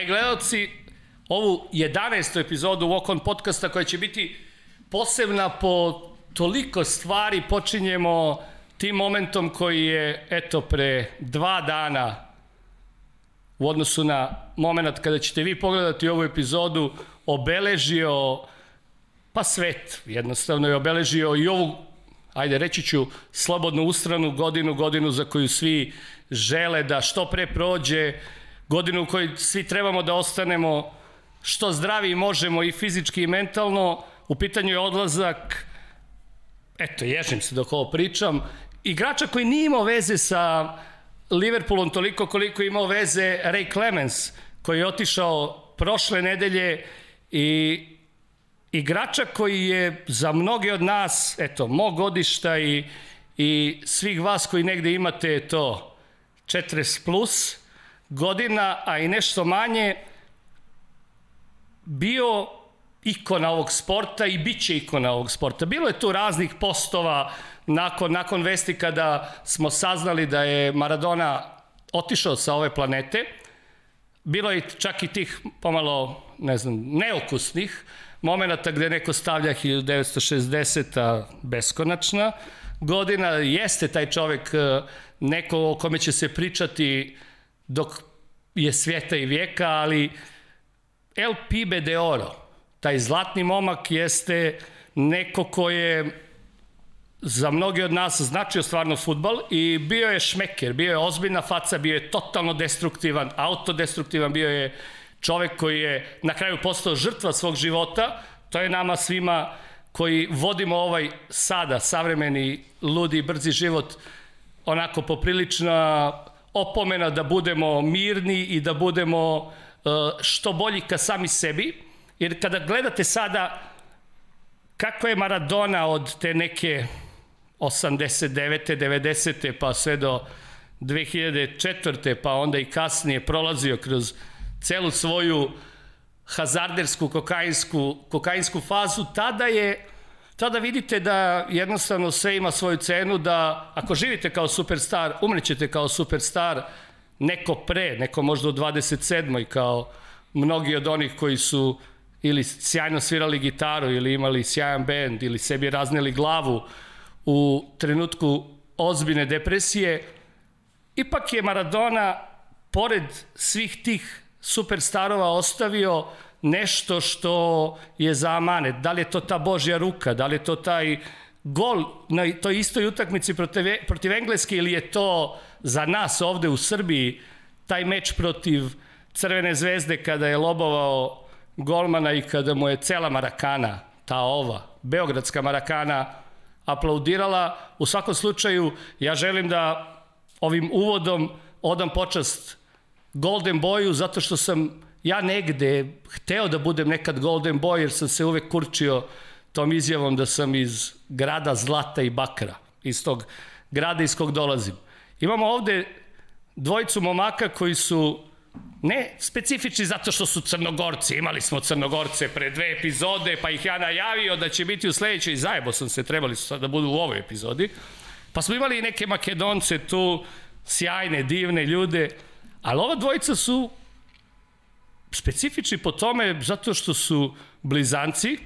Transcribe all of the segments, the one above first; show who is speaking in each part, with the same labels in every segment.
Speaker 1: Dragi gledalci, ovu 11. epizodu Walk on podcasta koja će biti posebna po toliko stvari počinjemo tim momentom koji je, eto, pre dva dana u odnosu na moment kada ćete vi pogledati ovu epizodu obeležio pa svet jednostavno je obeležio i ovu ajde reći ću slobodnu ustranu godinu, godinu za koju svi žele da što pre prođe, godinu u kojoj svi trebamo da ostanemo što zdravi možemo i fizički i mentalno, u pitanju je odlazak, eto, ježim se dok ovo pričam, igrača koji nije imao veze sa Liverpoolom toliko koliko je imao veze Ray Clemens, koji je otišao prošle nedelje i igrača koji je za mnoge od nas, eto, mog godišta i, i svih vas koji negde imate to 40 plus godina, a i nešto manje, bio ikona ovog sporta i bit će ikona ovog sporta. Bilo je tu raznih postova nakon, nakon vesti kada smo saznali da je Maradona otišao sa ove planete. Bilo je čak i tih pomalo, ne znam, neokusnih momenta gde neko stavlja 1960-a beskonačna godina. Jeste taj čovek e, neko o kome će se pričati dok je svijeta i vijeka, ali El Pibe de Oro, taj zlatni momak jeste neko ko je za mnogi od nas značio stvarno futbal i bio je šmeker, bio je ozbiljna faca, bio je totalno destruktivan, autodestruktivan, bio je čovek koji je na kraju postao žrtva svog života, to je nama svima koji vodimo ovaj sada savremeni ludi brzi život onako poprilična opomena da budemo mirni i da budemo e, što bolji ka sami sebi jer kada gledate sada kako je Maradona od te neke 89. 90. pa sve do 2004. pa onda i kasnije prolazio kroz celu svoju hazardersku kokainsku, kokainsku fazu, tada je tada vidite da jednostavno sve ima svoju cenu, da ako živite kao superstar, umrećete kao superstar, neko pre, neko možda u 27. kao mnogi od onih koji su ili sjajno svirali gitaru ili imali sjajan bend ili sebi razneli glavu u trenutku ozbiljne depresije, ipak je Maradona pored svih tih superstarova ostavio nešto što je za amanet. Da li je to ta Božja ruka, da li je to taj gol na toj istoj utakmici protiv, protiv Engleske ili je to za nas ovde u Srbiji taj meč protiv Crvene zvezde kada je lobovao golmana i kada mu je cela Marakana, ta ova, Beogradska Marakana, aplaudirala. U svakom slučaju, ja želim da ovim uvodom odam počast Golden Boyu zato što sam ja negde hteo da budem nekad Golden Boy jer sam se uvek kurčio tom izjavom da sam iz grada zlata i bakra, iz tog grada iz kog dolazim. Imamo ovde dvojicu momaka koji su ne specifični zato što su crnogorci, imali smo crnogorce pre dve epizode, pa ih ja najavio da će biti u sledećoj, zajebo sam se, trebali su da budu u ovoj epizodi, pa smo imali i neke makedonce tu, sjajne, divne ljude, ali ova dvojica su specifični po tome zato što su blizanci,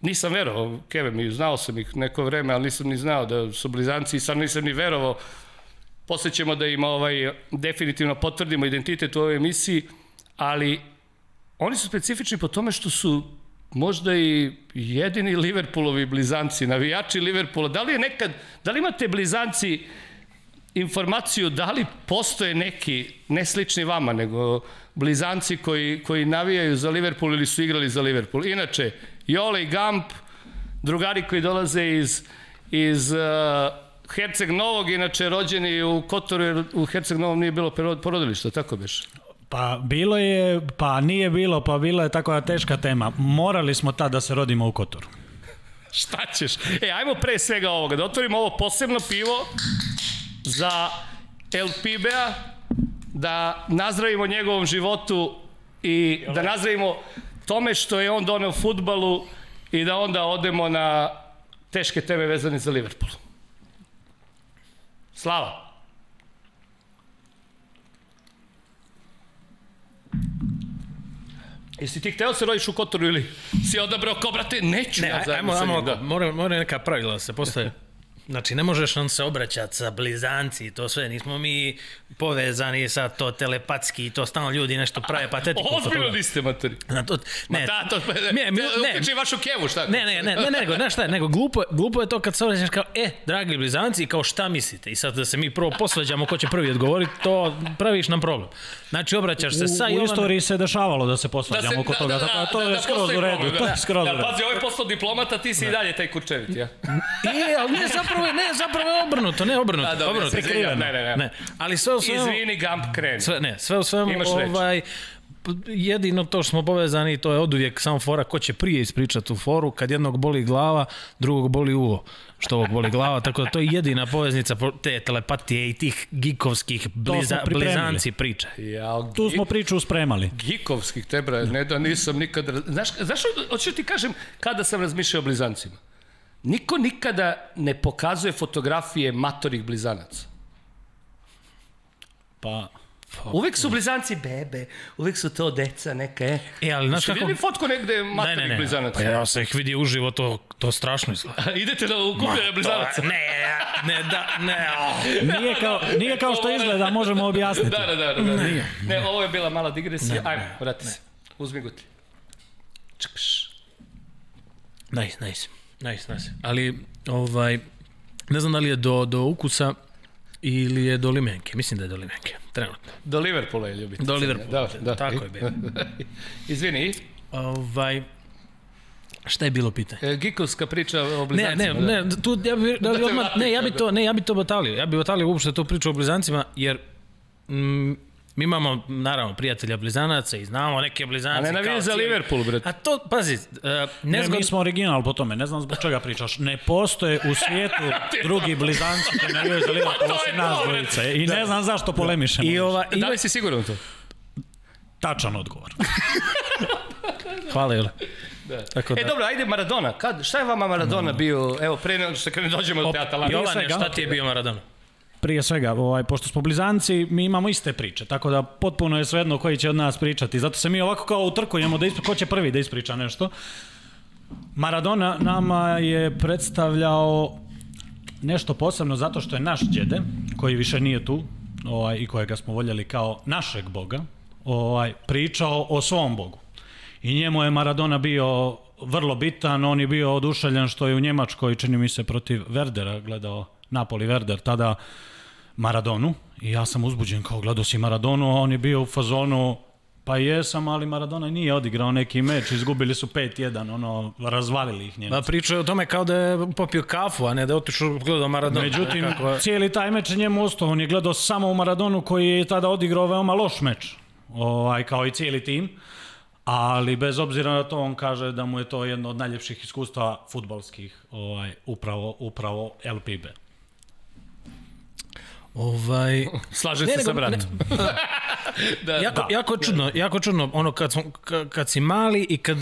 Speaker 1: nisam verovao, Kevin, mi znao sam ih neko vreme, ali nisam ni znao da su blizanci i sad nisam ni verovao. Posle ćemo da im ovaj, definitivno potvrdimo identitet u ovoj emisiji, ali oni su specifični po tome što su možda i jedini Liverpoolovi blizanci, navijači Liverpoola. Da li je nekad, da li imate blizanci informaciju da li postoje neki, ne slični vama, nego blizanci koji, koji navijaju za Liverpool ili su igrali za Liverpool. Inače, Jole i Gamp, drugari koji dolaze iz, iz uh, Herceg Novog, inače rođeni u Kotoru, jer u Herceg Novom nije bilo porodilišta, tako biš?
Speaker 2: Pa bilo je, pa nije bilo, pa bila je takva teška tema. Morali smo tad da se rodimo u Kotoru.
Speaker 1: Šta ćeš? E, ajmo pre svega ovoga, da otvorimo ovo posebno pivo za El Pibea, da nazdravimo njegovom životu i da nazdravimo tome što je on doneo futbalu i da onda odemo na teške teme vezane za Liverpool. Slava! Jesi ti hteo da se rodiš u Kotoru ili si odabrao kao, brate, neću
Speaker 3: Ne,
Speaker 1: ja
Speaker 3: aj-
Speaker 1: zajedno
Speaker 3: ajmo,
Speaker 1: sa
Speaker 3: ajmo,
Speaker 1: njim, da.
Speaker 3: ovako, mora, mora neka pravila da se postaje. Znači, ne možeš nam se obraćati sa blizanci i to sve, nismo mi povezani sa to telepatski i to stalno ljudi nešto prave patetiku.
Speaker 1: Ozbiljno niste, materi.
Speaker 3: Na to, ne,
Speaker 1: Da, to,
Speaker 3: ne,
Speaker 1: ne,
Speaker 3: mi-
Speaker 1: ne,
Speaker 3: ne,
Speaker 1: vašu kevu, šta?
Speaker 3: Ne, ne, ne, ne, ne, nego, znaš šta je, nego glupo, glupo je to kad se obraćaš kao, e, dragi blizanci, kao šta mislite? I sad da se mi prvo posvađamo ko će prvi odgovoriti, to praviš nam problem. Znači, obraćaš se sa
Speaker 2: U, u istoriji se dešavalo da se posvađamo oko toga, tako da to je skroz u redu,
Speaker 1: da.
Speaker 2: je skroz u
Speaker 1: Da,
Speaker 2: redu.
Speaker 1: pazi, ovo je poslao diplomata, ti si i dalje taj kurčevit, ja?
Speaker 3: I, ali ne, zapravo, je- ne, zapravo je obrnuto, ne obrnuto.
Speaker 1: A, dobro,
Speaker 3: obrnuto.
Speaker 1: izvinjam, ne, ne, ne.
Speaker 3: Ne, ali sve u svemu...
Speaker 1: Izvini, Gump, kreni.
Speaker 3: Sve, ne, sve u svemu,
Speaker 1: Imaš
Speaker 3: ovaj, jedino to što smo povezani, to je od uvijek samo fora ko će prije ispričati tu foru, kad jednog boli glava, drugog boli uvo, što ovog boli glava, tako da to je jedina poveznica po- te telepatije i tih gikovskih bliza, blizanci priče.
Speaker 1: Ja,
Speaker 2: Tu smo priču spremali.
Speaker 1: Gikovskih tebra, ne da nisam nikad... Znaš, znaš, hoću ti kažem kada sam razmišljao o blizancima? Niko nikada ne pokazuje fotografije matorih blizanaca.
Speaker 2: Pa,
Speaker 1: Uvek su blizanci bebe, uvek su to deca neka, e.
Speaker 3: E, ali znaš kako...
Speaker 1: vidjeli fotku negde
Speaker 3: Ne,
Speaker 1: matorih
Speaker 3: ne, ne,
Speaker 1: blizanaca?
Speaker 3: pa ja sam ih vidio uživo, to, to strašno izgleda.
Speaker 1: Idete na ukupljanje blizanaca?
Speaker 3: Ne, ne, da, ne, oh.
Speaker 2: nije kao, nije kao što izgleda, možemo objasniti.
Speaker 1: Da, da, da, da. da. Ne, ovo je bila mala digresija. Ajmo, vrati se. Uzmi guti. Čkš.
Speaker 3: Nice, nice. Nice, nice. Ali, ovaj, ne znam da li je do, do ukusa ili je do limenke. Mislim da je do limenke, trenutno.
Speaker 1: Do Liverpoola je ljubite.
Speaker 3: Do Liverpoola,
Speaker 1: Da, da.
Speaker 3: tako je bilo.
Speaker 1: Izvini?
Speaker 3: Ovaj, šta je bilo pitanje?
Speaker 1: E, Gikovska priča o
Speaker 3: Ne,
Speaker 1: blizancima.
Speaker 3: ne,
Speaker 1: da.
Speaker 3: ne, tu ja bi, da
Speaker 1: te
Speaker 3: odmah, ne, ja bi to, ne, ja bi to batalio. Ja bi batalio uopšte tu priču o blizancima, jer mm, mi imamo, naravno, prijatelja blizanaca i znamo neke blizance.
Speaker 1: A ne navijaš
Speaker 3: kao
Speaker 1: za Liverpool, brate.
Speaker 3: A to, pazi, uh,
Speaker 2: Ne,
Speaker 3: nezgodno...
Speaker 2: mi smo original po tome, ne znam zbog čega pričaš. Ne postoje u svijetu drugi blizanci koji navijaju za Liverpool
Speaker 1: To je
Speaker 2: osim nas dvojice. I ne znam zašto polemišemo.
Speaker 3: I ova, i
Speaker 1: Da li si siguran u to?
Speaker 2: Tačan odgovor.
Speaker 3: Hvala, Jule.
Speaker 1: Da.
Speaker 3: Tako
Speaker 1: E
Speaker 3: da-
Speaker 1: dobro, ajde Maradona. Kad, šta je vama Maradona bio? Evo, pre nego što krene dođemo do te Atalante.
Speaker 3: Jovane, šta ti je bio Maradona?
Speaker 2: Prije svega, ovaj, pošto smo blizanci, mi imamo iste priče, tako da potpuno je svejedno koji će od nas pričati. Zato se mi ovako kao utrkujemo da ispri, ko će prvi da ispriča nešto. Maradona nama je predstavljao nešto posebno zato što je naš djede, koji više nije tu, ovaj, i kojega smo voljeli kao našeg boga, ovaj, pričao o svom bogu. I njemu je Maradona bio vrlo bitan, on je bio oduševljen što je u Njemačkoj, čini mi se, protiv Verdera gledao Napoli Verder, tada Maradonu. I ja sam uzbuđen kao gledao si Maradonu, a on je bio u fazonu Pa jesam, ali Maradona nije odigrao neki meč, izgubili su 5-1, ono, razvalili ih njeni.
Speaker 3: Pa pričaju o tome kao da je popio kafu, a ne da je otišao gledao Maradona.
Speaker 2: Međutim,
Speaker 3: Nekako-
Speaker 2: cijeli taj meč je njemu ostao. On je gledao samo u Maradonu koji je tada odigrao veoma loš meč. Ovaj, kao i cijeli tim. Ali bez obzira na to on kaže da mu je to jedno od najljepših iskustava futbalskih ovaj, upravo, upravo LPB.
Speaker 3: Ovaj,
Speaker 1: Slažem se sa bratom. da,
Speaker 3: jako,
Speaker 1: da.
Speaker 3: jako je čudno, jako je čudno, ono kad, smo, ka- kad si mali i kad,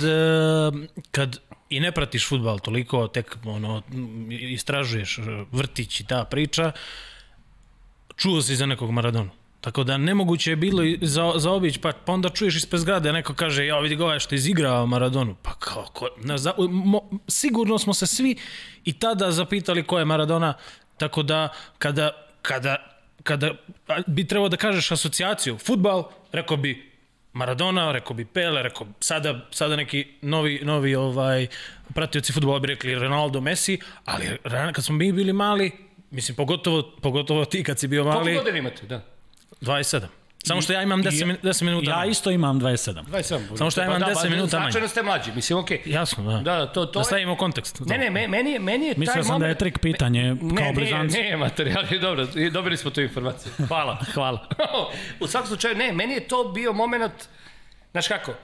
Speaker 3: kad i ne pratiš futbal toliko, tek ono, istražuješ e, vrtić i ta priča, čuo si za nekog Maradonu. Tako da nemoguće je bilo za, za obić, pa, pa onda čuješ ispred zgrade, neko kaže, ja vidi ga ovaj što izigrao Maradonu. Pa kao, ko, ne, za, mo, sigurno smo se svi i tada zapitali ko je Maradona, tako da kada, kada, kada bi trebao da kažeš asocijaciju, futbal, rekao bi Maradona, rekao bi Pele, rekao sada, sada neki novi, novi ovaj, pratioci futbola bi rekli Ronaldo, Messi, ali kad smo mi bili mali, mislim, pogotovo, pogotovo ti kad si bio
Speaker 1: Koliko
Speaker 3: mali,
Speaker 1: godina imate? Da.
Speaker 3: 27. Samo što ja imam 10, min- 10 minuta.
Speaker 2: Ja isto imam 27.
Speaker 1: 27.
Speaker 3: Samo što ja imam
Speaker 1: Pa da,
Speaker 3: 10
Speaker 1: pa
Speaker 3: minuta manje.
Speaker 1: Značajno ste mlađi, mislim, okej.
Speaker 3: Jasno, da.
Speaker 1: Da, da, to, to
Speaker 3: da
Speaker 1: je...
Speaker 3: stavimo kontekst.
Speaker 1: Ne, ne, me- meni je, meni je taj
Speaker 2: Mislio sam
Speaker 1: moment...
Speaker 2: da je trik pitanje kao
Speaker 1: Ne,
Speaker 2: blizanci.
Speaker 1: ne, ne, materijal je dobro, i dobili smo tu informaciju. Hvala, hvala. U svakom slučaju, ne, meni je to bio moment, znaš kako,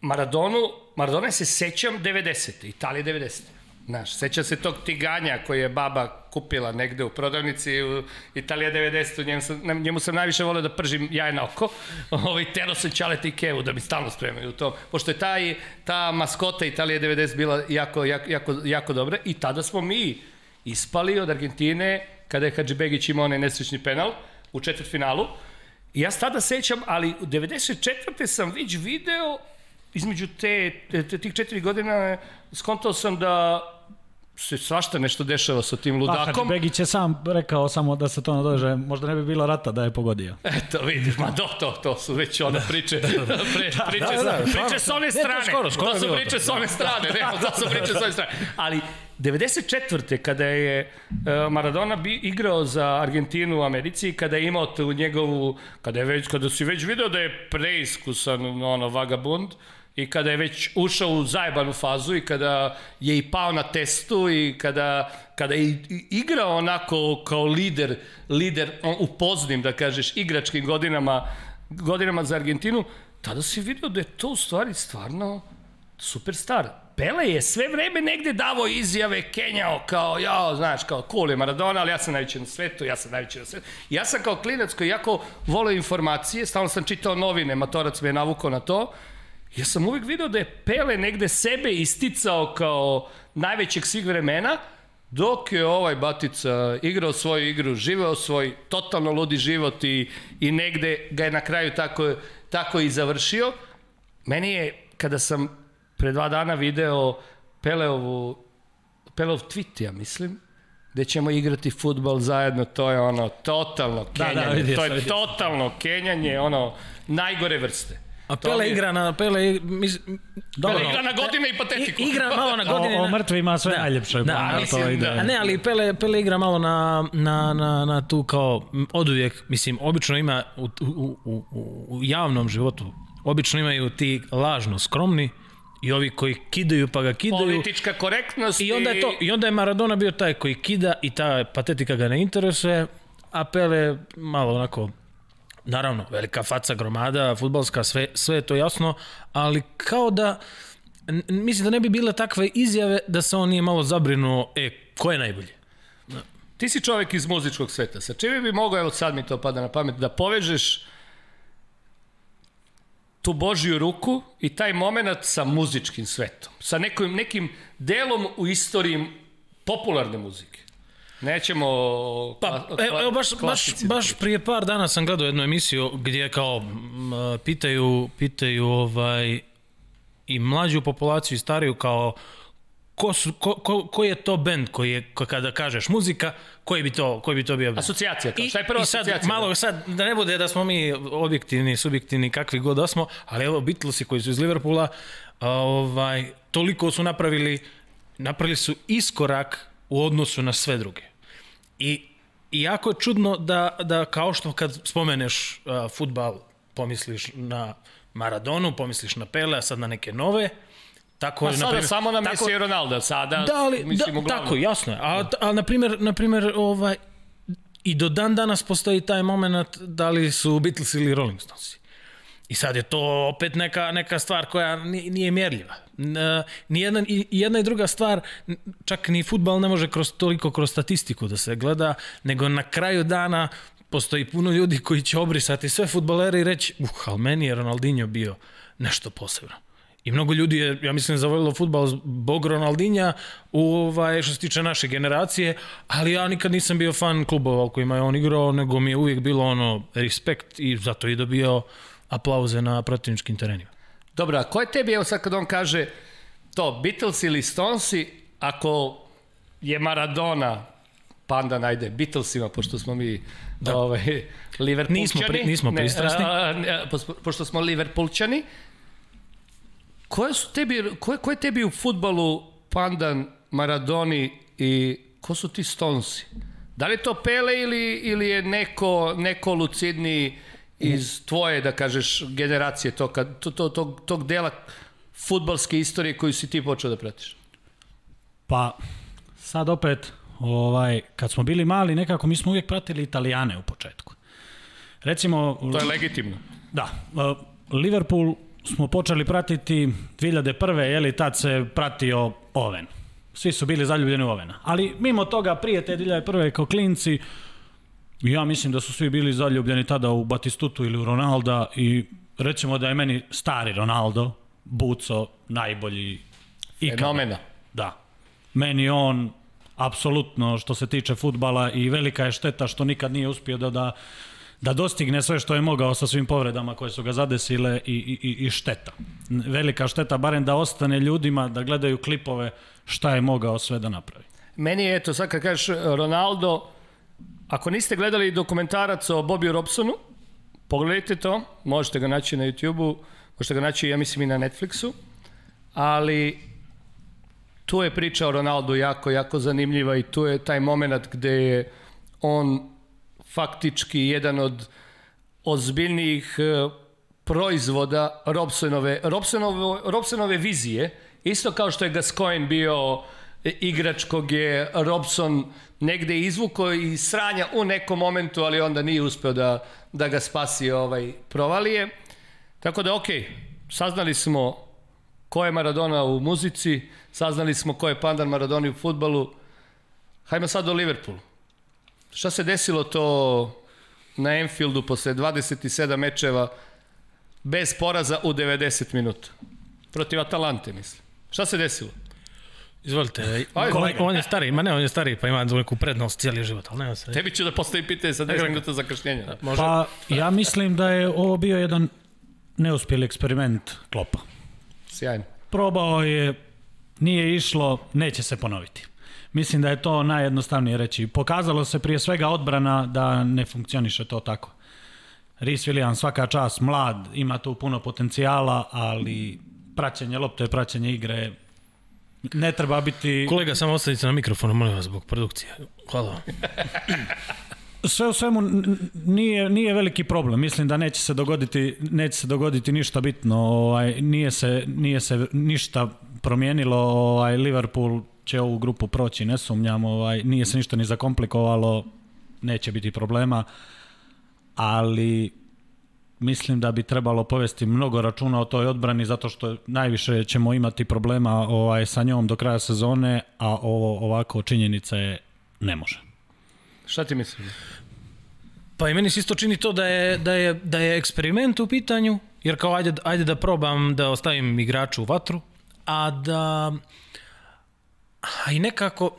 Speaker 1: Maradonu, Maradona se sećam 90. Italije 90. Znaš, sećam se tog tiganja koji je baba kupila negde u prodavnici u Italija 90. Njemu sam, njemu sam najviše volio da pržim jaje na oko. Ovaj, tero sam čalete i kevu da mi stalno spremaju to. Pošto je taj, ta maskota Italije 90 bila jako, jako, jako, jako dobra i tada smo mi ispali od Argentine kada je Hadži Begić imao onaj nesrećni penal u četvrtfinalu ja se tada sećam, ali u 94. sam već video između te, te, tih četiri godina skontao sam da se svašta nešto dešava sa tim ludakom.
Speaker 2: Pa, Begić je sam rekao samo da se to nadože, možda ne bi bilo rata da je pogodio.
Speaker 1: Eto, vidiš, ma do, to, to su već one priče, da, da, pre, priče, da, da, da, priče s one strane. skoro, skoro to su priče s one strane, ne, to su priče s one strane. Ali 94. kada je Maradona bi igrao za Argentinu u Americi, kada je imao tu njegovu, kada je već, kada si već video da je preiskusan ono vagabund, i kada je već ušao u zajebanu fazu i kada je i pao na testu i kada, kada je igrao onako kao lider, lider u poznim, da kažeš, igračkim godinama, godinama za Argentinu, tada si vidio da je to u stvari stvarno superstar. Pele je sve vreme negde davo izjave, kenjao kao, ja, znaš, kao cool je Maradona, ali ja sam najveći na svetu, ja sam najveći na svetu. Ja sam kao klinac koji jako voleo informacije, stalno sam čitao novine, matorac me je navukao na to, ja sam uvijek video da je Pele negde sebe isticao kao najvećeg svih vremena, dok je ovaj Batica igrao svoju igru, živeo svoj totalno ludi život i, i negde ga je na kraju tako, tako i završio. Meni je, kada sam pre dva dana video Peleovu, Peleov tweet, ja mislim, gde ćemo igrati futbol zajedno, to je ono totalno kenjanje, da, da, vidio, to je vidio. totalno kenjanje, ono najgore vrste.
Speaker 3: A Pele je... igra na Pele mis,
Speaker 1: dobro. Pele igra na godine i patetiku.
Speaker 3: I, igra malo na godine.
Speaker 2: O, o mrtvima sve da, najljepše.
Speaker 3: Da, ali, to ide. Da. A ne, ali Pele, Pele igra malo na, na, na, na tu kao oduvijek, mislim, obično ima u, u, u, u javnom životu, obično imaju ti lažno skromni, i ovi koji kidaju pa ga kidaju.
Speaker 1: Politička korektnost.
Speaker 3: I onda je to i onda je Maradona bio taj koji kida i ta patetika ga ne interesuje, a Pele malo onako naravno, velika faca gromada, futbalska, sve, sve je to jasno, ali kao da, mislim da ne bi bile takve izjave da se on nije malo zabrinuo, e, ko je najbolji?
Speaker 1: Ti si čovek iz muzičkog sveta, sa čime bi mogao, evo sad mi to pada na pamet, da povežeš tu Božju ruku i taj moment sa muzičkim svetom, sa nekim, nekim delom u istoriji popularne muzike. Nećemo...
Speaker 3: Pa, evo, evo baš, baš, baš prije par dana sam gledao jednu emisiju gdje kao pitaju, pitaju ovaj, i mlađu populaciju i stariju kao ko, su, ko, ko, ko je to bend koji je, ko, kada kažeš muzika, koji bi to, koji bi to bio bend?
Speaker 1: Asocijacija, kao, šta je prva
Speaker 3: I sad,
Speaker 1: asocijacija?
Speaker 3: malo sad, da ne bude da smo mi objektivni, subjektivni, kakvi god da smo, ali evo Beatlesi koji su iz Liverpoola, ovaj, toliko su napravili, napravili su iskorak u odnosu na sve druge. I, i jako je čudno da, da kao što kad spomeneš uh, futbal, pomisliš na Maradonu, pomisliš na Pele, a sad na neke nove, Tako,
Speaker 1: pa sada naprimjer, samo na Messi i Ronaldo, sada
Speaker 3: da, ali, mislim da, uglavnom. Tako, jasno je. A, a na primjer, na primjer ovaj, i do dan danas postoji taj moment da li su Beatles ili Rolling Stones. I sad je to opet neka, neka stvar koja nije mjerljiva. Ni jedna, I jedna i druga stvar, čak ni futbal ne može kroz, toliko kroz statistiku da se gleda, nego na kraju dana postoji puno ljudi koji će obrisati sve futbalere i reći, uh, ali meni je Ronaldinho bio nešto posebno. I mnogo ljudi je, ja mislim, zavoljilo futbal zbog Ronaldinja u, ovaj, što se tiče naše generacije, ali ja nikad nisam bio fan klubova u kojima je on igrao, nego mi je uvijek bilo ono respekt i zato i dobio aplauze na protivničkim terenima.
Speaker 1: Dobro, a ko je tebi, evo sad kad on kaže to, Beatles ili Stonesi, ako je Maradona panda najde Beatlesima, pošto smo mi da. ovaj, Liverpoolčani.
Speaker 3: Nismo, pri, nismo pristrasni. Ne,
Speaker 1: pošto smo Liverpoolčani. Koje su tebi, ko, ko je tebi u futbalu pandan Maradoni i ko su ti Stonesi? Da li je to Pele ili, ili je neko, neko lucidniji iz tvoje, da kažeš, generacije, to, kad, to, to, tog, tog dela futbalske istorije koju si ti počeo da pratiš?
Speaker 2: Pa, sad opet, ovaj, kad smo bili mali, nekako mi smo uvijek pratili Italijane u početku. Recimo...
Speaker 1: To je legitimno.
Speaker 2: Da. Liverpool smo počeli pratiti 2001. Jeli, tad se pratio Oven. Svi su bili zaljubljeni u Ovena. Ali mimo toga, prije te 2001. kao klinci, Ja mislim da su svi bili zaljubljeni tada u Batistutu ili u Ronalda i recimo da je meni stari Ronaldo, Buco, najbolji
Speaker 1: ikada. Fenomena.
Speaker 2: Da. Meni on, apsolutno, što se tiče futbala i velika je šteta što nikad nije uspio da, da da dostigne sve što je mogao sa svim povredama koje su ga zadesile i, i, i šteta. Velika šteta, barem da ostane ljudima da gledaju klipove šta je mogao sve da napravi.
Speaker 1: Meni je, eto, sad kad kažeš Ronaldo, ako niste gledali dokumentarac o Bobiju Robsonu, pogledajte to, možete ga naći na YouTube-u, možete ga naći, ja mislim, i na Netflixu, ali tu je priča o Ronaldu jako, jako zanimljiva i tu je taj moment gde je on faktički jedan od ozbiljnijih e, proizvoda Robsonove, Robsonove, Robsonove vizije, isto kao što je Gascoigne bio igrač kog je Robson negde izvuko i sranja u nekom momentu, ali onda nije uspeo da, da ga spasi ovaj provalije. Tako da, okej, okay, saznali smo ko je Maradona u muzici, saznali smo ko je pandan Maradoni u futbalu. Hajmo sad do Liverpoolu. Šta se desilo to na Enfieldu posle 27 mečeva bez poraza u 90 minuta? Protiv Atalante, mislim. Šta se desilo?
Speaker 3: Izvolite, Ajde, on, on je stari, ma ne, on je stari, pa ima neku prednost cijeli život, ali nema se.
Speaker 1: Tebi ću da postavim pitanje sa 10 minuta zakašnjenja. Da,
Speaker 2: može? Pa, ja mislim da je ovo bio jedan neuspjeli eksperiment Klopa.
Speaker 1: Sjajno.
Speaker 2: Probao je, nije išlo, neće se ponoviti. Mislim da je to najjednostavnije reći. Pokazalo se prije svega odbrana da ne funkcioniše to tako. Rhys Williams svaka čast, mlad, ima tu puno potencijala, ali praćenje lopte, praćenje igre, ne treba biti...
Speaker 3: Kolega, samo ostavite na mikrofonu, molim vas, zbog produkcije. Hvala vam.
Speaker 2: sve u svemu nije, nije veliki problem. Mislim da neće se dogoditi, neće se dogoditi ništa bitno. Ovaj, nije, se, nije se ništa promijenilo. Ovaj, Liverpool će ovu grupu proći, ne sumnjam. Ovaj, nije se ništa ni zakomplikovalo. Neće biti problema. Ali mislim da bi trebalo povesti mnogo računa o toj odbrani zato što najviše ćemo imati problema ovaj sa njom do kraja sezone, a ovo ovako činjenica je ne može.
Speaker 1: Šta ti misliš?
Speaker 3: Pa i meni se isto čini to da je, da je, da je eksperiment u pitanju, jer kao ajde, ajde da probam da ostavim igraču u vatru, a da a i nekako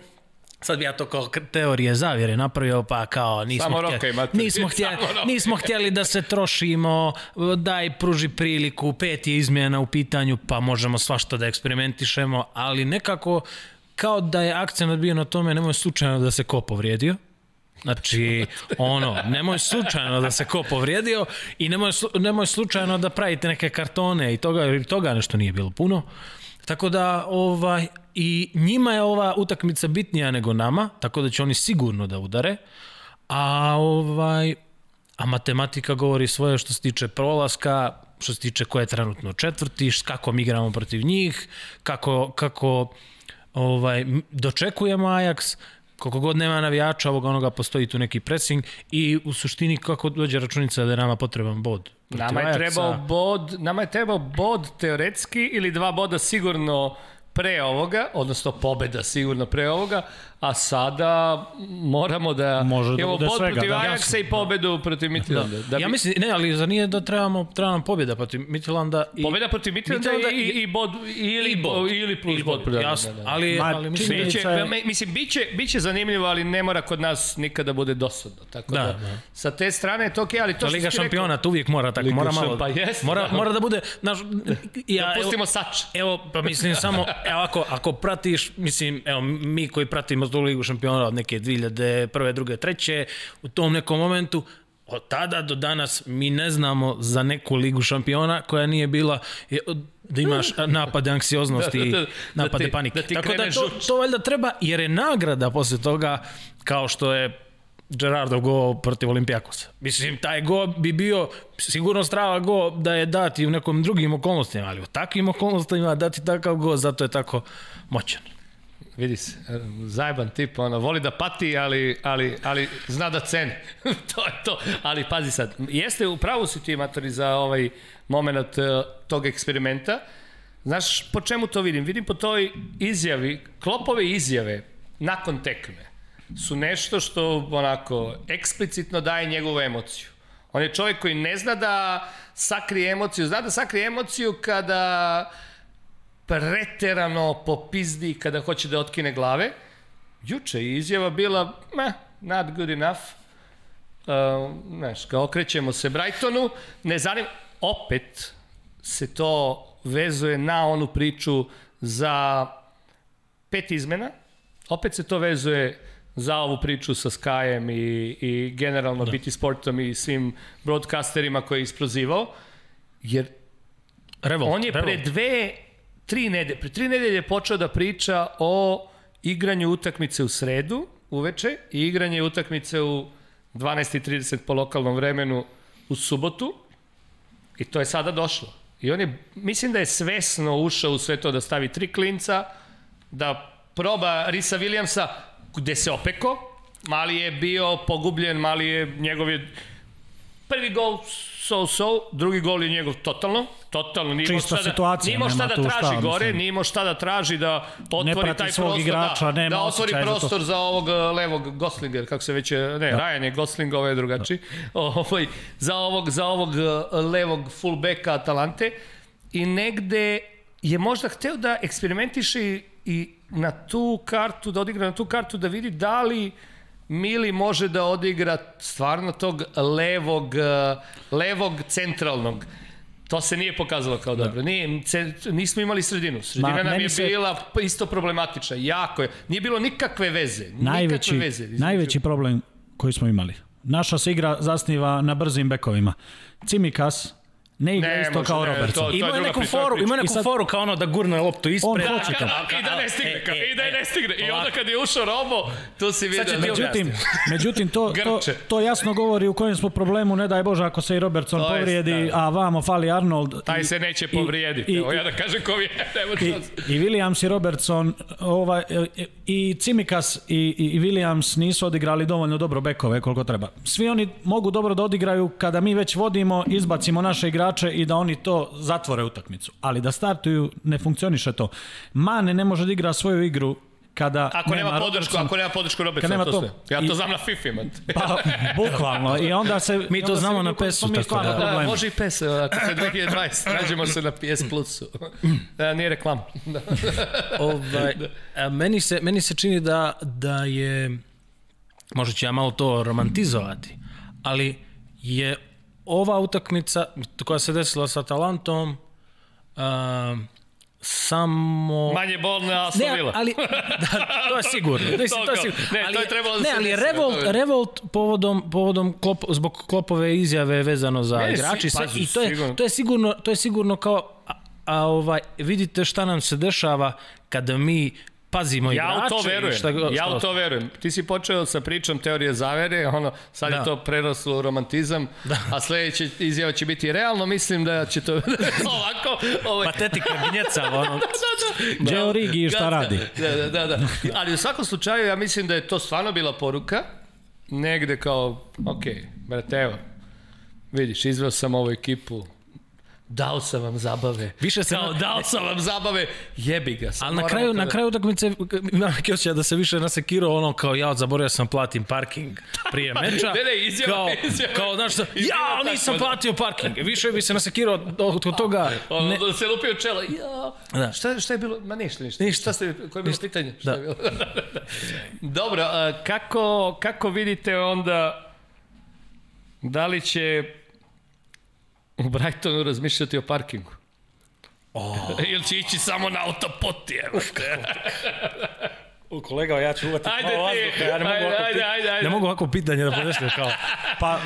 Speaker 3: sad bi ja to kao teorije zavjere napravio, pa kao nismo, htjeli, nismo, htjeli, nismo htjeli da se trošimo, daj pruži priliku, pet je izmjena u pitanju, pa možemo svašta da eksperimentišemo, ali nekako kao da je akcent bio na tome, nemoj slučajno da se ko povrijedio, Znači, ono, nemoj slučajno da se ko povrijedio i nemoj, nemoj slučajno da pravite neke kartone i toga, toga nešto nije bilo puno. Tako da, ovaj, i njima je ova utakmica bitnija nego nama, tako da će oni sigurno da udare. A ovaj a matematika govori svoje što se tiče prolaska, što se tiče ko je trenutno četvrti, kako mi igramo protiv njih, kako, kako ovaj, dočekujemo Ajax, koliko god nema navijača, ovoga onoga postoji tu neki pressing i u suštini kako dođe računica da je nama potreban bod.
Speaker 1: Nama je trebao bod, nama je trebao bod teoretski ili dva boda sigurno pre ovoga, odnosno pobeda sigurno pre ovoga, a sada moramo da
Speaker 2: Može da
Speaker 1: imamo bod
Speaker 2: svega,
Speaker 1: protiv
Speaker 2: da,
Speaker 1: Ajaxa i pobedu protiv Midtjylanda. Da.
Speaker 3: Da bi... Ja mislim, ne, ali za nije da trebamo, treba nam pobjeda protiv Midtjylanda i...
Speaker 1: Pobjeda protiv Midtjylanda i, i, i bod, ili, i bod, ili plus I bod. bod
Speaker 3: jasno, da, da. ali, Ma, ali mislim,
Speaker 1: biće, je... mislim, biće, biće zanimljivo, ali ne mora kod nas nikada bude dosadno. Tako da, da, da. sa te strane je to okej, okay, ali to
Speaker 3: što Liga šampiona, to uvijek mora tako, Liga mora malo...
Speaker 1: Pa jest,
Speaker 3: mora,
Speaker 1: da.
Speaker 3: mora da bude, naš,
Speaker 1: ja, da pustimo sač.
Speaker 3: Evo, pa mislim samo, evo ako, ako pratiš, mislim, evo, mi koji pratimo tu Ligu šampiona od neke 2001. druge, treće, u tom nekom momentu, od tada do danas mi ne znamo za neku ligu šampiona koja nije bila da imaš napade anksioznosti i da, da, da, napade
Speaker 1: da
Speaker 3: panike.
Speaker 1: Da ti
Speaker 3: Tako da to, to valjda treba, jer je nagrada posle toga kao što je Gerardo go protiv Olimpijakosa. Mislim, taj go bi bio sigurno strava go da je dati u nekom drugim okolnostima, ali u takvim okolnostima dati takav go, zato je tako moćan
Speaker 1: vidi se, zajeban tip, ono, voli da pati, ali, ali, ali zna da ceni. to je to. Ali pazi sad, jeste u pravu si ti, Matori, za ovaj moment uh, tog eksperimenta. Znaš, po čemu to vidim? Vidim po toj izjavi, klopove izjave nakon tekme su nešto što onako eksplicitno daje njegovu emociju. On je čovjek koji ne zna da sakrije emociju, zna da sakrije emociju kada preterano popizdi kada hoće da otkine glave. Juče je izjava bila, meh, not good enough. znaš, kao okrećemo se Brightonu, ne zanim, opet se to vezuje na onu priču za pet izmena, opet se to vezuje za ovu priču sa Skyem i, i generalno da. BT Sportom i svim broadcasterima koje je isprozivao, jer
Speaker 3: Revolt,
Speaker 1: on je pre
Speaker 3: Revolt.
Speaker 1: dve, tri nedelje, pre tri nedelje je počeo da priča o igranju utakmice u sredu uveče i igranje utakmice u 12.30 po lokalnom vremenu u subotu i to je sada došlo. I on je, mislim da je svesno ušao u sve to da stavi tri klinca, da proba Risa Williamsa gde se opeko, mali je bio pogubljen, mali je, njegov je prvi gol so-so, drugi gol je njegov totalno, totalno, nije imao šta da, nije imao šta da traži
Speaker 2: šta,
Speaker 1: gore,
Speaker 2: mislim.
Speaker 1: nije imao šta da traži da otvori taj prostor,
Speaker 2: igrača,
Speaker 1: da,
Speaker 2: nema
Speaker 1: da otvori
Speaker 2: za
Speaker 1: prostor za ovog uh, levog Goslinger, kako se već, uh, ne, da. Ryan je Gosling, ovo je drugačiji, da. ovaj, za ovog, za ovog uh, levog fullbacka Atalante i negde je možda hteo da eksperimentiše i, i na tu kartu, da odigra na tu kartu, da vidi da li Mili može da odigra stvarno tog levog, uh, levog centralnog. To se nije pokazalo kao dobro. Nije, ce, nismo imali sredinu. Sredina
Speaker 2: Ma,
Speaker 1: nam je
Speaker 2: se-
Speaker 1: bila isto problematična. Jako je. Nije bilo nikakve veze.
Speaker 2: najveći,
Speaker 1: nikakve veze. između-
Speaker 2: najveći problem koji smo imali. Naša se igra zasniva na brzim bekovima. Cimikas ne igra
Speaker 1: Ne,
Speaker 2: isto
Speaker 1: može,
Speaker 2: kao
Speaker 1: ne,
Speaker 2: Robertson.
Speaker 1: to-
Speaker 3: Imao je neku
Speaker 1: to
Speaker 3: foru,
Speaker 1: priča.
Speaker 3: imao je
Speaker 2: I
Speaker 3: neku
Speaker 2: sad-
Speaker 3: foru kao ono da gurne loptu ispred.
Speaker 2: On hoće
Speaker 1: Ka-
Speaker 2: to.
Speaker 1: I da ne stigne,
Speaker 3: E, e,
Speaker 1: i da ne
Speaker 3: e,
Speaker 1: stigne. I onda kad je ušao Robo, tu si vidio. da-
Speaker 2: Međutim, međutim to, to, to jasno govori u kojem smo problemu, ne daj Bože ako se i Robertson
Speaker 1: To je
Speaker 2: povrijedi,
Speaker 1: da.
Speaker 2: a vamo fali Arnold.
Speaker 1: Taj
Speaker 2: i-
Speaker 1: se neće povrijediti.
Speaker 2: i-
Speaker 1: Evo ja da kažem ko je.
Speaker 2: I,
Speaker 1: šanse.
Speaker 2: i Williams i Robertson ovaj, i- Cimikas i, i, i Williams nisu odigrali dovoljno dobro bekove koliko treba. Svi oni mogu dobro da odigraju kada mi već vodimo, izbacimo naše igrače i da oni to zatvore utakmicu. Ali da startuju ne funkcioniše to. Mane ne može da igra svoju igru kada
Speaker 1: Ako nema, podršku,
Speaker 2: Robertson-
Speaker 1: ako nema podršku Robertson,
Speaker 2: nema
Speaker 1: to,
Speaker 2: to-
Speaker 1: sve. Ja to
Speaker 2: i-
Speaker 1: znam na FIFA, man.
Speaker 2: Pa, bukvalno. I onda se...
Speaker 3: Mi to znamo na PES-u,
Speaker 2: mi
Speaker 3: tako da-
Speaker 1: Da,
Speaker 2: problemu.
Speaker 1: može i PES, ako se 2020, nađemo se na PS Plusu. Da, nije reklam. Da.
Speaker 3: Ovaj, a meni, se, meni se čini da, da je, možda ću ja malo to romantizovati, ali je ova utakmica koja se desila sa Atalantom a, samo...
Speaker 1: Manje bolna Aston
Speaker 3: Ne,
Speaker 1: Villa.
Speaker 3: ali, da, to je sigurno. Mislim,
Speaker 1: To
Speaker 3: to je sigurno.
Speaker 1: ne, to
Speaker 3: ali,
Speaker 1: je trebalo da
Speaker 3: ne, ali
Speaker 1: desi,
Speaker 3: revolt,
Speaker 1: to je-
Speaker 3: revolt povodom, povodom klop, zbog klopove izjave vezano za
Speaker 1: Ne,
Speaker 3: igrači.
Speaker 1: si-
Speaker 3: sve,
Speaker 1: pazi,
Speaker 3: I to je,
Speaker 1: sigurno.
Speaker 3: to je sigurno, to je sigurno kao a, a ovaj vidite šta nam se dešava kada mi pazimo
Speaker 1: Ja
Speaker 3: igrače.
Speaker 1: u to verujem.
Speaker 3: Šta, go-
Speaker 1: ja
Speaker 3: šta
Speaker 1: u to verujem. Ti si počeo sa pričom teorije zavere, ono, sad
Speaker 3: Da.
Speaker 1: je to preraslo u romantizam, da. a sledeća izjava će biti realno, mislim da će to ovako... Ovaj,
Speaker 3: Patetika gnjecava, ono,
Speaker 1: da,
Speaker 2: Geo Rigi šta radi.
Speaker 1: Da, da, da, da. Ali u svakom slučaju ja mislim da je to stvarno bila poruka, negde kao, ok, brate, evo, vidiš, izveo sam ovu ekipu, dao sam vam zabave.
Speaker 3: Više se
Speaker 1: Kao,
Speaker 3: na-
Speaker 1: dao sam vam zabave, jebi ga.
Speaker 3: Ali na kraju,
Speaker 1: kada-
Speaker 3: na kraju utakmice imam neki osjećaj da se više nasekirao ono kao ja zaboravio sam platim parking prije meča.
Speaker 1: Ne, ne, izjava-
Speaker 3: kao,
Speaker 1: izjava.
Speaker 3: kao znaš šta, ja
Speaker 1: tako,
Speaker 3: nisam
Speaker 1: da.
Speaker 3: platio parking. Više bi se nasekirao od od toga.
Speaker 1: Ono,
Speaker 3: Ne,
Speaker 1: da se lupio čelo. Ja.
Speaker 3: Da.
Speaker 1: Šta, šta je bilo? Ma ništa, ništa.
Speaker 3: Ništa.
Speaker 1: Šta ste, koje je bilo pitanje? Šta
Speaker 3: Da.
Speaker 1: je bilo? Dobro, a, kako, kako vidite onda da li će u Brightonu razmišljati o parkingu? Oh. Ili će ići samo na autopoti? Evo.
Speaker 3: U kolega, ja ću uvati
Speaker 1: Ajde
Speaker 3: malo vazduha, ja ne mogu
Speaker 1: ajde,
Speaker 3: ovako,
Speaker 1: ajde, ajde, ajde.
Speaker 3: ne mogu ovako pitanje da podešljam kao.
Speaker 2: Pa,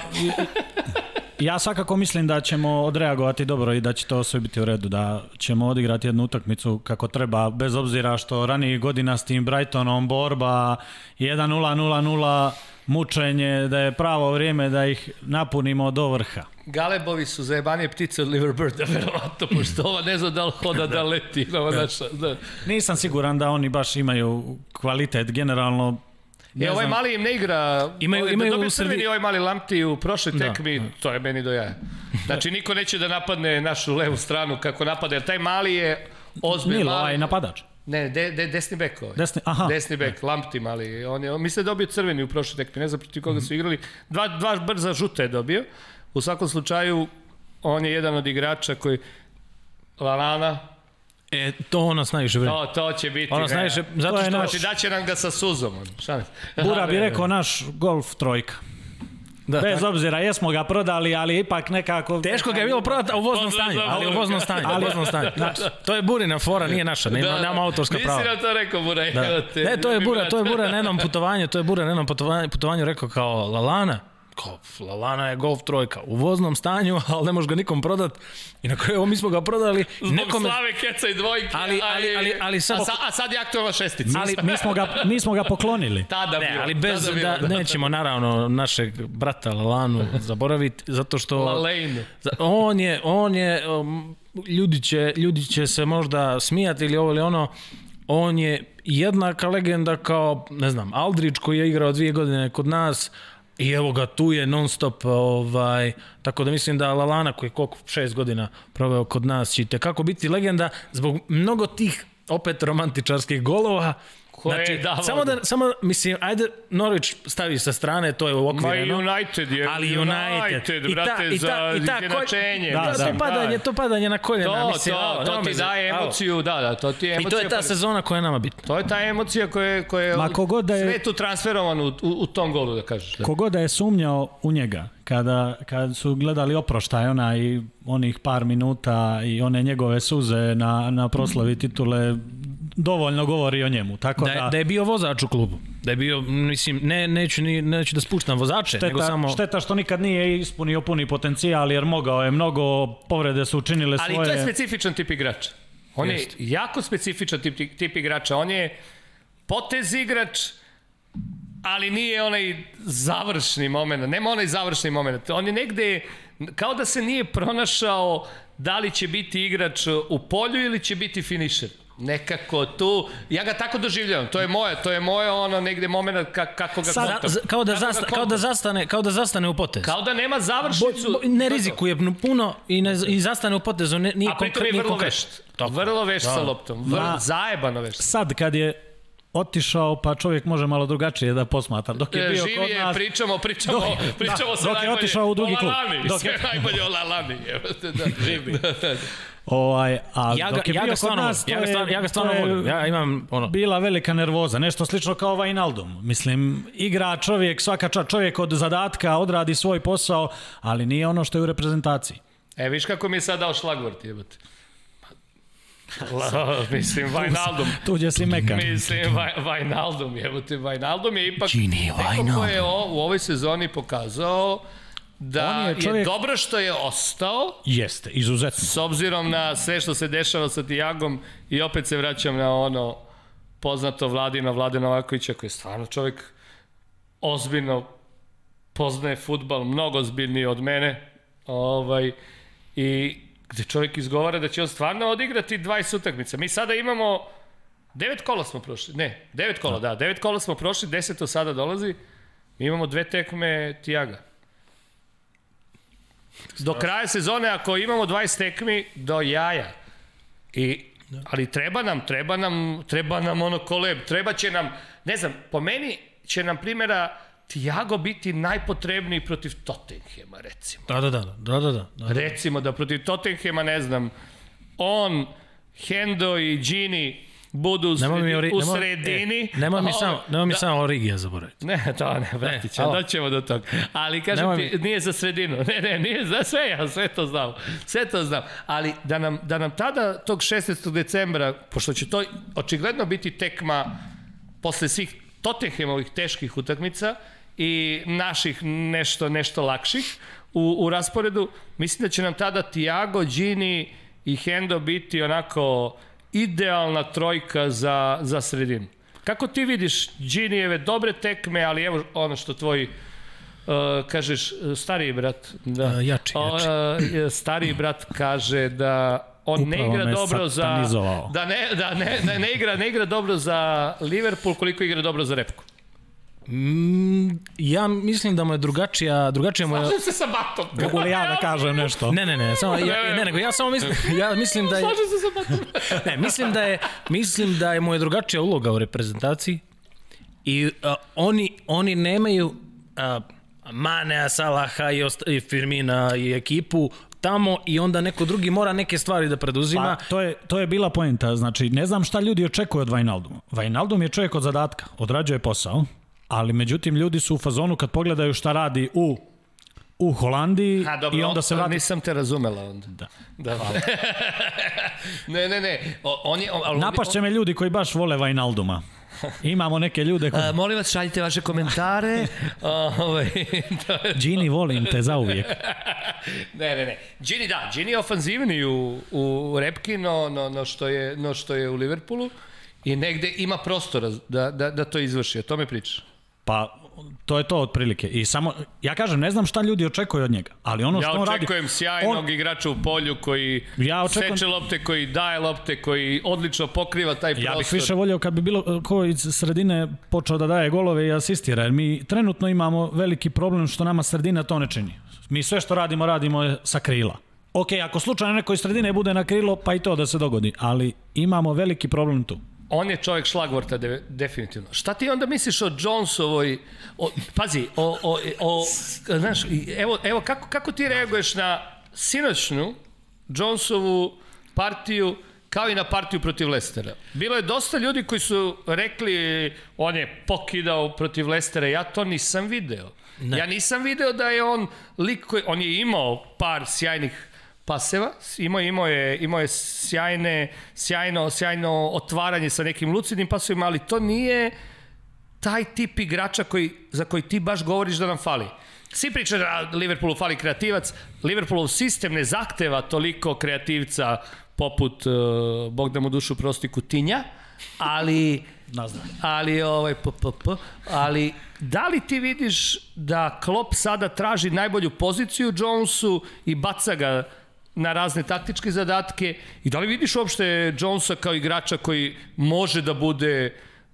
Speaker 2: ja svakako mislim da ćemo odreagovati dobro i da će to sve biti u redu, da ćemo odigrati jednu utakmicu kako treba, bez obzira što ranijih godina s tim Brightonom borba 1-0-0-0 mučenje, da je pravo vrijeme da ih napunimo do vrha.
Speaker 1: Galebovi su zajebanije ptice od Liverbirda, verovatno, pošto ova ne zna da li hoda da leti. Ova naša, da.
Speaker 2: Nisam siguran da oni baš imaju kvalitet generalno. Ne
Speaker 1: E, ovaj mali im ne igra,
Speaker 3: Imaju-
Speaker 1: ovaj,
Speaker 3: imaju
Speaker 1: da crveni ovaj mali Lampti u prošloj
Speaker 3: Da.
Speaker 1: tekmi, to je meni do jaja. Znači, niko neće da napadne našu levu stranu kako napada, jer taj mali je ozbilj
Speaker 2: Milo,
Speaker 1: mali.
Speaker 2: ovaj napadač.
Speaker 1: Ne, de, de, desni bek ovaj.
Speaker 2: Desni- aha.
Speaker 1: Desni bek, Lampti mali. On je, on misle da je dobio crveni u prošloj tekmi, ne znam protiv koga su igrali. Dva, dva brza žuta je dobio. U svakom slučaju, on je jedan od igrača koji Lalana,
Speaker 3: E, to nas najviše vreme.
Speaker 1: to, to će biti.
Speaker 3: Ono najviše, zato što...
Speaker 2: naš-
Speaker 1: Znači, daće nam ga sa suzom. Šta?
Speaker 2: Bura bi rekao naš golf trojka.
Speaker 3: Da,
Speaker 2: Bez
Speaker 3: tako.
Speaker 2: obzira, jesmo ga prodali, ali ipak nekako...
Speaker 3: Teško ga je bilo prodati, a u voznom stanju, ali u voznom stanju, ali u voznom stanju. To je Burina fora, nije naša, nema, nema autorska prava.
Speaker 1: Nisi nam to rekao, Bura.
Speaker 3: Da.
Speaker 1: evo te,
Speaker 3: Ne, to je Bura, to je Bura na jednom putovanju, to je Bura na jednom putovanju, putovanju rekao kao Lalana, kao Lalana je golf trojka u voznom stanju, ali ne može ga nikom prodat. I na kraju mi smo ga prodali
Speaker 1: Zbog
Speaker 3: nekome
Speaker 1: slave, keca i dvojke.
Speaker 3: Ali- ali- ali- ali sad-
Speaker 1: A, sa, a sad je aktualna šestica.
Speaker 2: Ali mi smo ga, mi smo ga poklonili.
Speaker 1: Tada
Speaker 3: Ne,
Speaker 1: bilo,
Speaker 3: ali bez
Speaker 1: tada
Speaker 3: da,
Speaker 1: bilo,
Speaker 3: nećemo naravno našeg brata Lalanu zaboraviti, zato što... Za- On je, on je, um, ljudi će, ljudi će se možda smijati ili ovo ili ono, on je jednaka legenda kao, ne znam, Aldrić koji je igrao dvije godine kod nas i evo ga tu je non stop ovaj, tako da mislim da Lalana koji je koliko, šest godina proveo kod nas će kako biti legenda zbog mnogo tih opet romantičarskih golova
Speaker 1: Koje je davao.
Speaker 3: samo da, samo, mislim, ajde, Norwich stavi sa strane, to je
Speaker 1: Ma i
Speaker 3: uokvireno.
Speaker 1: United je.
Speaker 3: Ali United,
Speaker 1: United brate, za izjednačenje.
Speaker 2: Da,
Speaker 3: Da,
Speaker 2: da.
Speaker 3: to padanje, to padanje na koljena,
Speaker 1: To,
Speaker 3: mislim,
Speaker 1: to, to
Speaker 3: nema
Speaker 1: ti daje emociju, da, da, to ti je
Speaker 3: I
Speaker 1: emocija.
Speaker 3: to je ta
Speaker 1: pa-
Speaker 3: sezona koja je nama bitna.
Speaker 1: To je ta emocija koja je, koja je
Speaker 2: Ma kogod da je-
Speaker 1: sve tu transferovan u, u, u tom golu, da kažeš. Da.
Speaker 2: Kogod da je sumnjao u njega, kada, kad su gledali oproštaj ona i onih par minuta i one njegove suze na, na proslavi titule, dovoljno govori o njemu. Tako
Speaker 3: Da
Speaker 2: da,
Speaker 3: je, da je bio vozač u klubu. Da je bio, mislim, ne, neću, ni, neću da spuštam vozače, nego
Speaker 2: šteta,
Speaker 3: samo...
Speaker 2: šteta što nikad nije ispunio puni potencijal, jer mogao je mnogo, povrede su učinile
Speaker 1: Ali
Speaker 2: svoje...
Speaker 1: to je specifičan tip igrača. On
Speaker 3: Jeste.
Speaker 1: je jako specifičan tip, tip igrača. On je potez igrač, ali nije onaj završni moment. Nema onaj završni moment. On je negde, kao da se nije pronašao da li će biti igrač u polju ili će biti finišer. Nekako tu, ja ga tako doživljavam, to je moje, to je moje ono negde moment ka, kako ga
Speaker 2: Sad-
Speaker 1: kontam.
Speaker 3: Kao, da zasta, kao, da zastane, kao da zastane u potez.
Speaker 1: Kao da nema
Speaker 3: Bo,
Speaker 1: završnicu.
Speaker 3: bo, ne rizikuje puno i, ne, i zastane u potezu, ne, nije
Speaker 1: A pritom je vrlo
Speaker 3: konkretno.
Speaker 1: vešt.
Speaker 3: Tako.
Speaker 1: Vrlo vešt sa
Speaker 3: Da.
Speaker 1: loptom. Vrlo,
Speaker 2: Da.
Speaker 1: zajebano vešt.
Speaker 2: Sad kad je otišao, pa čovjek može malo drugačije da posmatra. Dok je
Speaker 1: E,
Speaker 2: bio
Speaker 1: živi
Speaker 2: kod
Speaker 1: je,
Speaker 2: nas...
Speaker 1: pričamo, pričamo,
Speaker 2: Dok-
Speaker 1: pričamo
Speaker 2: da,
Speaker 1: se
Speaker 2: dok je
Speaker 1: najbolje
Speaker 2: otišao u drugi klub.
Speaker 1: Lalani,
Speaker 2: Dok
Speaker 1: sve
Speaker 2: je-
Speaker 1: najbolje o Lalani, evo te, da, živi.
Speaker 2: Ovaj, a
Speaker 3: Ja ga,
Speaker 2: dok je
Speaker 3: ja
Speaker 2: bio
Speaker 3: ga
Speaker 2: kod
Speaker 3: stvarno
Speaker 2: nas.
Speaker 3: Ja ga stvarno, ja ga stvarno volim. Ja imam ono...
Speaker 2: Bila velika nervoza, nešto slično kao Wijnaldum. Mislim, igra čovjek, svaka čast čovjek od zadatka, odradi svoj posao, ali nije ono što je u reprezentaciji.
Speaker 1: E, viš kako mi je sad dao šlagvort, jebote. La, mislim, Wijnaldum.
Speaker 2: Tuđe si mekan.
Speaker 1: Mislim, Vaj- Wijnaldum, jebote, Wijnaldum je ipak
Speaker 3: Gini
Speaker 1: neko ko je o, u ovoj sezoni pokazao da
Speaker 2: On
Speaker 1: je,
Speaker 2: je čovjek-
Speaker 1: dobro što je ostao,
Speaker 2: Jeste, izuzetno.
Speaker 1: s obzirom na sve što se dešava sa Tijagom i opet se vraćam na ono poznato Vladino Vlade Novakovića koji je stvarno čovjek ozbiljno poznaje futbal, mnogo ozbiljniji od mene ovaj, i gde čovjek izgovara da će on stvarno odigrati 20 utakmica. Mi sada imamo devet kola smo prošli, ne, devet kola, da, devet kola smo prošli, deseto sada dolazi, mi imamo dve tekme Tijaga. Do kraja sezone, ako imamo 20 tekmi, do jaja. I, ali treba nam, treba nam, treba nam ono koleb, treba će nam, ne znam, po meni će nam primjera Tiago biti najpotrebniji protiv Tottenhema, recimo.
Speaker 3: Da, da, da, da, da, da. da.
Speaker 1: Recimo da protiv Tottenhema, ne znam, on, Hendo i Gini budu u,
Speaker 3: Nemoj mi
Speaker 1: sredi,
Speaker 3: ori,
Speaker 1: u
Speaker 3: nemoj,
Speaker 1: sredini.
Speaker 3: E, nemoj mi samo, nemoj mi
Speaker 1: da-
Speaker 3: samo Origija zaboraviti.
Speaker 1: Ne, to ne, vratit ćemo,
Speaker 3: alo.
Speaker 1: doćemo do toga. Ali kažem
Speaker 3: Nemoj
Speaker 1: ti, nije za sredinu. Ne, ne, nije za sve, ja sve to znam. Sve to znam. Ali da nam, da nam tada, tog 16. decembra, pošto će to očigledno biti tekma posle svih Tottenhamovih teških utakmica i naših nešto, nešto lakših u, u rasporedu, mislim da će nam tada Tiago, Gini i Hendo biti onako idealna trojka za, za sredinu. Kako ti vidiš Ginijeve dobre tekme, ali evo ono što tvoj uh, kažeš, stariji brat, da,
Speaker 3: A, jači, jači.
Speaker 1: Uh, stariji brat kaže da on ne
Speaker 2: Upravo
Speaker 1: igra
Speaker 2: me
Speaker 1: dobro za da ne da ne, ne, ne igra ne igra dobro za Liverpool koliko igra dobro za Repku.
Speaker 3: Mm, ja mislim da mu je drugačija, drugačija mu je...
Speaker 1: Slažem se sa Batom.
Speaker 2: Mogu li ja da kažem nešto?
Speaker 3: Ne, ne, ne, samo, ja, ne, nego ja samo mislim, ja mislim da je,
Speaker 1: Slažem se sa Batom.
Speaker 3: ne, mislim da je, mislim da je mu je drugačija uloga u reprezentaciji i a, oni, oni nemaju a, Manea, Salaha i, osta, i Firmina i ekipu tamo i onda neko drugi mora neke stvari da preduzima.
Speaker 2: Pa, to, je, to je bila poenta. Znači, ne znam šta ljudi očekuju od Wijnalduma. Wijnaldum je čovjek od zadatka, odrađuje posao, ali međutim ljudi su u fazonu kad pogledaju šta radi u u Holandiji
Speaker 1: A dobro,
Speaker 2: i onda se vrati...
Speaker 1: nisam te razumela onda.
Speaker 2: Da.
Speaker 1: Da. ne, ne, ne. O, on je, on,
Speaker 2: Napašće me ljudi koji baš vole Vajnalduma. Imamo neke ljude koji...
Speaker 1: A, molim vas, šaljite vaše komentare. ovaj,
Speaker 2: Gini, volim te zauvijek.
Speaker 1: ne, ne, ne. Gini, da, Gini je ofanzivni u, u Repki, no, no, no, što je, no što je u Liverpoolu i negde ima prostora da, da, da to izvrši. O tome priča.
Speaker 2: Pa, to je to otprilike. I samo, ja kažem, ne znam šta ljudi očekuju od njega, ali ono što
Speaker 1: Ja
Speaker 2: on radi...
Speaker 1: očekujem sjajnog
Speaker 2: on,
Speaker 1: igrača u polju koji
Speaker 2: Ja očekujem-
Speaker 1: seče lopte, koji daje lopte, koji odlično pokriva taj prostor.
Speaker 2: Ja bih više volio kad bi bilo ko iz sredine počeo da daje golove i asistira, jer mi trenutno imamo veliki problem što nama sredina to ne čini. Mi sve što radimo, radimo je sa krila. Ok, ako slučajno neko iz sredine bude na krilo, pa i to da se dogodi, ali imamo veliki problem tu.
Speaker 1: On je čovjek šlagvorta de, definitivno. Šta ti onda misliš o Jonesovoj, o, pazi, o, o, o, znaš, i evo, evo kako, kako ti reaguješ na sinoćnu Jonesovu partiju kao i na partiju protiv Lestera. Bilo je dosta ljudi koji su rekli on je pokidao protiv Lestera, ja to nisam video. Ne. Ja nisam video da je on lik koji, on je imao par sjajnih paseva, imao, imao, je, imao je sjajne, sjajno, sjajno otvaranje sa nekim lucidnim pasovima, ali to nije taj tip igrača koji, za koji ti baš govoriš da nam fali. Svi pričaju da Liverpoolu fali kreativac, Liverpoolov sistem ne zahteva toliko kreativca poput, uh, Bog da mu dušu prosti, Kutinja, ali
Speaker 2: Nazna.
Speaker 1: ali ovaj p, p, p, ali da li ti vidiš da Klopp sada traži najbolju poziciju Jonesu i baca ga na razne taktičke zadatke i da li vidiš uopšte Jonesa kao igrača koji može da bude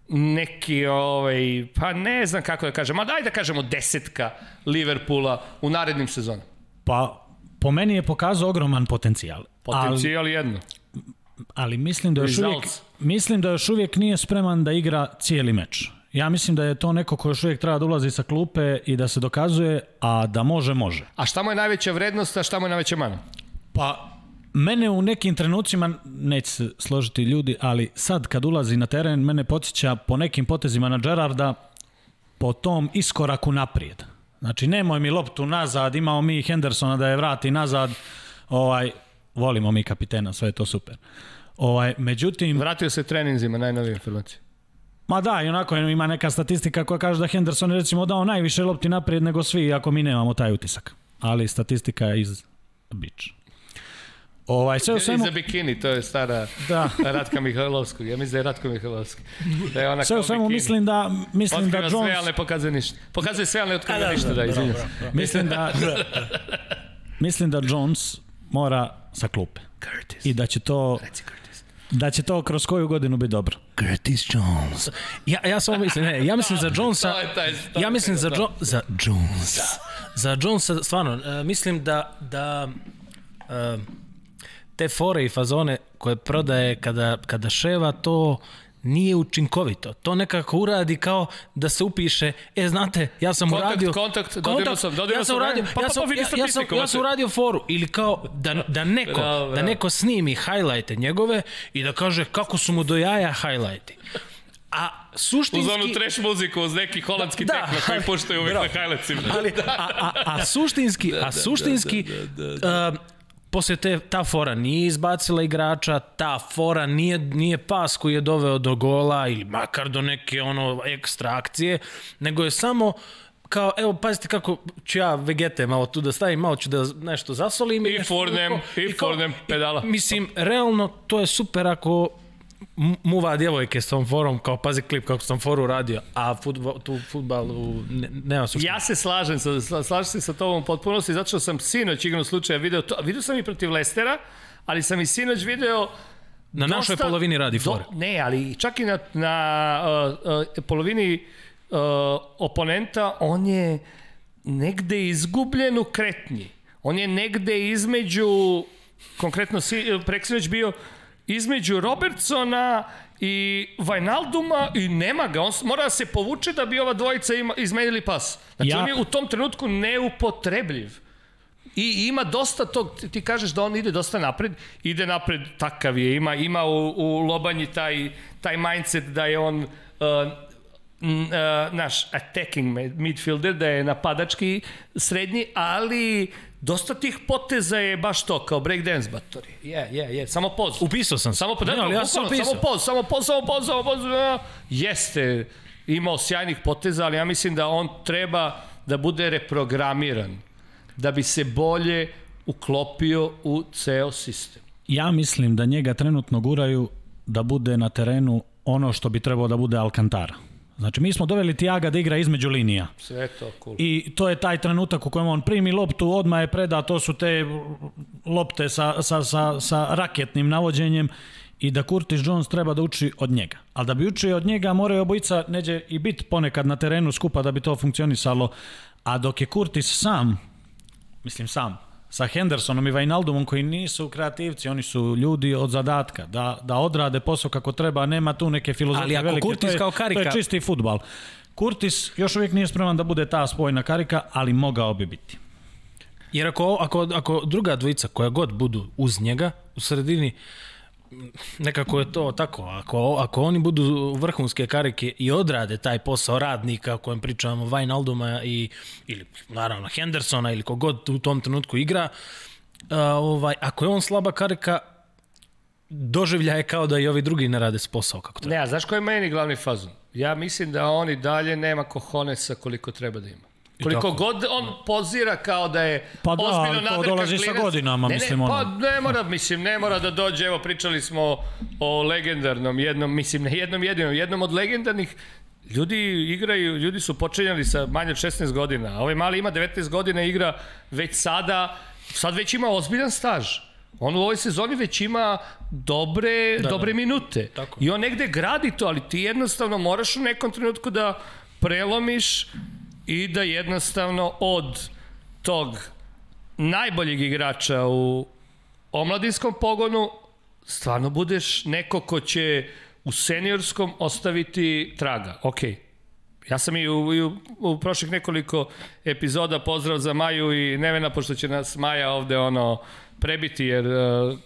Speaker 1: neki, ovaj, pa ne znam kako da kažem, a daj da kažemo desetka Liverpoola u narednim sezonama.
Speaker 2: Pa, po meni je pokazao ogroman potencijal. Ali,
Speaker 1: Potencijal jedno.
Speaker 2: ali mislim da još uvijek, mislim da još uvijek nije spreman da igra cijeli meč. Ja mislim da je to neko ko još uvijek treba da ulazi sa klupe i da se dokazuje, a da može, može.
Speaker 1: A šta mu je najveća vrednost, a šta mu je najveća mana?
Speaker 2: Pa, mene u nekim trenucima, neće se složiti ljudi, ali sad kad ulazi na teren, mene podsjeća po nekim potezima na Gerarda po tom iskoraku naprijed. Znači, nemoj mi loptu nazad, imao mi Hendersona da je vrati nazad, ovaj, volimo mi kapitena, sve je to super. Ovaj, međutim,
Speaker 1: Vratio se treninzima, najnovije informacije.
Speaker 2: ma da, i onako ima neka statistika koja kaže da Henderson je recimo dao najviše lopti naprijed nego svi, ako mi nemamo taj utisak. Ali statistika je iz bič. Ovaj, sve u svemu,
Speaker 1: Iza bikini, to je stara
Speaker 2: da,
Speaker 1: Ratka Mihajlovskog. Ja mislim da je Ratko Mihajlovski. Da je ona
Speaker 2: sve u svemu
Speaker 1: bikini.
Speaker 2: mislim da, mislim da
Speaker 1: Otkriva sve,
Speaker 2: Jones,
Speaker 1: ali ne pokazuje ništa. Pokazuje sve, ali ne otkriva
Speaker 3: da,
Speaker 1: ništa,
Speaker 3: da,
Speaker 1: da, izvinjam
Speaker 3: bravo.
Speaker 2: mislim da, mislim da Jones mora sa klupe
Speaker 1: Curtis.
Speaker 2: i da će to
Speaker 1: Reci Curtis.
Speaker 2: da će to kroz koju godinu biti dobro.
Speaker 3: Curtis Jones. Ja, ja samo mislim, ne, ja mislim za Jonesa, ja mislim za,
Speaker 1: taj-
Speaker 3: jo, za Jonesa, za Jonesa, stvarno, uh, mislim da, da uh, te fore i fazone koje prodaje kada, kada ševa, to nije učinkovito. To nekako uradi kao da se upiše, e, znate, ja sam
Speaker 1: Kontakt,
Speaker 3: uradio...
Speaker 1: kontakt, dodirnuo sam, dodirnuo
Speaker 3: ja sam uradio,
Speaker 1: ne, pa,
Speaker 3: ja
Speaker 1: pa,
Speaker 3: sam,
Speaker 1: pa, vidi
Speaker 3: ja, ja, sam, ja sam uradio foru. Ili kao da, da, neko,
Speaker 1: Bravo,
Speaker 3: da
Speaker 1: bravo.
Speaker 3: neko snimi highlighte njegove i da kaže kako su mu do jaja highlighti. A
Speaker 1: Uz
Speaker 3: suštinski...
Speaker 1: onu trash muziku, uz neki holandski
Speaker 3: Da.
Speaker 1: tekno koji puštaju uvijek
Speaker 3: Bravo.
Speaker 1: na highlightsima.
Speaker 3: ali, a, a, a suštinski, a suštinski, uh, posle te, ta fora nije izbacila igrača, ta fora nije, nije pas koji je doveo do gola ili makar do neke ono ekstra akcije, nego je samo kao, evo, pazite kako ću ja vegete malo tu da stavim, malo ću da nešto zasolim.
Speaker 1: I
Speaker 3: tako.
Speaker 1: i
Speaker 3: kao-
Speaker 1: furnem pedala.
Speaker 3: i, Mislim, realno, to je super ako muva djevojke s tom forom, kao pazi klip kako sam foru radio, a futbol, tu futbalu ne, nema suštine.
Speaker 1: Ja se slažem, sa, sla- slažem se sa tobom u potpunosti, zato što sam sinoć igrom slučaja video to, video sam i protiv Lestera, ali sam i sinoć video
Speaker 3: Na našoj polovini radi fore.
Speaker 1: Do, ne, ali čak i na, na uh, uh, polovini uh, oponenta, on je negde izgubljen u kretnji. On je negde između, konkretno si, preksinoć bio, između Robertsona i Vajnalduma i nema ga. On mora da se povuče da bi ova dvojica ima, izmenili pas. Znači
Speaker 2: Ja-
Speaker 1: on je u tom trenutku neupotrebljiv. I ima dosta tog, ti- kažeš da on ide dosta napred, ide napred, takav je, ima, ima u, u Lobanji taj, taj mindset da je on uh, uh, naš attacking midfielder, da je napadački srednji, ali dosta tih poteza je baš to, kao breakdance batori. Je, je, je, samo poz.
Speaker 3: Upisao sam.
Speaker 1: Samo po,
Speaker 3: Ne, ali ja sam upisao.
Speaker 1: samo poz, samo poz, samo poz, samo poz. Jeste imao sjajnih poteza, ali ja mislim da on treba da bude reprogramiran, da bi se bolje uklopio u ceo sistem.
Speaker 2: Ja mislim da njega trenutno guraju da bude na terenu ono što bi trebao da bude Alcantara. Znači, mi smo doveli Tiaga da igra između linija.
Speaker 1: Sve je to cool.
Speaker 2: I to je taj trenutak u kojem on primi loptu, odmah je preda, to su te lopte sa, sa, sa, sa raketnim navođenjem i da Curtis Jones treba da uči od njega. Ali da bi učio od njega, moraju obojica neđe i biti ponekad na terenu skupa da bi to funkcionisalo. A dok je Curtis sam, mislim sam, sa Hendersonom i Wijnaldumom koji nisu kreativci, oni su ljudi od zadatka, da, da odrade posao kako treba, nema tu neke filozofije
Speaker 3: Ali ako
Speaker 2: velike.
Speaker 3: Curtis
Speaker 2: to je,
Speaker 3: kao
Speaker 2: To
Speaker 3: karika-
Speaker 2: je čisti futbal. Curtis još uvijek nije spreman da bude ta spojna karika, ali mogao bi biti.
Speaker 3: Jer ako, ako, ako druga dvojica koja god budu uz njega u sredini, nekako je to tako. Ako, ako oni budu vrhunske karike i odrade taj posao radnika o kojem pričamo Wijnalduma i, ili naravno Hendersona ili kogod u tom trenutku igra, a, ovaj, ako je on slaba karika, doživlja je kao da i ovi drugi ne rade s posao kako treba.
Speaker 1: Ne, a znaš koji je meni glavni fazon? Ja mislim da on i dalje nema kohonesa koliko treba da ima. Koliko
Speaker 3: tako.
Speaker 1: god on pozira kao da je
Speaker 2: Pa da,
Speaker 1: ozbiljno
Speaker 2: ali to
Speaker 1: nadrkan
Speaker 2: dolazi sa
Speaker 1: klinac.
Speaker 2: godinama,
Speaker 1: ne,
Speaker 2: mislim,
Speaker 1: ne,
Speaker 2: ono.
Speaker 1: Pa ne mora, mislim, ne mora da dođe, evo pričali smo o legendarnom jednom, mislim, ne jednom jedinom, jednom od legendarnih Ljudi igraju, ljudi su počinjali sa manje od 16 godina. a Ovaj mali ima 19 godina igra već sada, sad već ima ozbiljan staž. On u ovoj sezoni već ima dobre, da, dobre da. minute.
Speaker 3: Tako.
Speaker 1: I on negde gradi to, ali ti jednostavno moraš u nekom trenutku da prelomiš i da jednostavno od tog najboljeg igrača u omladinskom pogonu stvarno budeš neko ko će u seniorskom ostaviti traga. Ok, Ja sam i u, i u, u prošlih nekoliko epizoda pozdrav za Maju i Nevena, pošto će nas Maja ovde ono prebiti jer uh,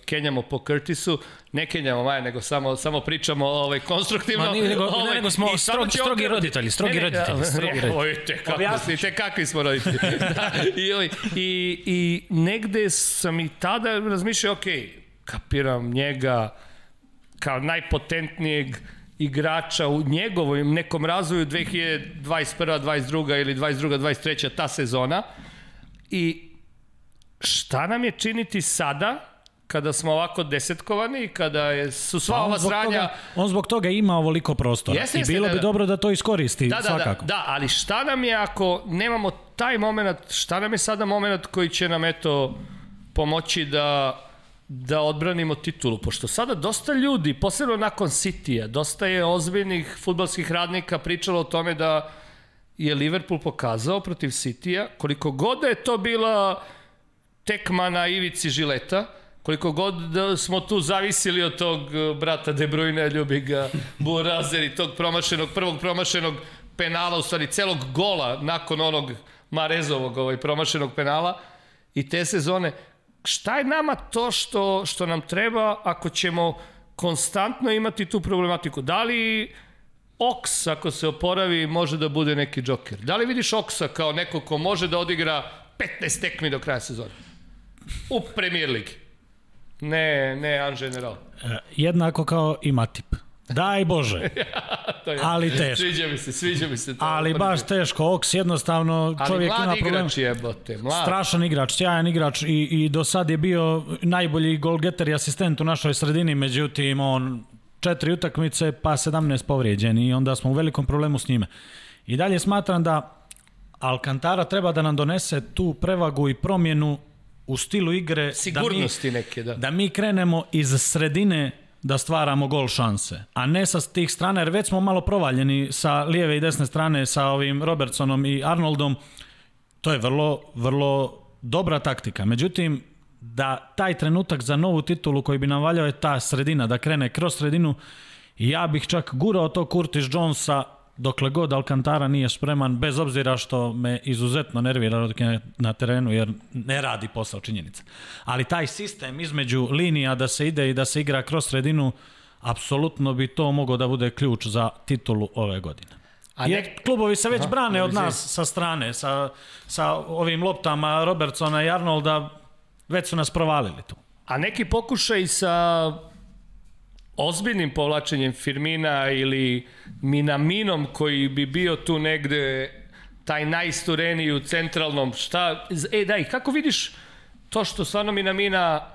Speaker 1: kenjamo po Curtisu. Ne kenjamo Maja, nego samo, samo pričamo ovaj, konstruktivno.
Speaker 3: Ma nije, nego- ne,
Speaker 1: ovaj,
Speaker 3: nego smo strogi- strogi roditelji, strogi roditelji, strogi roditelji.
Speaker 1: Ojte, kako ste, te kakvi smo roditelji. da, i, ovaj, i, I negde sam i tada razmišljao, ok, kapiram njega kao najpotentnijeg igrača u njegovom nekom razvoju 2021. 22. ili 22. 23. ta sezona i šta nam je činiti sada kada smo ovako desetkovani i kada je, su sva
Speaker 2: Pa
Speaker 1: ova sranja
Speaker 2: Toga, on zbog toga ima ovoliko prostora.
Speaker 1: Jeste,
Speaker 2: I
Speaker 1: jeste,
Speaker 2: bilo
Speaker 1: da,
Speaker 2: bi
Speaker 1: da.
Speaker 2: dobro da to iskoristi,
Speaker 1: Da, da,
Speaker 2: svakako.
Speaker 1: da, da, ali šta nam je ako nemamo taj moment, šta nam je sada moment koji će nam eto pomoći da da odbranimo titulu, pošto sada dosta ljudi, posebno nakon City-a, dosta je ozbiljnih futbalskih radnika pričalo o tome da je Liverpool pokazao protiv City-a, koliko god da je to bila tekma na ivici žileta, koliko god da smo tu zavisili od tog eh, brata De Bruyne, ljubi ga Burazer i tog promašenog, prvog promašenog penala, u stvari celog gola nakon onog Marezovog ovaj, promašenog penala i te sezone. Šta je nama to što, što nam treba ako ćemo konstantno imati tu problematiku? Da li Oks, ako se oporavi, može da bude neki džoker? Da li vidiš Oksa kao neko ko može da odigra 15 tekmi do kraja sezone? U Premier Ligi. Ne, ne, an general.
Speaker 2: E, Jednako kao i Matip. Daj Bože.
Speaker 1: To je,
Speaker 2: Ali teško.
Speaker 1: Sviđa mi se, sviđa mi se to.
Speaker 2: Ali baš teško. Oks jednostavno
Speaker 1: Ali
Speaker 2: čovjek ima
Speaker 1: mlad
Speaker 2: problem.
Speaker 1: igrač jebote, mlad.
Speaker 2: Strašan igrač, sjajan igrač i, i do sad je bio najbolji golgeter i asistent u našoj sredini, međutim on četiri utakmice pa 17 povrijeđen i onda smo u velikom problemu s njime. I dalje smatram da Alcantara treba da nam donese tu prevagu i promjenu u stilu igre
Speaker 1: Sigurnosti
Speaker 2: da mi,
Speaker 1: neke, da.
Speaker 2: da mi krenemo iz sredine da stvaramo gol šanse, a ne sa tih strana, jer već smo malo provaljeni sa lijeve i desne strane sa ovim Robertsonom i Arnoldom, to je vrlo, vrlo dobra taktika. Međutim, da taj trenutak za novu titulu koji bi nam valjao je ta sredina, da krene kroz sredinu, ja bih čak gurao to Curtis Jonesa dokle god Alcantara nije spreman, bez obzira što me izuzetno nervira dok je na terenu, jer ne radi posao činjenica. Ali taj sistem između linija da se ide i da se igra kroz sredinu, apsolutno bi to mogao da bude ključ za titulu ove godine.
Speaker 1: A
Speaker 2: Jer klubovi se već
Speaker 1: Aha,
Speaker 2: brane od nas sa strane, sa, sa ovim loptama Robertsona i Arnolda, već su nas provalili tu.
Speaker 1: A neki pokušaj sa ozbiljnim povlačenjem Firmina ili Minaminom koji bi bio tu negde taj najistureniji u centralnom, šta, e daj, kako vidiš to što stvarno Minamina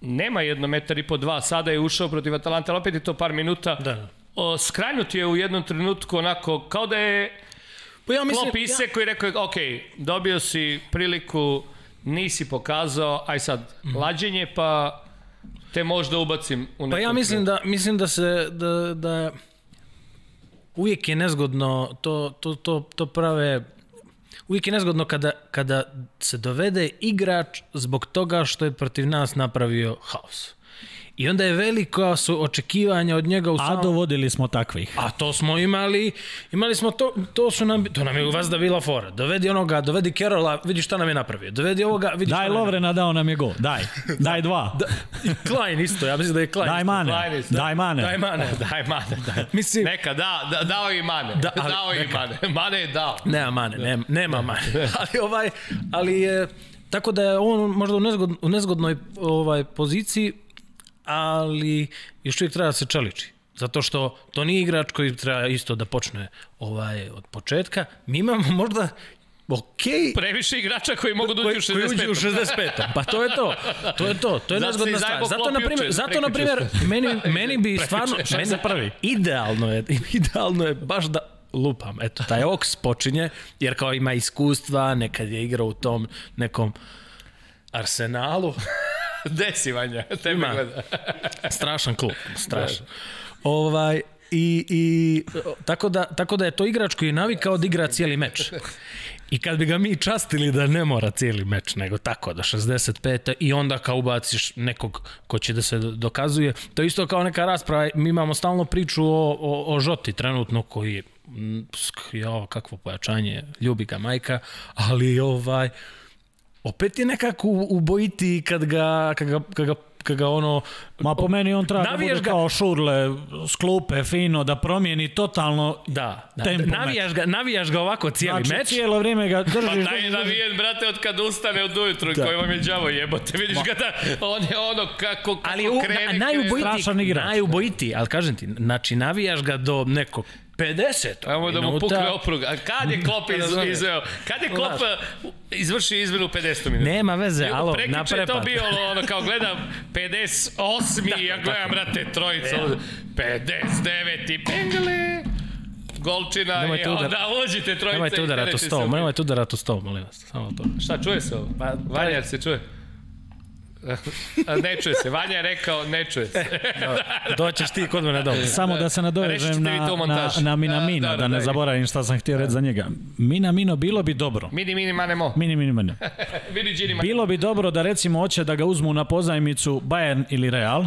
Speaker 1: nema jedno metar i po dva, sada je ušao protiv Atalanta, ali opet je to par minuta,
Speaker 3: Da.
Speaker 1: o, skranjut je u jednom trenutku onako, kao da je
Speaker 3: Pa ja mislim,
Speaker 1: Klop ise koji je rekao, ok, dobio si priliku, nisi pokazao, aj sad, lađenje, pa te možda ubacim u nekom
Speaker 3: Pa ja mislim da, mislim da se, da, da uvijek je nezgodno, to, to, to, to prave, uvijek je nezgodno kada, kada se dovede igrač zbog toga što je protiv nas napravio haos. I onda je veliko su očekivanja od njega u
Speaker 2: A
Speaker 3: samom...
Speaker 2: dovodili smo takvih.
Speaker 3: A to smo imali, imali smo to, to su nam, to nam je u vas da bila fora. Dovedi onoga, dovedi Kerola, vidi šta nam je napravio. Dovedi ovoga, vidi
Speaker 2: Daj
Speaker 3: šta nam je
Speaker 2: Lovrena, dao nam je gol. Daj, daj dva.
Speaker 3: napravio. I Klein isto, ja mislim da je Klein.
Speaker 2: Daj
Speaker 3: isto.
Speaker 2: mane,
Speaker 1: Klajnis, da.
Speaker 2: daj mane.
Speaker 3: Daj mane.
Speaker 1: Daj mane, daj.
Speaker 3: Mislim,
Speaker 1: Neka, da, da dao i mane.
Speaker 3: Da,
Speaker 1: Da,
Speaker 3: ali
Speaker 1: dao i
Speaker 3: neka.
Speaker 1: mane. Mane je dao.
Speaker 3: Nema mane, nema, nema mane. ali ovaj, ali je, tako da je on možda u, nezgod, u nezgodnoj ovaj, poziciji, ali još uvijek treba da se čeliči. Zato što to nije igrač koji treba isto da počne ovaj od početka. Mi imamo možda okej
Speaker 1: Previše igrača koji mogu da uđu u
Speaker 3: koji uđe u
Speaker 1: 65.
Speaker 3: 65. Pa to je to. To je to. To je nezgodna stvar. Zato na primjer, zato na primjer meni meni bi stvarno meni
Speaker 2: prvi.
Speaker 3: idealno je idealno je baš da lupam. Eto, taj Oks počinje, jer kao ima iskustva, nekad je igrao u tom nekom arsenalu.
Speaker 1: Desi, Vanja, tebe
Speaker 3: Ima.
Speaker 1: gleda.
Speaker 3: Strašan klub, strašan. Ovaj, i, i tako, da, tako da je to igrač koji je navikao da igra cijeli meč. I kad bi ga mi častili da ne mora cijeli meč, nego tako do 65. i onda kao ubaciš nekog ko će da se dokazuje. To je isto kao neka rasprava. Mi imamo stalno priču o, o, o Žoti trenutno koji je jo, kakvo pojačanje, ljubi ga majka, ali ovaj, opet je nekako u, u bojiti kad ga, kad ga, kad ga, kad ga ono...
Speaker 2: Ma po meni on treba da bude
Speaker 3: ga-
Speaker 2: kao šurle, sklupe, fino, da promijeni totalno
Speaker 3: Da, da.
Speaker 2: tempo
Speaker 3: navijaš, ga, navijaš ga ovako cijeli
Speaker 2: Znači,
Speaker 3: meč.
Speaker 2: cijelo vrijeme ga držiš,
Speaker 1: Pa taj je navijen, brate, od kada ustane od ujutru, da. koji vam je đavo jebote. Vidiš ga da, on je ono kako, kako
Speaker 3: Ali u,
Speaker 1: krene.
Speaker 3: na, najubojitiji,
Speaker 2: strašan igrač.
Speaker 3: najubojitiji, ali kažem ti, znači navijaš ga do nekog 50
Speaker 1: Ajmo da mu
Speaker 3: minuta.
Speaker 1: pukne oprug. A kad je Klop iz, izveo? Kad je Klop uh, izvršio izmenu u 50 minuta?
Speaker 3: Nema veze, alo,
Speaker 1: Prekjuče
Speaker 3: na
Speaker 1: je to bio ono kao gledam 58. i ja gledam, brate, trojica. ovde. 59. i Bengale. Golčina
Speaker 3: Nemojte
Speaker 1: i
Speaker 3: udar-
Speaker 1: onda uđite trojica.
Speaker 3: Nemojte
Speaker 1: i
Speaker 3: udarati u stol, nemojte udarati u stol, molim vas. Samo to.
Speaker 1: Šta, čuje se ovo?
Speaker 3: Pa,
Speaker 1: Vanja, jel se čuje? Ne čuje se. Vanja je rekao, ne čuje se.
Speaker 3: Doćeš ti kod mene doma.
Speaker 2: Samo da se nadovežem na, na, na Minamina,
Speaker 1: Da,
Speaker 2: da,
Speaker 1: da, da,
Speaker 2: ne
Speaker 1: da.
Speaker 2: zaboravim šta sam htio reći za njega. Minamino bilo bi dobro.
Speaker 1: Mini, mini, mane, mo.
Speaker 2: Mini, mini,
Speaker 1: mane.
Speaker 2: Bilo bi dobro da recimo hoće da ga uzmu na pozajmicu Bayern ili Real,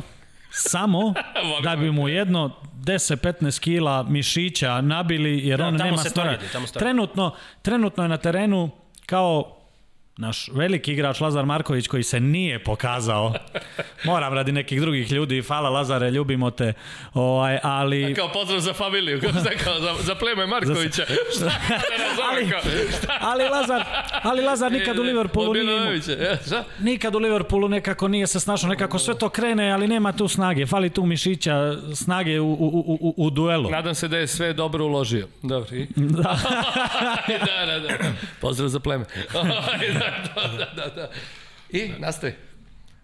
Speaker 2: samo da bi mu jedno 10-15 kila mišića nabili jer
Speaker 3: Da,
Speaker 2: on nema
Speaker 3: radi.
Speaker 2: Trenutno, trenutno je na terenu kao naš veliki igrač Lazar Marković koji se nije pokazao. Moram radi nekih drugih ljudi, hvala Lazare, ljubimo te. Ovaj, ali
Speaker 1: Kao pozdrav za familiju, kao, šta, kao za, za pleme Markovića. Šta da
Speaker 2: Ali-
Speaker 1: šta?
Speaker 2: ali Lazar, ali Lazar nikad u Liverpoolu nije
Speaker 1: ja?
Speaker 2: Nikad u Liverpoolu nekako nije se snašao, nekako sve to krene, ali nema tu snage, fali tu mišića, snage u, u, u, u, u duelu.
Speaker 1: Nadam se da je sve dobro uložio. Dobro, i?
Speaker 2: Da.
Speaker 1: da, da, da. Pozdrav za pleme. da, da, da, da. I, nastavi.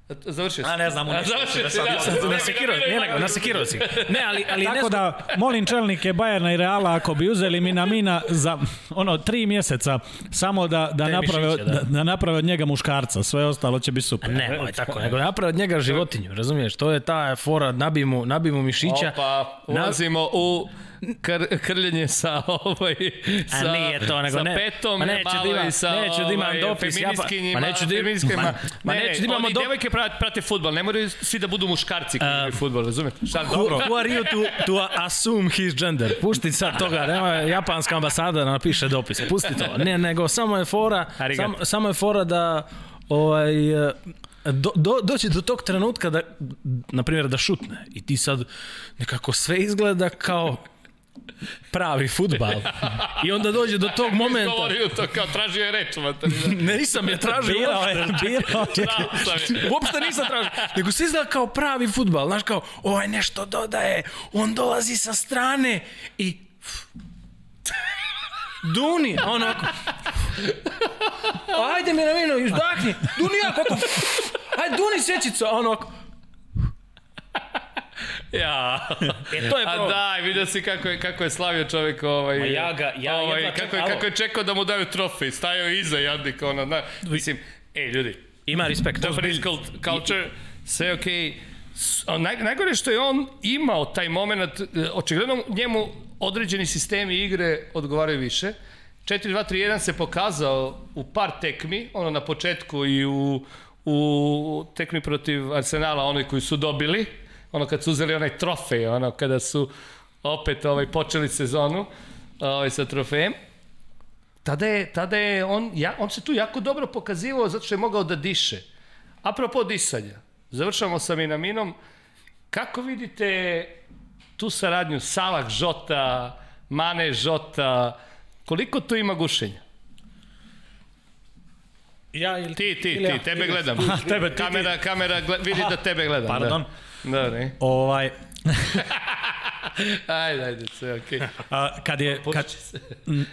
Speaker 1: Završio si.
Speaker 2: A, ne znam, uništio
Speaker 1: Završio si, da.
Speaker 3: Nasekirao, nije nego, nasekirao si. Ne, ali, ali ne
Speaker 2: Tako da, molim čelnike Bajerna i Reala, ako bi uzeli Minamina za ono tri mjeseca, samo da, da,
Speaker 3: Te
Speaker 2: naprave,
Speaker 3: mišiće, da.
Speaker 2: da. da naprave od njega muškarca, sve ostalo će biti super.
Speaker 3: Ne, moj, tako, nego napravi od njega životinju, razumiješ? To je ta fora, nabi mu, nabi mu mišića.
Speaker 1: Opa, ulazimo u kr, krljenje sa ovaj sa,
Speaker 3: A nije to, nego
Speaker 1: sa
Speaker 3: ne.
Speaker 1: petom,
Speaker 3: Ma neću da imam-
Speaker 1: sa
Speaker 3: neću da imam
Speaker 1: ovaj,
Speaker 3: dopis, ja pa- ma neću da-
Speaker 1: feminiskinjima.
Speaker 3: ma- ma
Speaker 1: ne,
Speaker 3: neću da imamo
Speaker 1: oni
Speaker 3: dop-
Speaker 1: devojke prate, prate fudbal, ne moraju svi da budu muškarci koji igraju fudbal, razumeš? Šta, dobro.
Speaker 3: Who are you to, to assume his gender? Pušti sad toga, nema japanska ambasada da napiše dopis. Pusti to. Ne, nego samo je fora,
Speaker 1: Arigato.
Speaker 3: samo, je fora da ovaj, do, do, doći do tog trenutka da, na primjer, da šutne. I ti sad nekako sve izgleda kao pravi futbal. I onda dođe do tog momenta...
Speaker 1: Govorio to kao tražio je reč, materina.
Speaker 3: Ne, nisam je tražio
Speaker 2: Birao je,
Speaker 3: uopšte.
Speaker 2: birao je.
Speaker 1: Sam je.
Speaker 3: Uopšte nisam tražio. Nego se izgleda kao pravi futbal. Znaš kao, ovaj nešto dodaje, on dolazi sa strane i... Duni, a on ovako... Ajde mi na vino, izdahni. Duni ja, kako... Ajde, Duni svećicu, a on ovako...
Speaker 1: Ja.
Speaker 3: E, to je
Speaker 1: A
Speaker 3: problem.
Speaker 1: daj, vidio si kako je, kako je slavio čovjek ovaj...
Speaker 3: Ma ja ga- ja
Speaker 1: ovaj,
Speaker 3: jedva
Speaker 1: kako, je, kako je čekao da mu daju trofej, stajao iza jadnik, ono, na, mislim, ej, ljudi,
Speaker 3: Ima respekt.
Speaker 1: Japanese cult- culture, sve okej. A Naj, najgore što je on imao taj moment, e, očigledno njemu određeni sistemi igre odgovaraju više. 4-2-3-1 se pokazao u par tekmi, ono na početku i u, u tekmi protiv Arsenala, onoj koji su dobili, ono kad su uzeli onaj trofej, ono kada su opet ovaj, počeli sezonu ovaj, sa trofejem. Tada je, tada je on, ja, on se tu jako dobro pokazivao zato što je mogao da diše. Apropo disanja, završamo sa Minaminom. Kako vidite tu saradnju Salah, Žota, Mane, Žota, koliko tu ima gušenja?
Speaker 2: Ja ili
Speaker 1: Ti, ti,
Speaker 2: ili
Speaker 1: ti,
Speaker 2: ja?
Speaker 1: tebe gledam.
Speaker 2: Tebe, ti, ti.
Speaker 1: kamera, kamera, gled, vidi da tebe gledam.
Speaker 2: Pardon.
Speaker 1: Da, da ne.
Speaker 2: Ovaj,
Speaker 1: Ajde, ajde, sve okej. Okay.
Speaker 2: a, kad je... Kad,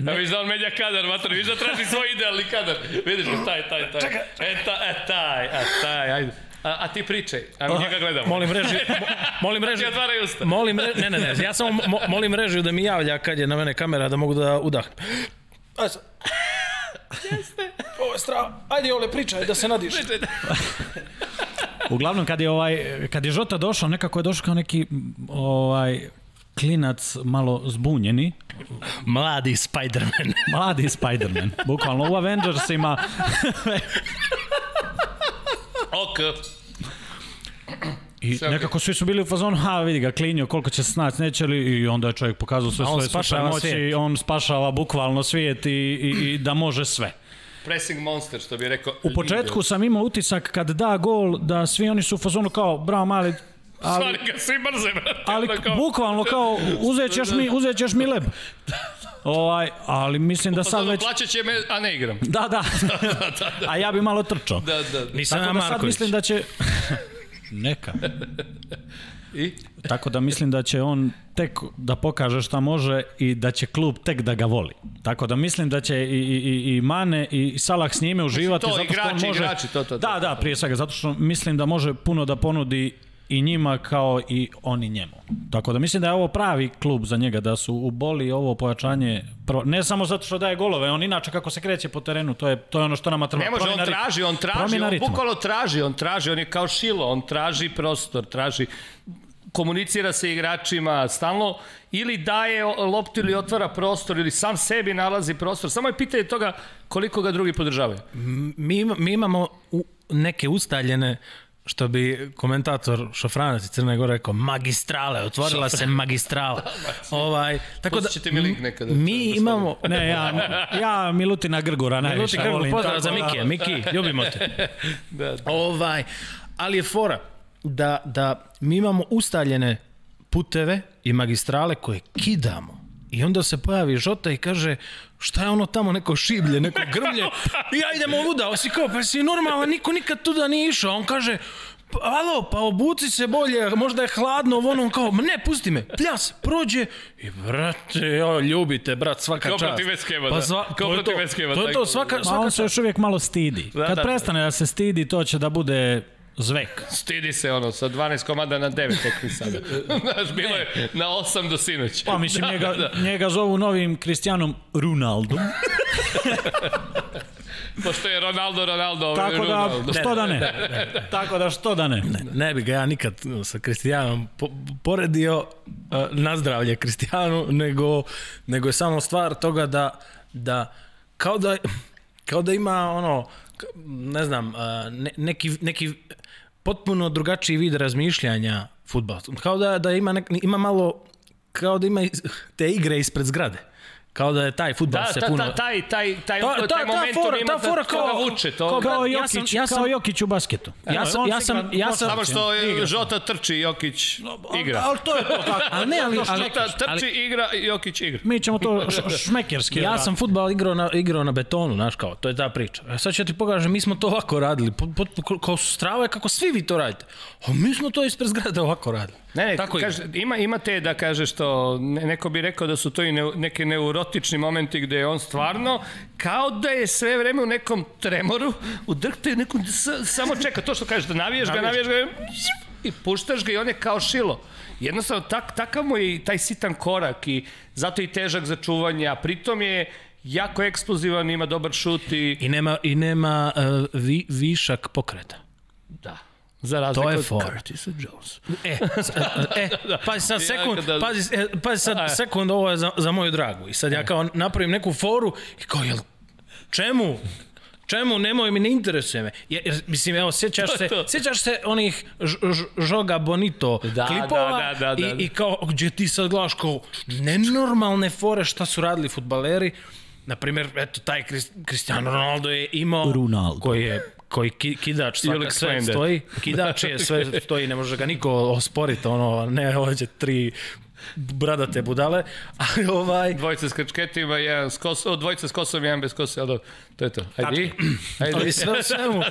Speaker 1: A viš da on menja kadar, mater, viš da traži svoj idealni kadar. Vidiš ga, taj, taj, taj. Čekaj. E, ta, e, taj, a, taj, ajde. A, a ti pričaj, a mi njega gledamo.
Speaker 3: Molim režiju, mo, molim režiju,
Speaker 1: Ti otvaraj usta.
Speaker 3: molim re, ne, ne, ne, ja samo mo, molim režiju da mi javlja kad je na mene kamera da mogu da udahnem. Ajde sad. Jeste. Ovo je strava. Ajde, Ole, pričaj da se nadiš.
Speaker 2: Uglavnom, kad je, ovaj, kad je Žota došao, nekako je došao kao neki ovaj, klinac malo zbunjeni,
Speaker 3: Mladi Spider-Man.
Speaker 2: mladi Spider-Man, bukvalno u Avengersima.
Speaker 1: Ok.
Speaker 2: I
Speaker 1: Sve
Speaker 2: nekako svi su bili u fazonu, ha vidi ga, klinio, koliko će se snaći, neće li, i onda je čovjek pokazao sve svoje super moći, on spašava bukvalno svijet i, i, i da može sve.
Speaker 1: Pressing monster, što bi rekao.
Speaker 2: U početku sam imao utisak kad da gol, da svi oni su u fazonu kao, bravo mali, ali,
Speaker 1: Stvari ga svi mrze, brate.
Speaker 2: ali
Speaker 1: kao-
Speaker 2: bukvalno kao, uzet ćeš mi, uzet ćeš mi leb. Ovaj, ali mislim da sad
Speaker 1: Sad
Speaker 2: već...
Speaker 1: Plaćat će me, a ne igram.
Speaker 2: Da, da. A ja bi malo trčao.
Speaker 1: Da, da.
Speaker 3: Nisam ja
Speaker 2: Tako da sad
Speaker 3: Marković.
Speaker 2: mislim da će... Neka.
Speaker 1: I?
Speaker 2: Tako da mislim da će on tek da pokaže šta može i da će klub tek da ga voli. Tako da mislim da će i, i, i- Mane i Salah s njime uživati
Speaker 1: to,
Speaker 2: zato što on
Speaker 1: igrači,
Speaker 2: može...
Speaker 1: igrači, to, to, to.
Speaker 2: Da, da, prije svega, zato što mislim da može puno da ponudi i njima kao i oni njemu. Tako da mislim da je ovo pravi klub za njega, da su u boli ovo pojačanje, prvo, ne samo zato što daje golove, on inače kako se kreće po terenu, to je, to je ono što nama treba.
Speaker 1: Ne može, on traži, on traži, on
Speaker 2: ritma.
Speaker 1: bukvalno traži, on traži, on je kao šilo, on traži prostor, traži komunicira sa igračima stalno ili daje loptu ili otvara prostor ili sam sebi nalazi prostor. Samo je pitanje toga koliko ga drugi podržavaju.
Speaker 3: mi, mi imamo u, neke ustaljene što bi komentator Šofranac iz Crne Gore rekao, magistrale, otvorila se magistrala. ovaj, tako da,
Speaker 1: mi link nekada.
Speaker 3: mi imamo...
Speaker 2: Ne, ja, ja Milutina Grgura najviše
Speaker 3: Milutin Grgu,
Speaker 2: volim.
Speaker 3: pozdrav za
Speaker 2: da-
Speaker 3: Miki, Miki, ljubimo te.
Speaker 1: Da, da.
Speaker 3: Ovaj, ali je fora da, da mi imamo ustaljene puteve i magistrale koje kidamo. I onda se pojavi Žota i kaže šta je ono tamo, neko šiblje, neko grmlje. I ja idemo luda, osi kao, pa si normalan, niko nikad tuda nije išao. On kaže, "Pa, alo, pa obuci se bolje, možda je hladno, ovo ono, on kao, "Ma ne, pusti me, pljas, prođe. I brate, jo, ljubite, brat, svaka
Speaker 1: Kao
Speaker 3: čast.
Speaker 1: protiv West Hama,
Speaker 3: Pa
Speaker 1: da. Kao protiv Hama,
Speaker 3: to je
Speaker 1: tako.
Speaker 3: to, svaka,
Speaker 2: Ma
Speaker 3: svaka
Speaker 2: on se još uvijek malo stidi.
Speaker 1: Da,
Speaker 2: Kad
Speaker 1: da,
Speaker 2: prestane da se stidi, to će da bude zvek.
Speaker 1: Stidi se ono, sa 12 komada na 9 tekmi sada. Znaš, bilo je na 8 do sinoć.
Speaker 2: Pa mislim, njega, njega zovu novim Cristianom Ronaldom.
Speaker 1: Pošto je Ronaldo, Ronaldo, ovaj
Speaker 2: Tako da,
Speaker 1: Ronaldo.
Speaker 2: što da ne? Tako da, što da ne?
Speaker 3: ne bi ga ja nikad sa Kristijanom po, poredio uh, na zdravlje Kristijanu, nego, nego je samo stvar toga da, da kao da kao da ima ono ne znam uh, ne, neki, neki potpuno drugačiji vid razmišljanja fudbala. Kao da, da ima, nek, ima malo kao da ima te igre ispred zgrade. Kao da je taj futbal
Speaker 1: Da,
Speaker 3: se
Speaker 1: ta,
Speaker 3: puno...
Speaker 1: ta, taj, taj, taj,
Speaker 3: Ta- ta-
Speaker 1: taj
Speaker 3: ta
Speaker 1: momentum
Speaker 3: fora-
Speaker 1: ima
Speaker 3: ta fora
Speaker 1: to
Speaker 3: kao-
Speaker 1: vuče. To,
Speaker 3: kao-
Speaker 2: Kao
Speaker 3: ja
Speaker 2: Jokić,
Speaker 3: sam- ja sam-
Speaker 2: kao Jokić u basketu.
Speaker 3: Ja sam,
Speaker 2: On
Speaker 3: ja sam, ja sam,
Speaker 1: Samo što
Speaker 2: Igra.
Speaker 1: Žota trči, Jokić igra.
Speaker 2: Ali to je to tako.
Speaker 3: ali ne, ali, ali,
Speaker 1: Žota trči, igra, Jokić igra.
Speaker 2: Mi ćemo to šmekerski.
Speaker 3: ja sam futbal igrao na, igrao na betonu, znaš kao, to je ta priča. A sad ću ja ti pokažem, mi smo to ovako radili, po, po, po, kao strava je kako svi vi to radite. A mi smo to ispred zgrade ovako radili.
Speaker 1: Ne, ne,
Speaker 3: Tako
Speaker 1: kaže, ima, ima te da kaže što, ne, neko bi rekao da su to i ne, neke neurotični momenti gde je on stvarno kao da je sve vreme u nekom tremoru, u drhte nekom, s, samo čeka to što kažeš, da navijaš ga, navijaš ga i puštaš ga i on je kao šilo. Jednostavno, tak, takav mu je i taj sitan korak i zato je i težak za čuvanje, a pritom je jako eksplozivan, ima dobar šut i...
Speaker 3: I nema, i nema uh, vi, višak pokreta.
Speaker 1: Da. Za razliku
Speaker 3: To je
Speaker 1: od
Speaker 3: fora.
Speaker 1: Curtisa Jones.
Speaker 3: E, s- e, pazi sad sekund,
Speaker 1: da-
Speaker 3: pazi, e, pazi sad sekund, ovo je za, za moju dragu. I sad ja kao napravim neku foru i kao, jel, čemu? Čemu? Nemoj mi, ne interesuje me. Jer, jer, mislim, evo, sjećaš se, sjećaš se onih ž, ž, Žoga Bonito
Speaker 1: Da,
Speaker 3: klipova
Speaker 1: da, da, da, da.
Speaker 3: I, i kao, gdje ti sad gledaš kao nenormalne fore šta su radili futbaleri. Naprimjer, eto, taj Cristiano Ronaldo je imao...
Speaker 2: Ronaldo.
Speaker 3: Koji je koji ki, kidač svaka sve stoji. Kidač je sve stoji, ne može ga niko osporiti, ono, ne ovdje tri bradate budale, ali ovaj...
Speaker 1: Dvojica s krčketima, jedan s kosom, dvojica s kosom, jedan bez kose, ali to je to. Ajde, ajde.
Speaker 3: Ali sve u svemu,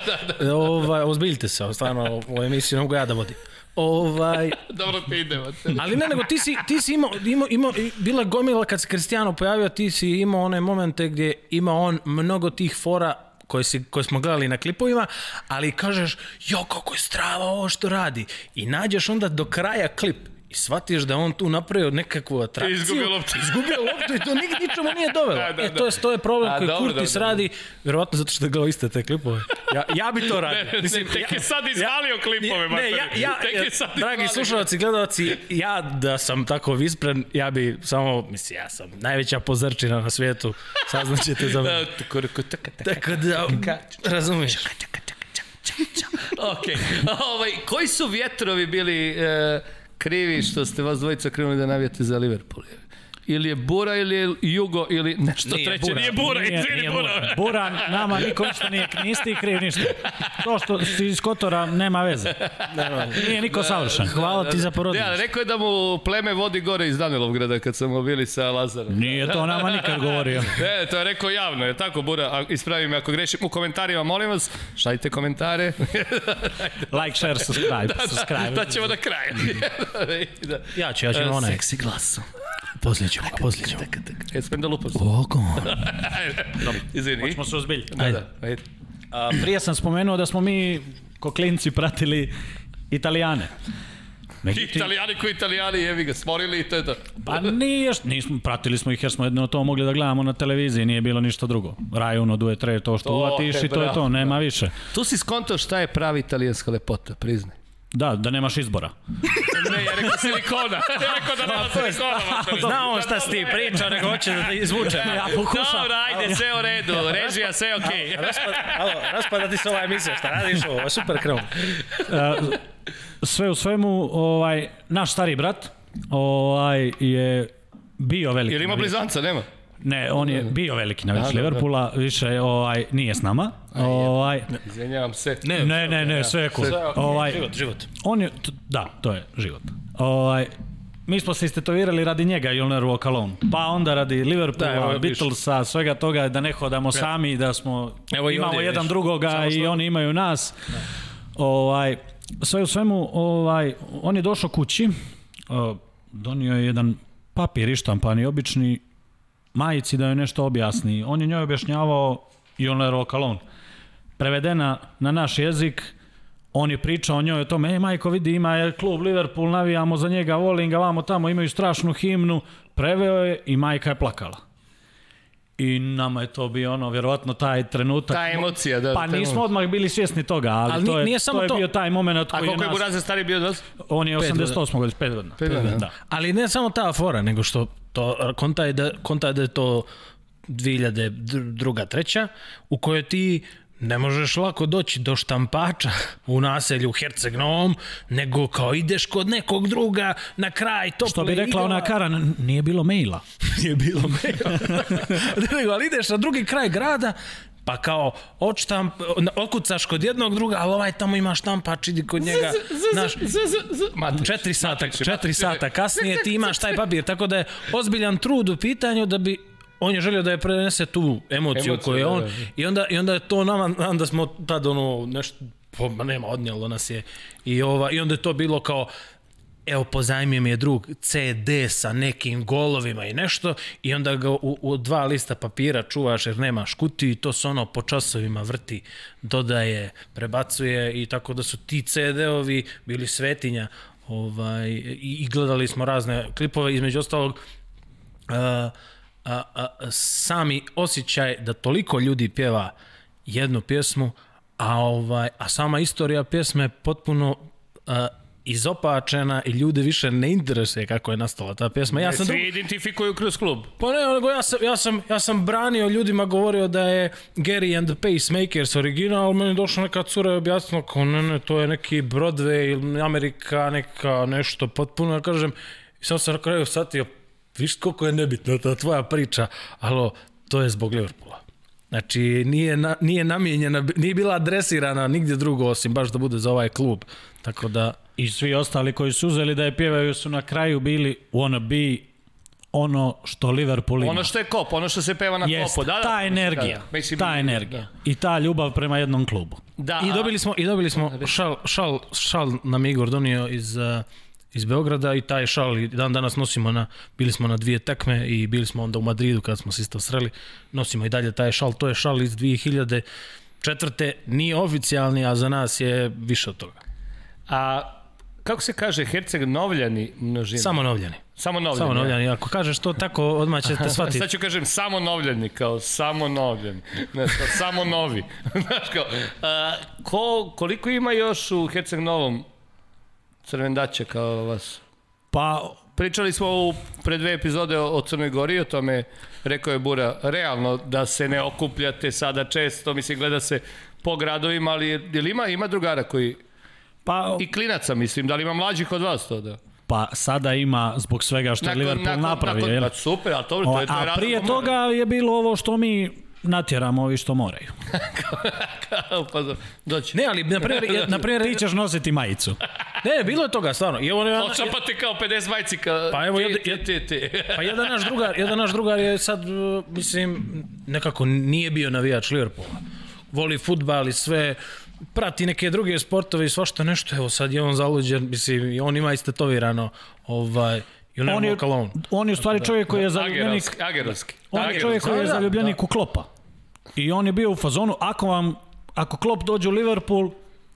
Speaker 3: ovaj, ozbiljite se, stvarno, u emisiju ne mogu ja da vodim. Ovaj,
Speaker 1: Dobro ti idemo.
Speaker 3: ali ne, nego ti si, ti si imao, imao, imao, bila gomila kad se Cristiano pojavio, ti si imao one momente gdje ima on mnogo tih fora koje, si, koje smo gledali na klipovima, ali kažeš, jo, kako je strava ovo što radi. I nađeš onda do kraja klip i shvatiš da on tu napravio nekakvu atrakciju.
Speaker 1: Izgubio loptu.
Speaker 3: Izgubio loptu i to nik, ničemu nije dovelo.
Speaker 1: Da, da,
Speaker 3: e,
Speaker 1: da.
Speaker 3: to je, to je problem
Speaker 1: A,
Speaker 3: koji
Speaker 1: dobro,
Speaker 3: Kurtis
Speaker 1: dobro,
Speaker 3: radi, vjerovatno zato što je gledao iste te klipove. Ja, ja bi to radio.
Speaker 1: Ne, ne, tek je sad izvalio klipove,
Speaker 3: ne, ja, ja,
Speaker 1: Tek je sad
Speaker 3: dragi slušalci, gledalci, ja da sam tako vispren, ja bi samo, mislim, ja sam najveća pozrčina na svijetu, saznaćete za mene. Tako da, razumiješ.
Speaker 1: ok, ovaj, koji su vjetrovi bili e, krivi što ste vas dvojica krenuli da navijate za Liverpool? Ili je Bura, ili je Jugo, ili nešto
Speaker 3: Nije
Speaker 1: treće.
Speaker 3: Bura.
Speaker 1: Nije Bura,
Speaker 2: Nije-
Speaker 1: izvini
Speaker 3: nije
Speaker 1: Bura.
Speaker 2: Buran, nama niko ništa nije, niste ih kriv ništa. To što si iz Kotora nema veze. Nije niko savršen.
Speaker 3: Hvala ti za porodicu.
Speaker 1: Ja, rekao je da mu pleme vodi gore iz Danilovgrada kad smo bili sa Lazarom.
Speaker 2: Nije to nama nikad govorio.
Speaker 1: Ne, to je rekao javno, je tako Bura? A, ispravi me ako grešim u komentarima, molim vas, šaljite komentare.
Speaker 2: Like, share, subscribe. subscribe.
Speaker 1: da ćemo na kraju. da.
Speaker 3: Ja ću, ja ću na onaj.
Speaker 1: Seksi glasom.
Speaker 3: Poslije ćemo, poslije ćemo.
Speaker 1: E, smem da lupam se.
Speaker 3: Oko.
Speaker 1: Izvini.
Speaker 2: Smo se ozbiljni.
Speaker 1: Da, da, ajde.
Speaker 2: A, prije sam spomenuo da smo mi ko klinci pratili Italijane. Međutim,
Speaker 1: Italijani koji italijani, jevi ga, smorili i to je to.
Speaker 2: Pa nije, nismo, pratili smo ih jer smo jedno to mogli da gledamo na televiziji, nije bilo ništa drugo. Rajuno, duje, tre, to što
Speaker 1: To
Speaker 2: uvatiš
Speaker 1: je
Speaker 2: i to je to,
Speaker 1: bravo.
Speaker 2: nema više.
Speaker 1: Tu si skontao šta je pravi italijanska lepota, priznaj.
Speaker 2: Da, da nemaš izbora.
Speaker 1: Ne, ja rekao silikona. Ja rekao da nema silikona. mater.
Speaker 3: Zna on šta si ti pričao, nego hoće da te izvuče.
Speaker 2: Ja pokušam.
Speaker 1: Dobro, ajde, sve u redu. Režija, sve okej.
Speaker 3: Raspad, alo, raspada ti se ova emisija, šta radiš ovo? Ovo je super krov.
Speaker 2: Sve u svemu, ovaj, naš stari brat ovaj, je bio veliki.
Speaker 1: Ili ima blizanca, nema?
Speaker 2: Ne, on je bio veliki navijač
Speaker 1: Da, da, da.
Speaker 2: Liverpoola, više ovaj, nije s nama. Ovaj,
Speaker 1: Izvinjavam se.
Speaker 3: Ne,
Speaker 2: ne, ne, ne, sve je cool. Ovaj,
Speaker 3: život, život.
Speaker 2: On je, da, to je život. Ovaj, mi smo se istetovirali radi njega You'll Never Walk Alone. Pa onda radi Liverpoola,
Speaker 3: Da,
Speaker 2: da. Beatlesa, svega toga, da ne hodamo sami, da smo,
Speaker 3: Evo i
Speaker 2: imamo
Speaker 3: ovdje,
Speaker 2: jedan
Speaker 3: vidiš.
Speaker 2: drugoga
Speaker 3: Samo
Speaker 2: i
Speaker 3: slabo.
Speaker 2: oni imaju nas. Ovaj, sve u svemu, ovaj, on je došao kući, donio je jedan papir ištampani, obični, majici da joj nešto objasni. On je njoj objašnjavao You'll Never Walk Alone. Prevedena na naš jezik, on je pričao o njoj o tome, e majko vidi ima je klub Liverpool, navijamo za njega, volim ga, vamo tamo, imaju strašnu himnu, preveo je i majka je plakala. I nama je to bio ono, vjerovatno taj trenutak.
Speaker 1: Ta emocija, da.
Speaker 2: Pa nismo
Speaker 1: moment.
Speaker 2: odmah bili svjesni toga, ali,
Speaker 3: Ali
Speaker 2: to, je,
Speaker 3: nije samo
Speaker 2: to je
Speaker 3: to.
Speaker 2: bio taj moment
Speaker 1: A
Speaker 2: koji je
Speaker 1: koliko je
Speaker 2: nas...
Speaker 1: Burazer stari bio od vas?
Speaker 2: On je
Speaker 3: Pet
Speaker 2: 88. godina, 5 godina.
Speaker 1: Pet godina,
Speaker 2: Da.
Speaker 3: Ali ne samo ta fora, nego što to, konta je da, konta je da je to 2002. treća, u kojoj ti ne možeš lako doći do štampača u naselju Herceg Novom, nego kao ideš kod nekog druga na kraj tople
Speaker 2: Što bi rekla ona Kara, nije bilo maila.
Speaker 3: nije bilo maila. Nego, ali ideš na drugi kraj grada, pa kao odštamp, okucaš kod jednog druga, ali ovaj tamo ima štampač, idi kod njega. Znaš,
Speaker 1: Matrić.
Speaker 3: četiri sata,
Speaker 1: Matrić,
Speaker 3: četiri
Speaker 1: Matrić.
Speaker 3: sata kasnije ti imaš taj papir, tako da je ozbiljan trud u pitanju da bi on je želio da je prenese tu emociju,
Speaker 1: Emociju,
Speaker 3: koju je
Speaker 1: da,
Speaker 3: on
Speaker 1: da, da.
Speaker 3: i onda, i onda je to nama, onda smo tad ono nešto, pa ma nema, odnijelo nas je i, ova, i onda je to bilo kao evo pozajmio mi je drug CD sa nekim golovima i nešto i onda ga u, u dva lista papira čuvaš jer nemaš kutiju i to se ono po časovima vrti, dodaje, prebacuje i tako da su ti CD-ovi bili svetinja ovaj, i, i gledali smo razne klipove, između ostalog a, a, a, sami osjećaj da toliko ljudi pjeva jednu pjesmu, a ovaj a sama istorija pjesme je potpuno a, izopačena i ljude više ne interesuje kako je nastala ta pjesma. Ja sam
Speaker 1: Svi
Speaker 3: drugo,
Speaker 1: identifikuju kroz klub.
Speaker 3: pa ne, nego ja sam, ja, sam, ja sam branio ljudima govorio da je Gary and the Pacemakers original, ali meni došla neka cura i objasnila kao ne, ne, to je neki Broadway ili Amerika, neka nešto potpuno, ja kažem, i sam sam na kraju satio, viš koliko je nebitna ta tvoja priča, alo, to je zbog Liverpoola. Znači, nije, na, nije namijenjena, nije bila adresirana nigdje drugo osim baš da bude za ovaj klub. Tako da,
Speaker 2: I svi ostali koji su uzeli da je pjevaju su na kraju bili wanna be ono što Liverpool ima.
Speaker 1: Ono što je kop, ono što se peva na
Speaker 2: Jest,
Speaker 1: kopu. Da, da,
Speaker 2: ta energija,
Speaker 1: da, da. Mislim,
Speaker 2: ta energija i ta ljubav prema jednom klubu.
Speaker 1: Da,
Speaker 3: I dobili smo i dobili smo šal šal šal nam Igor donio iz uh, iz Beograda i taj šal i dan danas nosimo na bili smo na dvije tekme i bili smo onda u Madridu kad smo se isto sreli. Nosimo i dalje taj šal, to je šal iz 2000 četvrte, nije oficijalni, a za nas je više od toga.
Speaker 1: A kako se kaže Herceg Novljani množina?
Speaker 3: Samo novljani.
Speaker 1: samo Novljani.
Speaker 3: Samo
Speaker 1: ja.
Speaker 3: novljani. Ako kažeš to tako, odmah ćete shvatiti.
Speaker 1: Sad ću kažem samo novljani, kao samo novljani. Znaš, kao samo novi. Znaš, kao, a, ko, koliko ima još u Herceg Novom crvendaća kao vas?
Speaker 2: Pa
Speaker 1: Pričali smo u pre dve epizode o, o Crnoj Gori, o tome rekao je Bura, realno da se ne okupljate sada često, mislim gleda se po gradovima, ali je, je li ima, ima drugara koji,
Speaker 2: pa
Speaker 1: i klinaca mislim, da li ima mlađih od vas to da?
Speaker 2: pa sada ima zbog svega što je Liverpool napravio. jel?
Speaker 1: pa super, a to, to je, to je
Speaker 2: a prije toga je bilo ovo što mi natjeramo ovi što moraju.
Speaker 1: mora. pa do- doći.
Speaker 3: Ne, ali na primjer, je- na primjer,
Speaker 2: Ti ćeš nositi majicu.
Speaker 3: ne, bilo je toga stvarno. I ovo je
Speaker 1: Očapate kao 50 majcika.
Speaker 3: Pa evo,
Speaker 1: ti,
Speaker 3: jed-
Speaker 1: ti, ti, ti.
Speaker 3: Pa jedan naš drugar, jedan naš drugar je sad, uh, mislim, nekako nije bio navijač Liverpoola. Voli futbal i sve, prati neke druge sportove i svašta nešto. Evo sad je on zaluđen, mislim, on ima istetovirano, ovaj, never
Speaker 2: On je,
Speaker 3: walk alone.
Speaker 2: on je u stvari čovjek koji je zaljubljenik,
Speaker 1: Agerovski, Agerovski.
Speaker 2: on je
Speaker 1: Agerovski.
Speaker 2: čovjek koji je
Speaker 3: Da, da,
Speaker 2: zaljubljenik u Klopa. I on je bio u fazonu, ako vam, ako Klop dođe u Liverpool,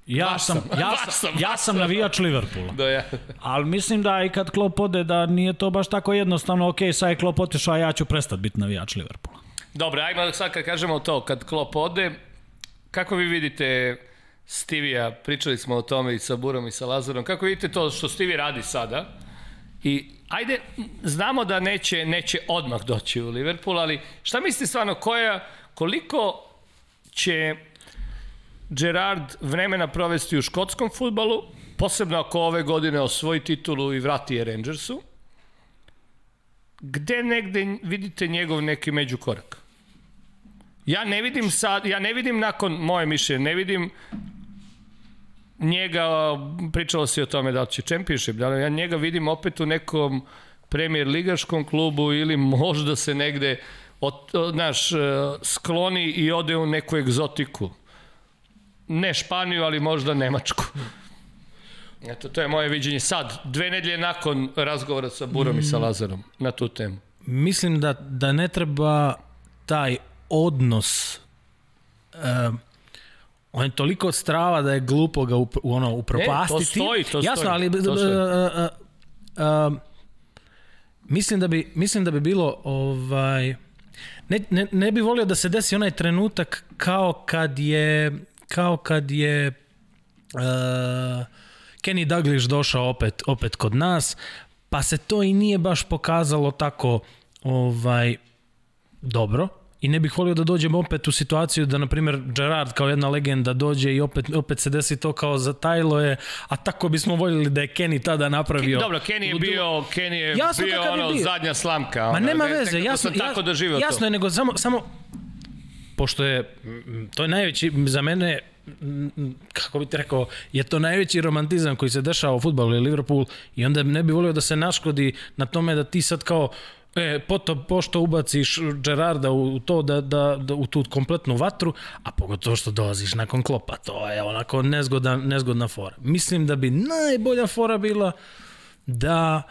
Speaker 2: ja sam,
Speaker 1: sam,
Speaker 2: ja sam,
Speaker 1: sam,
Speaker 2: ja sam navijač Liverpoola.
Speaker 1: Da, ja.
Speaker 2: Ali mislim da i kad Klopp ode, da nije to baš tako jednostavno, ok, sad je Klopp otišao, a ja ću prestati biti navijač Liverpoola.
Speaker 1: Dobro, ajmo sad kad kažemo to, kad Klop ode, kako vi vidite Stivija, pričali smo o tome i sa Burom i sa Lazarom, kako vidite to što Stivi radi sada? I ajde, znamo da neće, neće odmah doći u Liverpool, ali šta mislite stvarno, koja, koliko će Gerard vremena provesti u škotskom futbalu, posebno ako ove godine osvoji titulu i vrati je Rangersu, gde negde vidite njegov neki međukorak? Ja ne vidim sad, ja ne vidim nakon moje mišljenje, ne vidim njega, pričalo se o tome da će championship, da ja njega vidim opet u nekom premier ligaškom klubu ili možda se negde od, naš, skloni i ode u neku egzotiku. Ne Španiju, ali možda Nemačku. Eto, to je moje viđenje sad, dve nedelje nakon razgovora sa Burom i sa Lazarom na tu temu.
Speaker 3: Mislim da, da ne treba taj odnos um, on je toliko strava da je glupo ga up, ono, upropastiti.
Speaker 1: E, to stoji, to
Speaker 3: Jasno,
Speaker 1: stoji,
Speaker 3: ali
Speaker 1: to
Speaker 3: uh,
Speaker 1: stoji.
Speaker 3: uh, uh, uh, mislim da bi mislim da bi bilo ovaj ne, ne, ne bi volio da se desi onaj trenutak kao kad je kao kad je uh, Kenny Douglas došao opet opet kod nas pa se to i nije baš pokazalo tako ovaj dobro i ne bih volio da dođemo opet u situaciju da, na primjer, Gerard kao jedna legenda dođe i opet, opet se desi to kao za Tajlo je, a tako bismo voljeli da je Kenny tada napravio.
Speaker 1: Dobro, Kenny je bio, Kenny je
Speaker 3: Jasno
Speaker 1: bio ono
Speaker 3: bio.
Speaker 1: zadnja slamka.
Speaker 3: Ma
Speaker 1: ono,
Speaker 3: nema
Speaker 1: ne-
Speaker 3: veze,
Speaker 1: nekako
Speaker 3: jasno,
Speaker 1: sam tako doživio
Speaker 3: jasno
Speaker 1: to.
Speaker 3: je, nego samo, samo pošto je, to je najveći, za mene, kako bi ti rekao, je to najveći romantizam koji se dešava u futbalu i Liverpool i onda ne bi volio da se naškodi na tome da ti sad kao e, poto, pošto ubaciš Gerarda u, u to da, da, da, u tu kompletnu vatru, a pogotovo što dolaziš nakon klopa, to je onako nezgodan, nezgodna fora. Mislim da bi najbolja fora bila da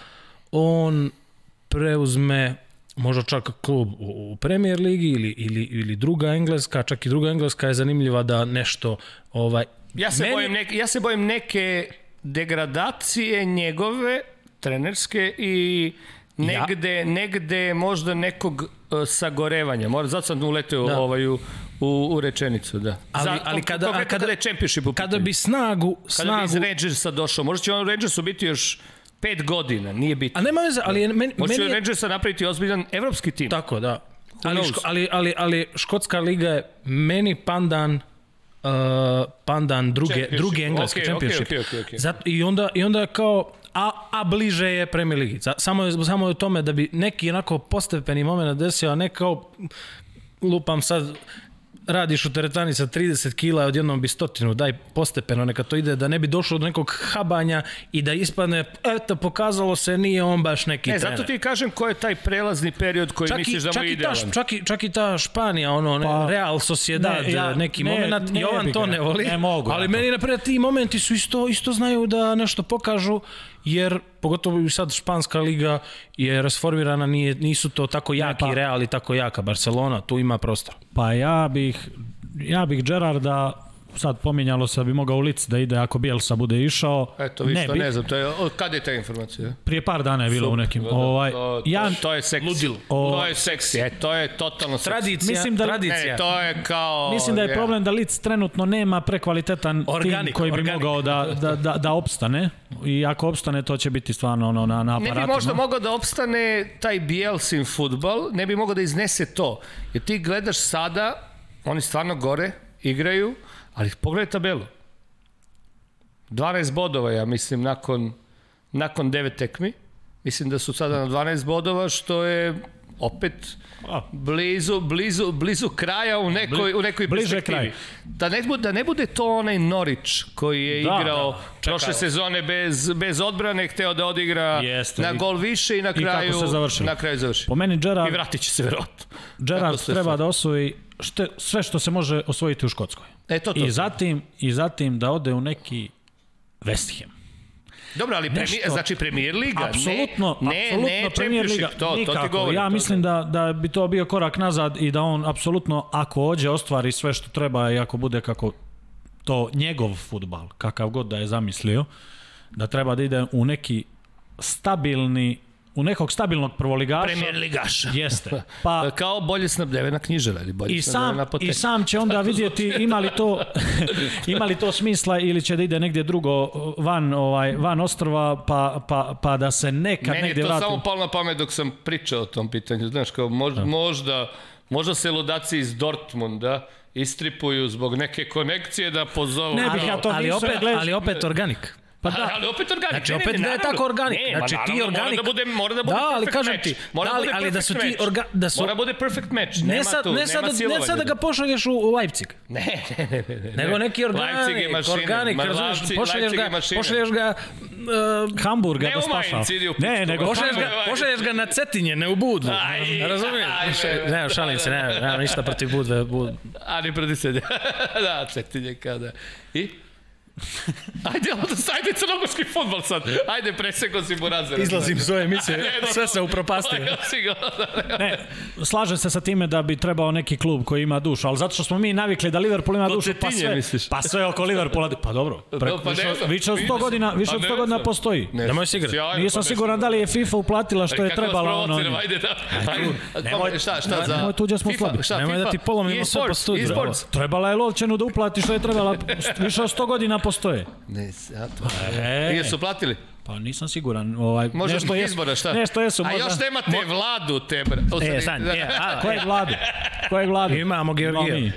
Speaker 3: on preuzme možda čak klub u, u Premier ligi ili, ili, ili druga engleska, čak i druga engleska je zanimljiva da nešto ovaj
Speaker 1: Ja se,
Speaker 3: Meni-
Speaker 1: bojim neke, ja se bojim neke degradacije njegove, trenerske i negde, negde možda nekog uh, sagorevanja. Možda, zato sam uleteo
Speaker 3: Da.
Speaker 1: ovaj, u, u, u rečenicu, da.
Speaker 3: Ali-
Speaker 1: Za,
Speaker 3: ali kada- a
Speaker 1: konkretno
Speaker 3: kada-
Speaker 1: kada je championship u
Speaker 3: kada
Speaker 1: pitanju.
Speaker 3: bi snagu
Speaker 1: kada
Speaker 3: snagu
Speaker 1: bi iz Rangersa došao, možda će on Rangersu biti još pet godina, nije bitno.
Speaker 3: a nema veze, ali je, meni,
Speaker 1: Možda će
Speaker 3: meni
Speaker 1: Rangersa napraviti ozbiljan evropski tim.
Speaker 3: tako da ali, ško, ali, ali, ali škotska liga je meni pandan uh, pandan druge, druge engleske
Speaker 1: Okej,
Speaker 3: championship.
Speaker 1: okej, okej, okej.
Speaker 3: Zato, i, onda, I onda kao, a, a bliže je Premier Ligi. Samo je, samo je u tome da bi neki onako postepeni moment desio, a ne kao lupam sad radiš u teretani sa 30 kila, odjednom bi stotinu, daj postepeno, neka to ide, da ne bi došlo do nekog habanja i da ispadne, eto, pokazalo se, nije on baš neki
Speaker 1: E,
Speaker 3: trener.
Speaker 1: zato ti kažem ko je taj prelazni period koji
Speaker 3: Čak i,
Speaker 1: misliš da mu
Speaker 3: čak,
Speaker 1: je
Speaker 3: i ta,
Speaker 1: idealan.
Speaker 3: čak, i, čak i ta Španija, ono, ne,
Speaker 2: Pa,
Speaker 3: Real Sociedad,
Speaker 2: ne, ja-
Speaker 3: neki
Speaker 2: ne,
Speaker 3: moment,
Speaker 2: ne
Speaker 3: Jovan
Speaker 2: bi
Speaker 3: to ne voli,
Speaker 2: ne mogu
Speaker 3: ali meni, naprijed, ti momenti su isto, isto znaju da nešto pokažu, jer pogotovo i sad španska liga je rasformirana, nije, nisu to tako jaki
Speaker 2: pa-
Speaker 3: Real i tako jaka Barcelona, tu ima prostor.
Speaker 2: Pa ja bih, ja bih Gerarda, sad pominjalo se da bi mogao u lic da ide ako Bielsa bude išao.
Speaker 1: Eto, vi što
Speaker 2: bih.
Speaker 1: ne znam, to je, od kada je ta informacija?
Speaker 2: Prije par dana je bilo u nekim.
Speaker 1: Da, da,
Speaker 2: ovaj,
Speaker 1: to, to,
Speaker 2: ja,
Speaker 1: to je seksi.
Speaker 3: Ludilo.
Speaker 2: O-
Speaker 1: To je seksi, e, to je totalno seksi.
Speaker 3: Tradicija,
Speaker 2: Mislim da-
Speaker 3: tradicija.
Speaker 1: Ne, to je kao...
Speaker 2: Mislim da je problem da Lic trenutno nema prekvalitetan
Speaker 3: Organik,
Speaker 2: tim koji bi
Speaker 3: organik.
Speaker 2: mogao da, da, da, da opstane i ako opstane to će biti stvarno ono na, na
Speaker 1: Ne
Speaker 2: aparatima.
Speaker 1: bi možda mogao da opstane taj Bielsin futbal, ne bi mogao da iznese to. Jer ti gledaš sada, oni stvarno gore igraju, ali pogledaj tabelu. 12 bodova, ja mislim, nakon, nakon 9 tekmi. Mislim da su sada na 12 bodova, što je opet blizu, blizu, blizu kraja u nekoj, u nekoj
Speaker 2: bliže kraju.
Speaker 1: Da ne, bude, da ne bude to onaj Norić koji je
Speaker 2: Da,
Speaker 1: igrao
Speaker 2: da,
Speaker 1: prošle sezone bez, bez odbrane, hteo da odigra
Speaker 2: Jeste.
Speaker 1: na
Speaker 2: I-
Speaker 1: gol više i na
Speaker 2: kako
Speaker 1: kraju
Speaker 2: se završilo.
Speaker 1: na kraju završi.
Speaker 2: Po meni Gerard,
Speaker 1: I vratit će se verovatno.
Speaker 2: Gerard
Speaker 1: Kako
Speaker 2: treba da osvoji šte, sve što se može osvojiti u Škotskoj.
Speaker 1: E, to, to.
Speaker 2: I zatim, I zatim da ode u neki West Ham.
Speaker 1: Dobro, ali
Speaker 2: Nešto-
Speaker 1: znači premier liga,
Speaker 2: Apsolutno,
Speaker 1: ne, ne,
Speaker 2: apsolutno
Speaker 1: ne
Speaker 2: Premier Liga.
Speaker 1: To, to
Speaker 2: nikako.
Speaker 1: ti govorim.
Speaker 2: Ja
Speaker 1: to,
Speaker 2: mislim da, da bi to bio korak nazad i da on apsolutno, ako ođe, ostvari sve što treba i ako bude kako to njegov futbal, kakav god da je zamislio, da treba da ide u neki stabilni, u nekog stabilnog prvoligaša.
Speaker 1: Premier ligaša.
Speaker 2: Jeste. Pa
Speaker 1: Kao bolje snabdevena knjižara ili bolje
Speaker 2: i sam. I sam će onda vidjeti ima li to ima li to smisla ili će da ide negdje drugo van ovaj van ostrva pa, pa, pa da se nekad
Speaker 1: Meni je
Speaker 2: negdje
Speaker 1: to
Speaker 2: vrati.
Speaker 1: samo palo na pamet dok sam pričao o tom pitanju. Znaš, kao možda, možda, možda se ludaci iz Dortmunda istripuju zbog neke konekcije da pozovu.
Speaker 2: Ne bih ja to
Speaker 3: ali opet, ali opet organik.
Speaker 2: Pa
Speaker 1: Da.
Speaker 2: da.
Speaker 1: Ali opet organik.
Speaker 3: Znači,
Speaker 1: ne, ne,
Speaker 3: opet
Speaker 1: ne,
Speaker 3: da je tako organik.
Speaker 1: Ne,
Speaker 3: Znači,
Speaker 1: ma
Speaker 3: ti organik-
Speaker 1: Mora da bude, mora da bude
Speaker 3: Da, ali
Speaker 1: perfect
Speaker 3: kažem
Speaker 1: match.
Speaker 3: ti,
Speaker 1: Mora
Speaker 3: da, ali-
Speaker 1: bude
Speaker 3: ali da su ti
Speaker 1: match.
Speaker 3: orga- da su-
Speaker 1: Mora bude perfect match.
Speaker 3: Ne sad,
Speaker 1: tu,
Speaker 3: ne sad, ne sad da ga pošalješ u, u Leipzig.
Speaker 1: Ne, ne, ne, ne, ne.
Speaker 3: Nego neki
Speaker 1: Leipzig je
Speaker 3: organik,
Speaker 1: mašina.
Speaker 3: organik, razumiješ, pošalješ ga, pošalješ ga, uh,
Speaker 2: Hamburga
Speaker 1: Ne
Speaker 2: da spašava. Ne, nego
Speaker 3: pošalješ ga, pošalješ ga na Cetinje, ne u Budvu. Razumiješ? Ne, šalim se, ne, nemam ništa protiv Budve. Bud...
Speaker 1: A ne proti se. da, cetinje kada. I? Ajde, onda ajde crnogorski futbol sad. Ajde, preseko si Burazera.
Speaker 3: Izlazim iz ove emisije,
Speaker 1: Ne, ne,
Speaker 3: sve se upropastio.
Speaker 2: Ne, slažem se sa time da bi trebao neki klub koji ima dušu, ali zato što smo mi navikli da Liverpool ima dušu, pa sve,
Speaker 1: misliš?
Speaker 2: pa sve oko Liverpoola, pa dobro, preko,
Speaker 1: pa ne
Speaker 2: više, više od 100 godina, više
Speaker 1: Pa
Speaker 2: od
Speaker 1: ne
Speaker 2: 100 godina postoji.
Speaker 1: Ne,
Speaker 3: Nemoj se igrati.
Speaker 2: Nisam
Speaker 1: pa
Speaker 2: siguran da li je FIFA uplatila što je
Speaker 1: vas
Speaker 2: trebala ono.
Speaker 1: Ajde, da. Ajde,
Speaker 2: nemoj-
Speaker 1: šta, šta za...
Speaker 2: nemoj tu gdje smo
Speaker 1: FIFA,
Speaker 2: slabi.
Speaker 3: Nemoj da ti polomimo sve po studiju.
Speaker 2: Trebala je Lovćenu da uplati što je trebala, više od 100 godina postoje.
Speaker 1: Ne, ja to...
Speaker 2: E,
Speaker 1: jesu platili?
Speaker 2: Pa nisam siguran. Ovaj,
Speaker 1: Možda
Speaker 2: nešto
Speaker 1: nešto
Speaker 2: jesu,
Speaker 1: izbora, šta?
Speaker 2: Nešto jesu.
Speaker 1: A
Speaker 2: možda-
Speaker 1: još nemate vladu, te bra... O,
Speaker 3: E,
Speaker 1: sad-
Speaker 3: sad, e, a,
Speaker 2: Kojeg vladu? Kojeg vladu?
Speaker 3: Imamo Georgija.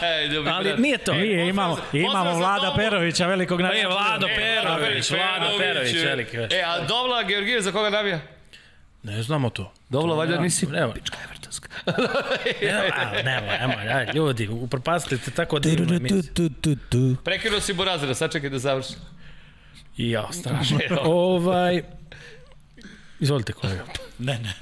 Speaker 1: Daj, dobro,
Speaker 3: Ali
Speaker 1: brat.
Speaker 3: nije to.
Speaker 2: Nije, imamo, imamo Vlada
Speaker 1: Domu.
Speaker 2: Perovića, velikog
Speaker 3: E,
Speaker 2: navijača.
Speaker 3: Vlado
Speaker 1: E,
Speaker 3: Perović, Vlado Perović, veliki.
Speaker 1: E, a Dovla Georgijev za koga navija?
Speaker 3: Ne znamo to.
Speaker 1: Dovla, valjda nisi...
Speaker 3: nema.
Speaker 1: Pička Evertonska.
Speaker 3: Nema, a, nema, nema, aj, ljudi, upropastili te tako divnu
Speaker 2: Tu,
Speaker 3: emisiju.
Speaker 1: Prekinuo si Burazira, sačekaj da završi.
Speaker 3: I ja, strašno. ovaj, izvolite kolega.
Speaker 2: Ne, ne,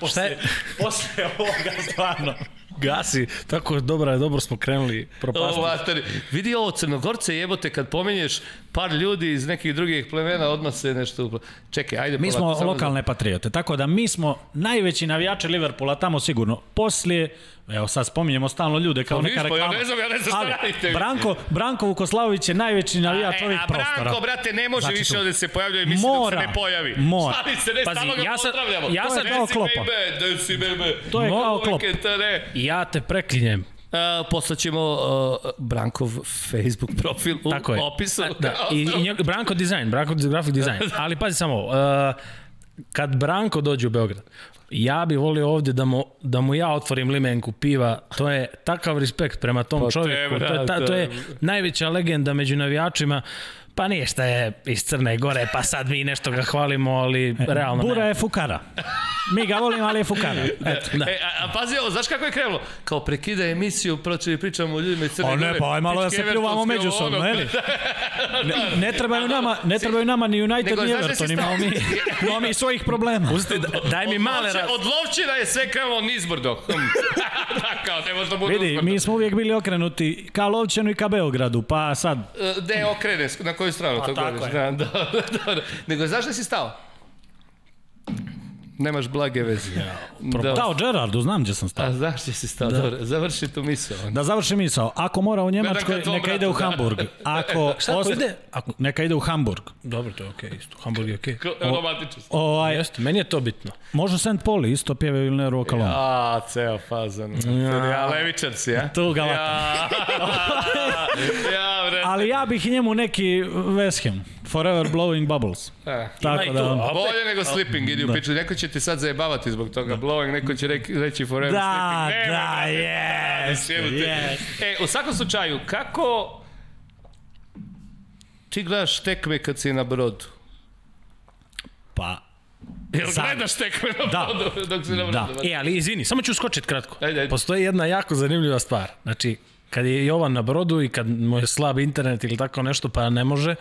Speaker 2: pos-
Speaker 3: Šta je?
Speaker 2: posle ovoga stvarno.
Speaker 3: Gasi, tako dobro, dobro smo krenuli
Speaker 1: O,
Speaker 3: propastili.
Speaker 1: materi. Vidi ovo, Crnogorce jebote, kad pomenješ par ljudi iz nekih drugih plemena, odmah se nešto... upla- Čekaj, ajde
Speaker 2: Mi smo
Speaker 1: polako, samo
Speaker 2: lokalne patriote, tako da mi smo najveći navijači Liverpoola tamo sigurno. Poslije, evo sad spominjemo stalno ljude kao
Speaker 1: Pa
Speaker 2: neka
Speaker 1: viš, pa ja
Speaker 2: reklama.
Speaker 1: ne znam, ja ne znam šta
Speaker 2: Ali
Speaker 1: radite.
Speaker 2: Branko, Branko Vukoslavović je najveći navijač
Speaker 1: E,
Speaker 2: ovih
Speaker 1: a
Speaker 2: prostora.
Speaker 1: Branko, brate, ne može
Speaker 2: Znači
Speaker 1: više
Speaker 2: tu.
Speaker 1: ovde se pojavljuje, mislim
Speaker 2: Mora.
Speaker 1: se ne pojavi.
Speaker 2: Mora.
Speaker 1: Šali se, ne,
Speaker 3: Pazi,
Speaker 1: stalno ga
Speaker 3: ja sad-
Speaker 1: pozdravljamo.
Speaker 3: ja sad-
Speaker 1: Desi
Speaker 2: kao Klopa.
Speaker 1: bebe, desi bebe.
Speaker 2: To je kao Klop.
Speaker 3: Ja te preklinjem.
Speaker 1: Uh, poslaćemo uh, Brankov Facebook profil u
Speaker 3: Tako je.
Speaker 1: opisu.
Speaker 3: Da, i, i njeg, Branko dizajn, Branko grafik dizajn. Ali pazi samo, uh, kad Branko dođe u Beograd, ja bi volio ovdje da mu, da mu ja otvorim limenku piva, to je takav respekt prema tom
Speaker 1: Pa
Speaker 3: čovjeku,
Speaker 1: te,
Speaker 3: to je, ta, to je najveća legenda među navijačima, pa nije šta je iz Crne Gore, pa sad mi nešto ga hvalimo, ali realno
Speaker 2: Bura
Speaker 3: ne.
Speaker 2: je fukara. Mi ga volimo, ali je fukara. Eto.
Speaker 3: Da.
Speaker 1: E, a, a pazi ovo, znaš kako je krenulo? Kao prekida emisiju, proći pričamo o ljudima iz Crne
Speaker 2: A
Speaker 1: Gore.
Speaker 2: ne, pa aj malo da se pljuvamo međusobno, ne li? Ne, ne trebaju nama, ne trebaju nama ni United ni
Speaker 1: da
Speaker 2: Everton, imamo mi, imamo mi svojih problema.
Speaker 3: Daj mi
Speaker 1: Od
Speaker 3: male raz...
Speaker 1: Od Lovčina je sve krenulo nizbrdo. da, kao, ne može da bude
Speaker 2: Vidi, mi smo uvijek bili okrenuti ka Lovćenu i ka Beogradu, pa sad,
Speaker 1: E, Gde okrene, na koju stranu to
Speaker 2: tako
Speaker 1: govoriš? Da, da, da, da. Nego, znaš da si stao? Nemaš blage veze. Da.
Speaker 2: dao Gerardu, znam gdje sam stao.
Speaker 1: A znaš gdje si stao, dobro, završi tu misao.
Speaker 2: Da završim misao, ako mora u Njemačkoj,
Speaker 1: ka tvom
Speaker 2: neka ide u
Speaker 1: da.
Speaker 2: Hamburg. Ako
Speaker 3: Šta ako
Speaker 2: osta-
Speaker 3: ide? Ako-
Speaker 2: Neka ide u Hamburg.
Speaker 3: Dobro, to je okej, isto. Hamburg je okej.
Speaker 1: Ko- Romantično.
Speaker 2: Ovaj,
Speaker 3: Jeste, meni je to bitno.
Speaker 2: može St. Pauli isto pjevaju ili ne Rokalon.
Speaker 1: A, ceo fazan. Ja, levičar si, ja?
Speaker 2: Tu ga
Speaker 1: Ja, ja.
Speaker 2: Ali ja bih njemu neki West Ham. Forever blowing bubbles.
Speaker 1: E.
Speaker 2: Tako da... on-
Speaker 3: a-
Speaker 1: Bolje nego sleeping, idi u piču. Neko će ti sad zajebavati zbog toga blowing, neko će reki, reći forever
Speaker 2: Da,
Speaker 1: sleeping. Nema,
Speaker 2: da,
Speaker 1: Sjebute.
Speaker 2: jest.
Speaker 1: E, u svakom slučaju, kako ti gledaš tekme kad si na brodu?
Speaker 2: Pa,
Speaker 1: Jel
Speaker 2: Sad.
Speaker 1: gledaš tekme na
Speaker 2: Da.
Speaker 1: brodu dok si na
Speaker 2: Da.
Speaker 1: brodu?
Speaker 3: E, ali izvini, samo ću skočiti kratko.
Speaker 1: Ajde, ajde.
Speaker 3: Postoji jedna jako zanimljiva stvar. Znači, kad je Jovan na brodu i kad mu je slab internet ili tako nešto, pa ne može,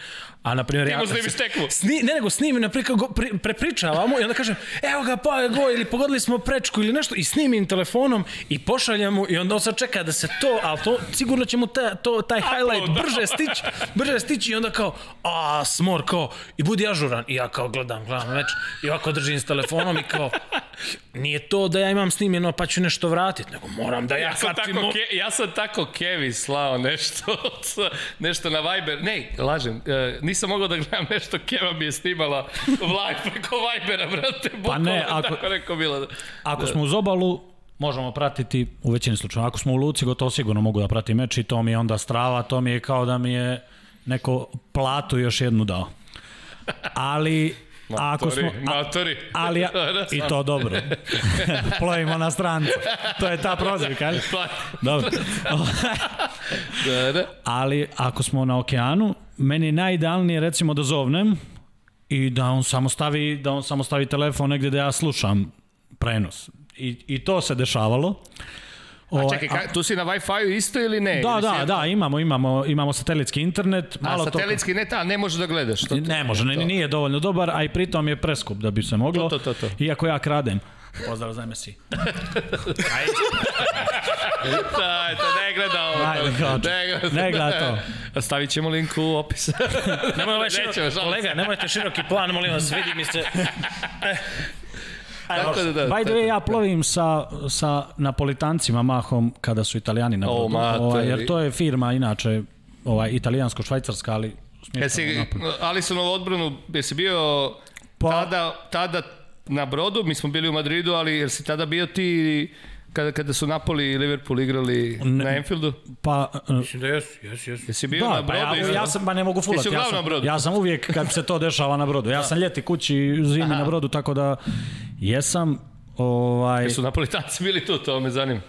Speaker 3: a na primjer ja...
Speaker 1: snimiš
Speaker 3: se-
Speaker 1: tekmu.
Speaker 3: Sni, ne, nego snimi, na primjer, pri, prepričavamo i onda kažem, evo ga, pa je go, ili pogodili smo prečku ili nešto, i snimim telefonom i pošaljem mu i onda on sad čeka da se to, ali to, sigurno će mu ta, to, taj highlight
Speaker 1: da.
Speaker 3: brže stići, brže stići i onda kao, a, smor, kao, i budi ažuran. I ja kao gledam, gledam već, i ovako držim s telefonom i kao, nije to da ja imam snimljeno pa ću nešto vratiti, nego moram da ja,
Speaker 1: Ja sam,
Speaker 3: kačim
Speaker 1: tako, ke, ja sam tako Kevi slao nešto, nešto na Viber. Ne, lažem, nisam mogao da gledam nešto, Keva mi je snimala live preko Vibera, brate.
Speaker 2: Pa ne,
Speaker 1: bukvalno
Speaker 2: ako-
Speaker 1: Tako neko bilo.
Speaker 2: ako smo uz obalu, možemo pratiti u većini slučajeva. Ako smo u Luci, gotovo sigurno mogu da pratim meč i to mi je onda strava, to mi je kao da mi je neko platu još jednu dao. Ali, ako smo...
Speaker 1: Matori,
Speaker 2: a-
Speaker 1: matori.
Speaker 2: Ali, ja, i to dobro. Plovimo na strancu. To je ta prozivka, ali?
Speaker 1: Pa,
Speaker 2: Dobro.
Speaker 1: da, da.
Speaker 2: Ali ako smo na okeanu, meni je najidealnije recimo da zovnem i da on samo stavi, da on samo stavi telefon negdje da ja slušam prenos. I, i to se dešavalo.
Speaker 1: A
Speaker 2: Ovaj,
Speaker 1: čekaj, ka, tu si na Wi-Fi isto ili ne?
Speaker 2: Da,
Speaker 1: Ili
Speaker 2: da, da, imamo, imamo, imamo satelitski internet.
Speaker 1: A
Speaker 2: Malo to-
Speaker 1: satelitski net, a ne možeš da gledaš. To, to,
Speaker 2: Ne može, ne, nije dovoljno dobar, a i pritom je preskup da bi se moglo.
Speaker 1: To, to, to, to.
Speaker 2: Iako ja kradem. Pozdrav za Messi.
Speaker 1: Da, to ne gleda ovo.
Speaker 2: Ajde, kao,
Speaker 1: ne gleda,
Speaker 2: ne gleda to.
Speaker 1: Stavit ćemo link u opis.
Speaker 3: Nemoj ovaj
Speaker 1: Nećemo,
Speaker 3: široki, kolega, nemojte široki plan, molim vas, vidi mi se.
Speaker 1: Tako da, da.
Speaker 2: By the way, ja plovim sa, sa napolitancima mahom kada su italijani na
Speaker 1: O,
Speaker 2: brodu.
Speaker 1: matori.
Speaker 2: ovaj, jer to je firma, inače, ovaj, italijansko-švajcarska, ali
Speaker 1: Jesi
Speaker 2: u Napoli.
Speaker 1: Alisonovu odbranu, jesi bio
Speaker 2: Pa-
Speaker 1: tada, tada na brodu, mi smo bili u Madridu, ali jer si tada bio ti kada, kada su Napoli i Liverpool igrali
Speaker 2: Ne.
Speaker 1: na Anfieldu?
Speaker 2: Pa, e,
Speaker 3: Mislim da jesu, jesu, jesu.
Speaker 1: Jesi bio na
Speaker 2: da, pa
Speaker 1: brodu?
Speaker 2: ja,
Speaker 1: isto?
Speaker 2: ja sam, ba ne mogu
Speaker 1: Ti
Speaker 2: fulati.
Speaker 1: si
Speaker 2: Ja
Speaker 1: uglavnom na
Speaker 2: sam,
Speaker 1: brodu?
Speaker 2: ja sam uvijek kad se to dešava na brodu. Ja sam ljeti kući, zimi na brodu, tako da jesam, ovaj,
Speaker 1: Su Napolitanci bili tu, to me zanima.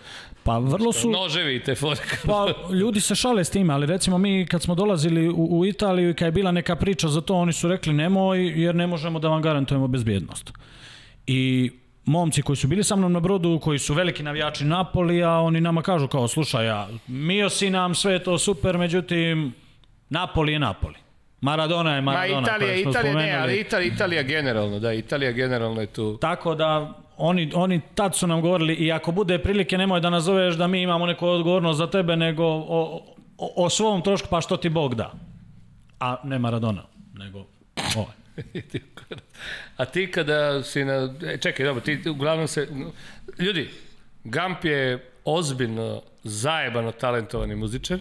Speaker 2: pa vrlo su...
Speaker 1: Noževi i te fore.
Speaker 2: Pa ljudi se šale s time, ali recimo mi kad smo dolazili u, u Italiju i kad je bila neka priča za to, oni su rekli nemoj jer ne možemo da vam garantujemo bezbjednost. I momci koji su bili sa mnom na brodu, koji su veliki navijači Napolija, oni nama kažu kao slušaj, ja, mio si nam sve je to super, međutim Napoli je Napoli. Maradona je
Speaker 1: Ma
Speaker 2: Maradona.
Speaker 1: Italija,
Speaker 2: smo
Speaker 1: Italija ne,
Speaker 2: spomenuli.
Speaker 1: ali Italija, Italija generalno, da, Italija generalno je tu.
Speaker 2: Tako da oni, oni tad su nam govorili i ako bude prilike nemoj da nazoveš da mi imamo neku odgovornost za tebe nego o, o, o svom trošku pa što ti Bog da. A ne Maradona, nego ovaj.
Speaker 1: A ti kada si na... e, Čekaj, dobro, ti uglavnom se... Ljudi, Gamp je ozbiljno zajebano talentovani muzičar.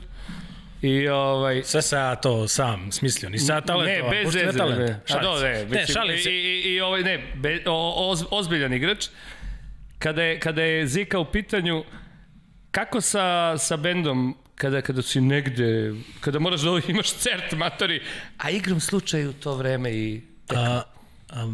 Speaker 1: I ovaj...
Speaker 3: Sve ja to sam smislio, nisam ja talentovan.
Speaker 1: Ne, bez
Speaker 3: talent.
Speaker 1: Ne, A do, ne,
Speaker 3: ne,
Speaker 1: mislim,
Speaker 3: šalim se.
Speaker 1: I, i, i ovaj, ne, be, o, oz, ozbiljan igrač. Kada je, kada je Zika u pitanju, kako sa, sa bendom, kada, kada si negde, kada moraš da imaš cert matori, a igram slučaju to vreme i
Speaker 3: A, a,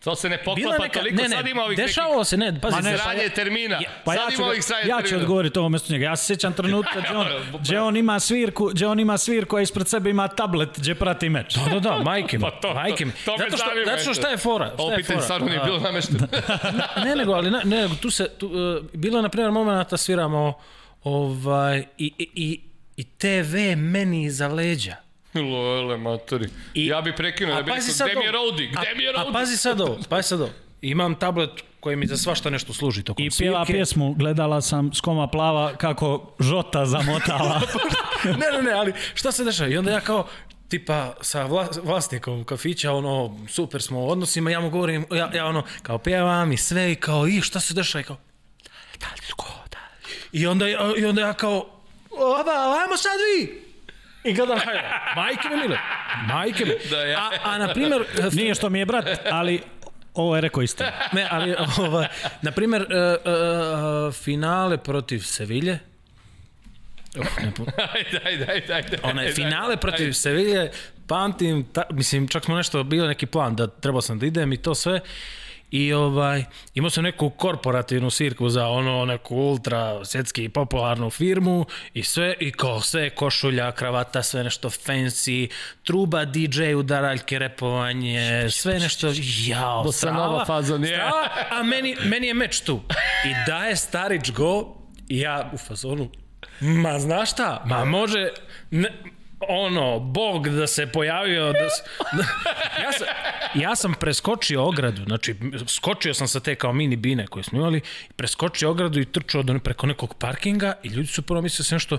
Speaker 1: to se ne poklapa
Speaker 3: neka,
Speaker 1: toliko,
Speaker 3: ne, ne,
Speaker 1: sad ima ovih
Speaker 3: dešavalo se, ne, pazi,
Speaker 1: nekih
Speaker 3: ne,
Speaker 1: sranje termina,
Speaker 2: Pa
Speaker 1: sad
Speaker 2: ja ću,
Speaker 1: ima ovih sranje
Speaker 2: ja ću odgovoriti ovo mjesto njega. Ja se sjećam trenutka gdje on, gdje on ima svirku, gdje on ima svirku, a ispred sebe ima tablet gdje prati meč.
Speaker 3: Da, da, da, majke mi,
Speaker 1: Pa to-
Speaker 3: majke mi.
Speaker 1: to me
Speaker 3: Zato što, zato što šta je fora? Šta
Speaker 1: Ovo
Speaker 3: je
Speaker 1: pitanje stvarno nije
Speaker 3: A,
Speaker 1: bilo namešteno.
Speaker 3: ne, nego, ali ne, ne, nego tu se, tu, uh, bilo je, na primjer, momenta sviramo ovaj, i, i, i, i TV meni iza leđa.
Speaker 1: Lole, matori.
Speaker 3: I-
Speaker 1: ja bih prekinuo, da
Speaker 3: A
Speaker 1: bih rekao, gde mi je. Rodi, gde mi je
Speaker 3: A
Speaker 1: Rodi?
Speaker 3: pazi sad ovo, pazi sad ovo. Imam tablet koji mi za svašta nešto služi tokom
Speaker 2: I pjeva
Speaker 3: svirke.
Speaker 2: pjesmu, gledala sam skoma plava kako žota zamotala.
Speaker 3: ne, ne, ne, ali šta se dešava? I onda ja kao, tipa sa vla, vlasnikom kafića, ono, super smo u odnosima, ja mu govorim, ja, ja ono, kao pjevam i sve i kao, i šta se dešava? I kao, da da? I onda, I onda ja kao, o, da, ajmo sad vi! I gledam, hajde, majke mi mile, majke mi.
Speaker 1: Da, ja.
Speaker 3: A, a na primjer,
Speaker 2: Nije što mi je brat, ali ovo je rekao istinu.
Speaker 3: ne, ali, ovaj, na primjer, uh, uh, finale protiv Sevilje, Uf, ne, po-
Speaker 1: Ajde, ajde, ajde, ajde. Ajde,
Speaker 3: finale
Speaker 1: ajde.
Speaker 3: protiv Sevilje, pamtim, ta, mislim, čak smo nešto, bilo neki plan da trebao sam da idem i to sve. I ovaj, imao sam neku korporativnu svirku za ono, neku ultra svjetski popularnu firmu i sve, i kao sve, košulja, kravata, sve nešto fancy, truba, DJ, udaraljke, repovanje, sve nešto, jao,
Speaker 1: Bosanova
Speaker 3: strava,
Speaker 1: fazon, je.
Speaker 3: strava, a meni, meni je meč tu. I daje Starić go, i ja u fazonu, Ma znaš šta? Ma može ne, ono, Bog da se pojavio da, s- da ja, sam, ja sam preskočio ogradu, znači skočio sam sa te kao mini bine koje smo imali, preskočio ogradu i trčao do, preko nekog parkinga i ljudi su prvo mislili da se nešto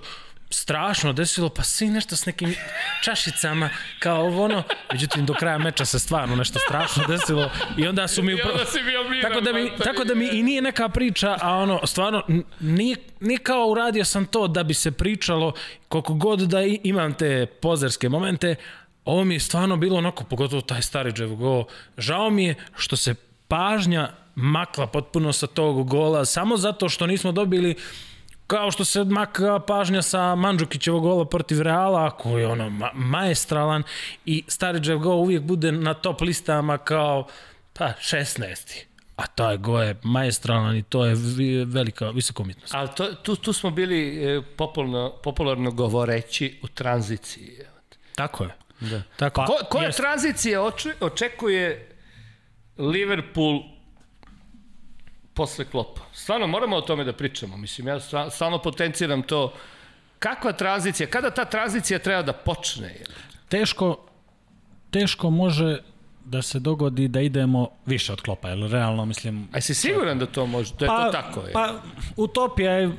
Speaker 3: strašno desilo, pa svi nešto s nekim čašicama, kao ovo ono, međutim do kraja meča se stvarno nešto strašno desilo i onda su mi
Speaker 1: I onda si bio miran,
Speaker 3: tako da mi, tako da mi i nije neka priča, a ono, stvarno, nije, nije kao uradio sam to da bi se pričalo, koliko god da imam te pozerske momente, ovo mi je stvarno bilo onako, pogotovo taj stari Jeff Go, žao mi je što se pažnja makla potpuno sa tog gola, samo zato što nismo dobili kao što se maka pažnja sa Mandžukićevog gola protiv Reala, koji je ono ma maestralan i stari Jeff Go uvijek bude na top listama kao pa 16. A taj go je maestralan i to je velika, visoka umjetnost.
Speaker 1: Ali to, tu, tu smo bili e, popularno, popularno govoreći u tranziciji.
Speaker 3: Tako je. Da. Tako.
Speaker 1: Ko, koja
Speaker 2: jest.
Speaker 1: tranzicija oče, očekuje Liverpool posle klopa? Stvarno, moramo o tome da pričamo. Mislim, ja sta- stalno potenciram to. Kakva tranzicija? Kada ta tranzicija treba da počne? jel?
Speaker 2: Teško, teško može da se dogodi da idemo više od klopa, jer realno mislim...
Speaker 1: A si siguran da to može? Da je to tako? Je?
Speaker 2: Pa, utopija je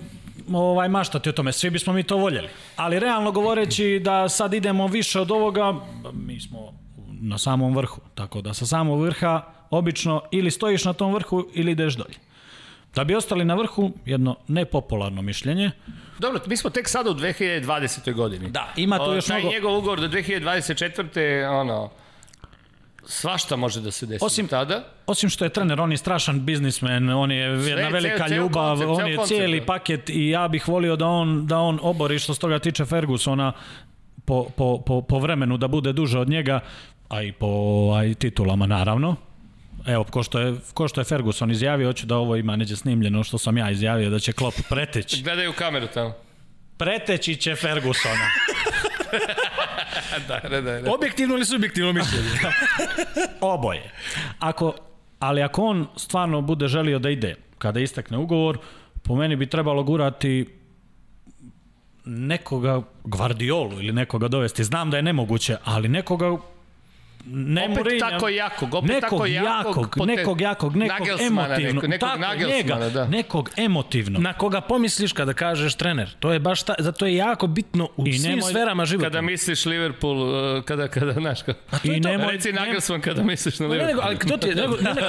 Speaker 2: ovaj, maštati o tome, svi bismo mi to voljeli. Ali realno govoreći da sad idemo više od ovoga, mi smo na samom vrhu. Tako da sa samog vrha obično ili stojiš na tom vrhu ili ideš dolje. Da bi ostali na vrhu, jedno nepopularno mišljenje,
Speaker 1: Dobro, mi smo tek sada u 2020. godini.
Speaker 2: Da, ima tu
Speaker 1: O,
Speaker 2: još
Speaker 1: taj
Speaker 2: mnogo-
Speaker 1: njegov ugovor do 2024. ono, svašta može da se desi
Speaker 2: Osim-
Speaker 1: tada.
Speaker 2: Osim što je trener, on je strašan biznismen, on je jedna
Speaker 1: ceo-
Speaker 2: velika
Speaker 1: ceo
Speaker 2: ljubav,
Speaker 1: koncept,
Speaker 2: on je
Speaker 1: koncept,
Speaker 2: cijeli
Speaker 1: da.
Speaker 2: paket i ja bih volio da on, da on obori što se toga tiče Fergusona po, po, po, po vremenu da bude duže od njega, a i po aj, titulama naravno. Evo, ko što, je, ko što je Ferguson izjavio, hoću da ovo ima neđe snimljeno što sam ja izjavio, da će Klopp preteći.
Speaker 1: Gledaju kameru tamo.
Speaker 2: Preteći će Fergusona.
Speaker 1: Da, da, da. da.
Speaker 3: Objektivno ili subjektivno mišljenje?
Speaker 2: Oboje. Ako, ali ako on stvarno bude želio da ide kada istekne ugovor, po meni bi trebalo gurati nekoga Gvardiolu ili nekoga dovesti. Znam da je nemoguće, ali nekoga ne
Speaker 1: Opet
Speaker 2: Mourinho,
Speaker 1: tako jakog, opet
Speaker 2: nekog
Speaker 1: tako jakog,
Speaker 2: jakog, nekog jakog, nekog
Speaker 1: Nagelsmana,
Speaker 2: emotivnog,
Speaker 1: neko- nekog
Speaker 2: tako, njega,
Speaker 1: da.
Speaker 2: nekog emotivnog.
Speaker 3: Na koga pomisliš kada kažeš trener? To je baš ta, zato je jako bitno u
Speaker 2: I
Speaker 3: svim
Speaker 2: nemoj-
Speaker 3: sferama života.
Speaker 1: Kada misliš Liverpool, uh, kada, kada, znaš, kao,
Speaker 2: I nemoj,
Speaker 1: reci Nagelsmann kada misliš na
Speaker 3: Ne, nego,
Speaker 1: Liverpool.
Speaker 3: ali to ti je, nego, ne, ne,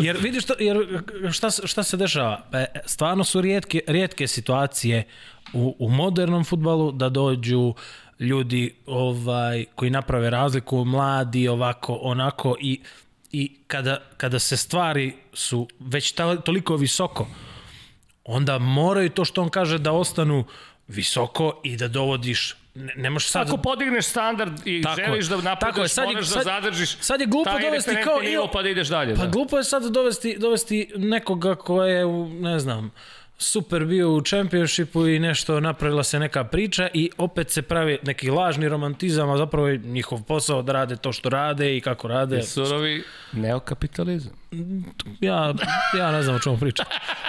Speaker 3: jer vidiš to, jer šta, se- šta se dešava? E, stvarno su rijetke, rijetke situacije u, u modernom futbalu da dođu ljudi ovaj koji naprave razliku, mladi, ovako, onako i, i kada, kada se stvari su već ta, toliko visoko, onda moraju to što on kaže da ostanu visoko i da dovodiš ne, ne možeš sad
Speaker 1: Ako podigneš standard i
Speaker 3: Tako
Speaker 1: želiš da
Speaker 3: Tako je,
Speaker 1: napreduješ,
Speaker 3: sad je-
Speaker 1: moraš da
Speaker 3: sad-
Speaker 1: zadržiš
Speaker 3: sad je glupo dovesti kao-
Speaker 1: nivo pa da ideš dalje.
Speaker 3: Pa
Speaker 1: da.
Speaker 3: glupo je sad dovesti, dovesti nekoga ko je, u, ne znam, super bio u čempionšipu i nešto napravila se neka priča i opet se pravi neki lažni romantizam, a zapravo je njihov posao da rade to što rade i kako rade.
Speaker 1: Surovi neokapitalizam.
Speaker 3: Ja, ja ne znam o čemu pričam.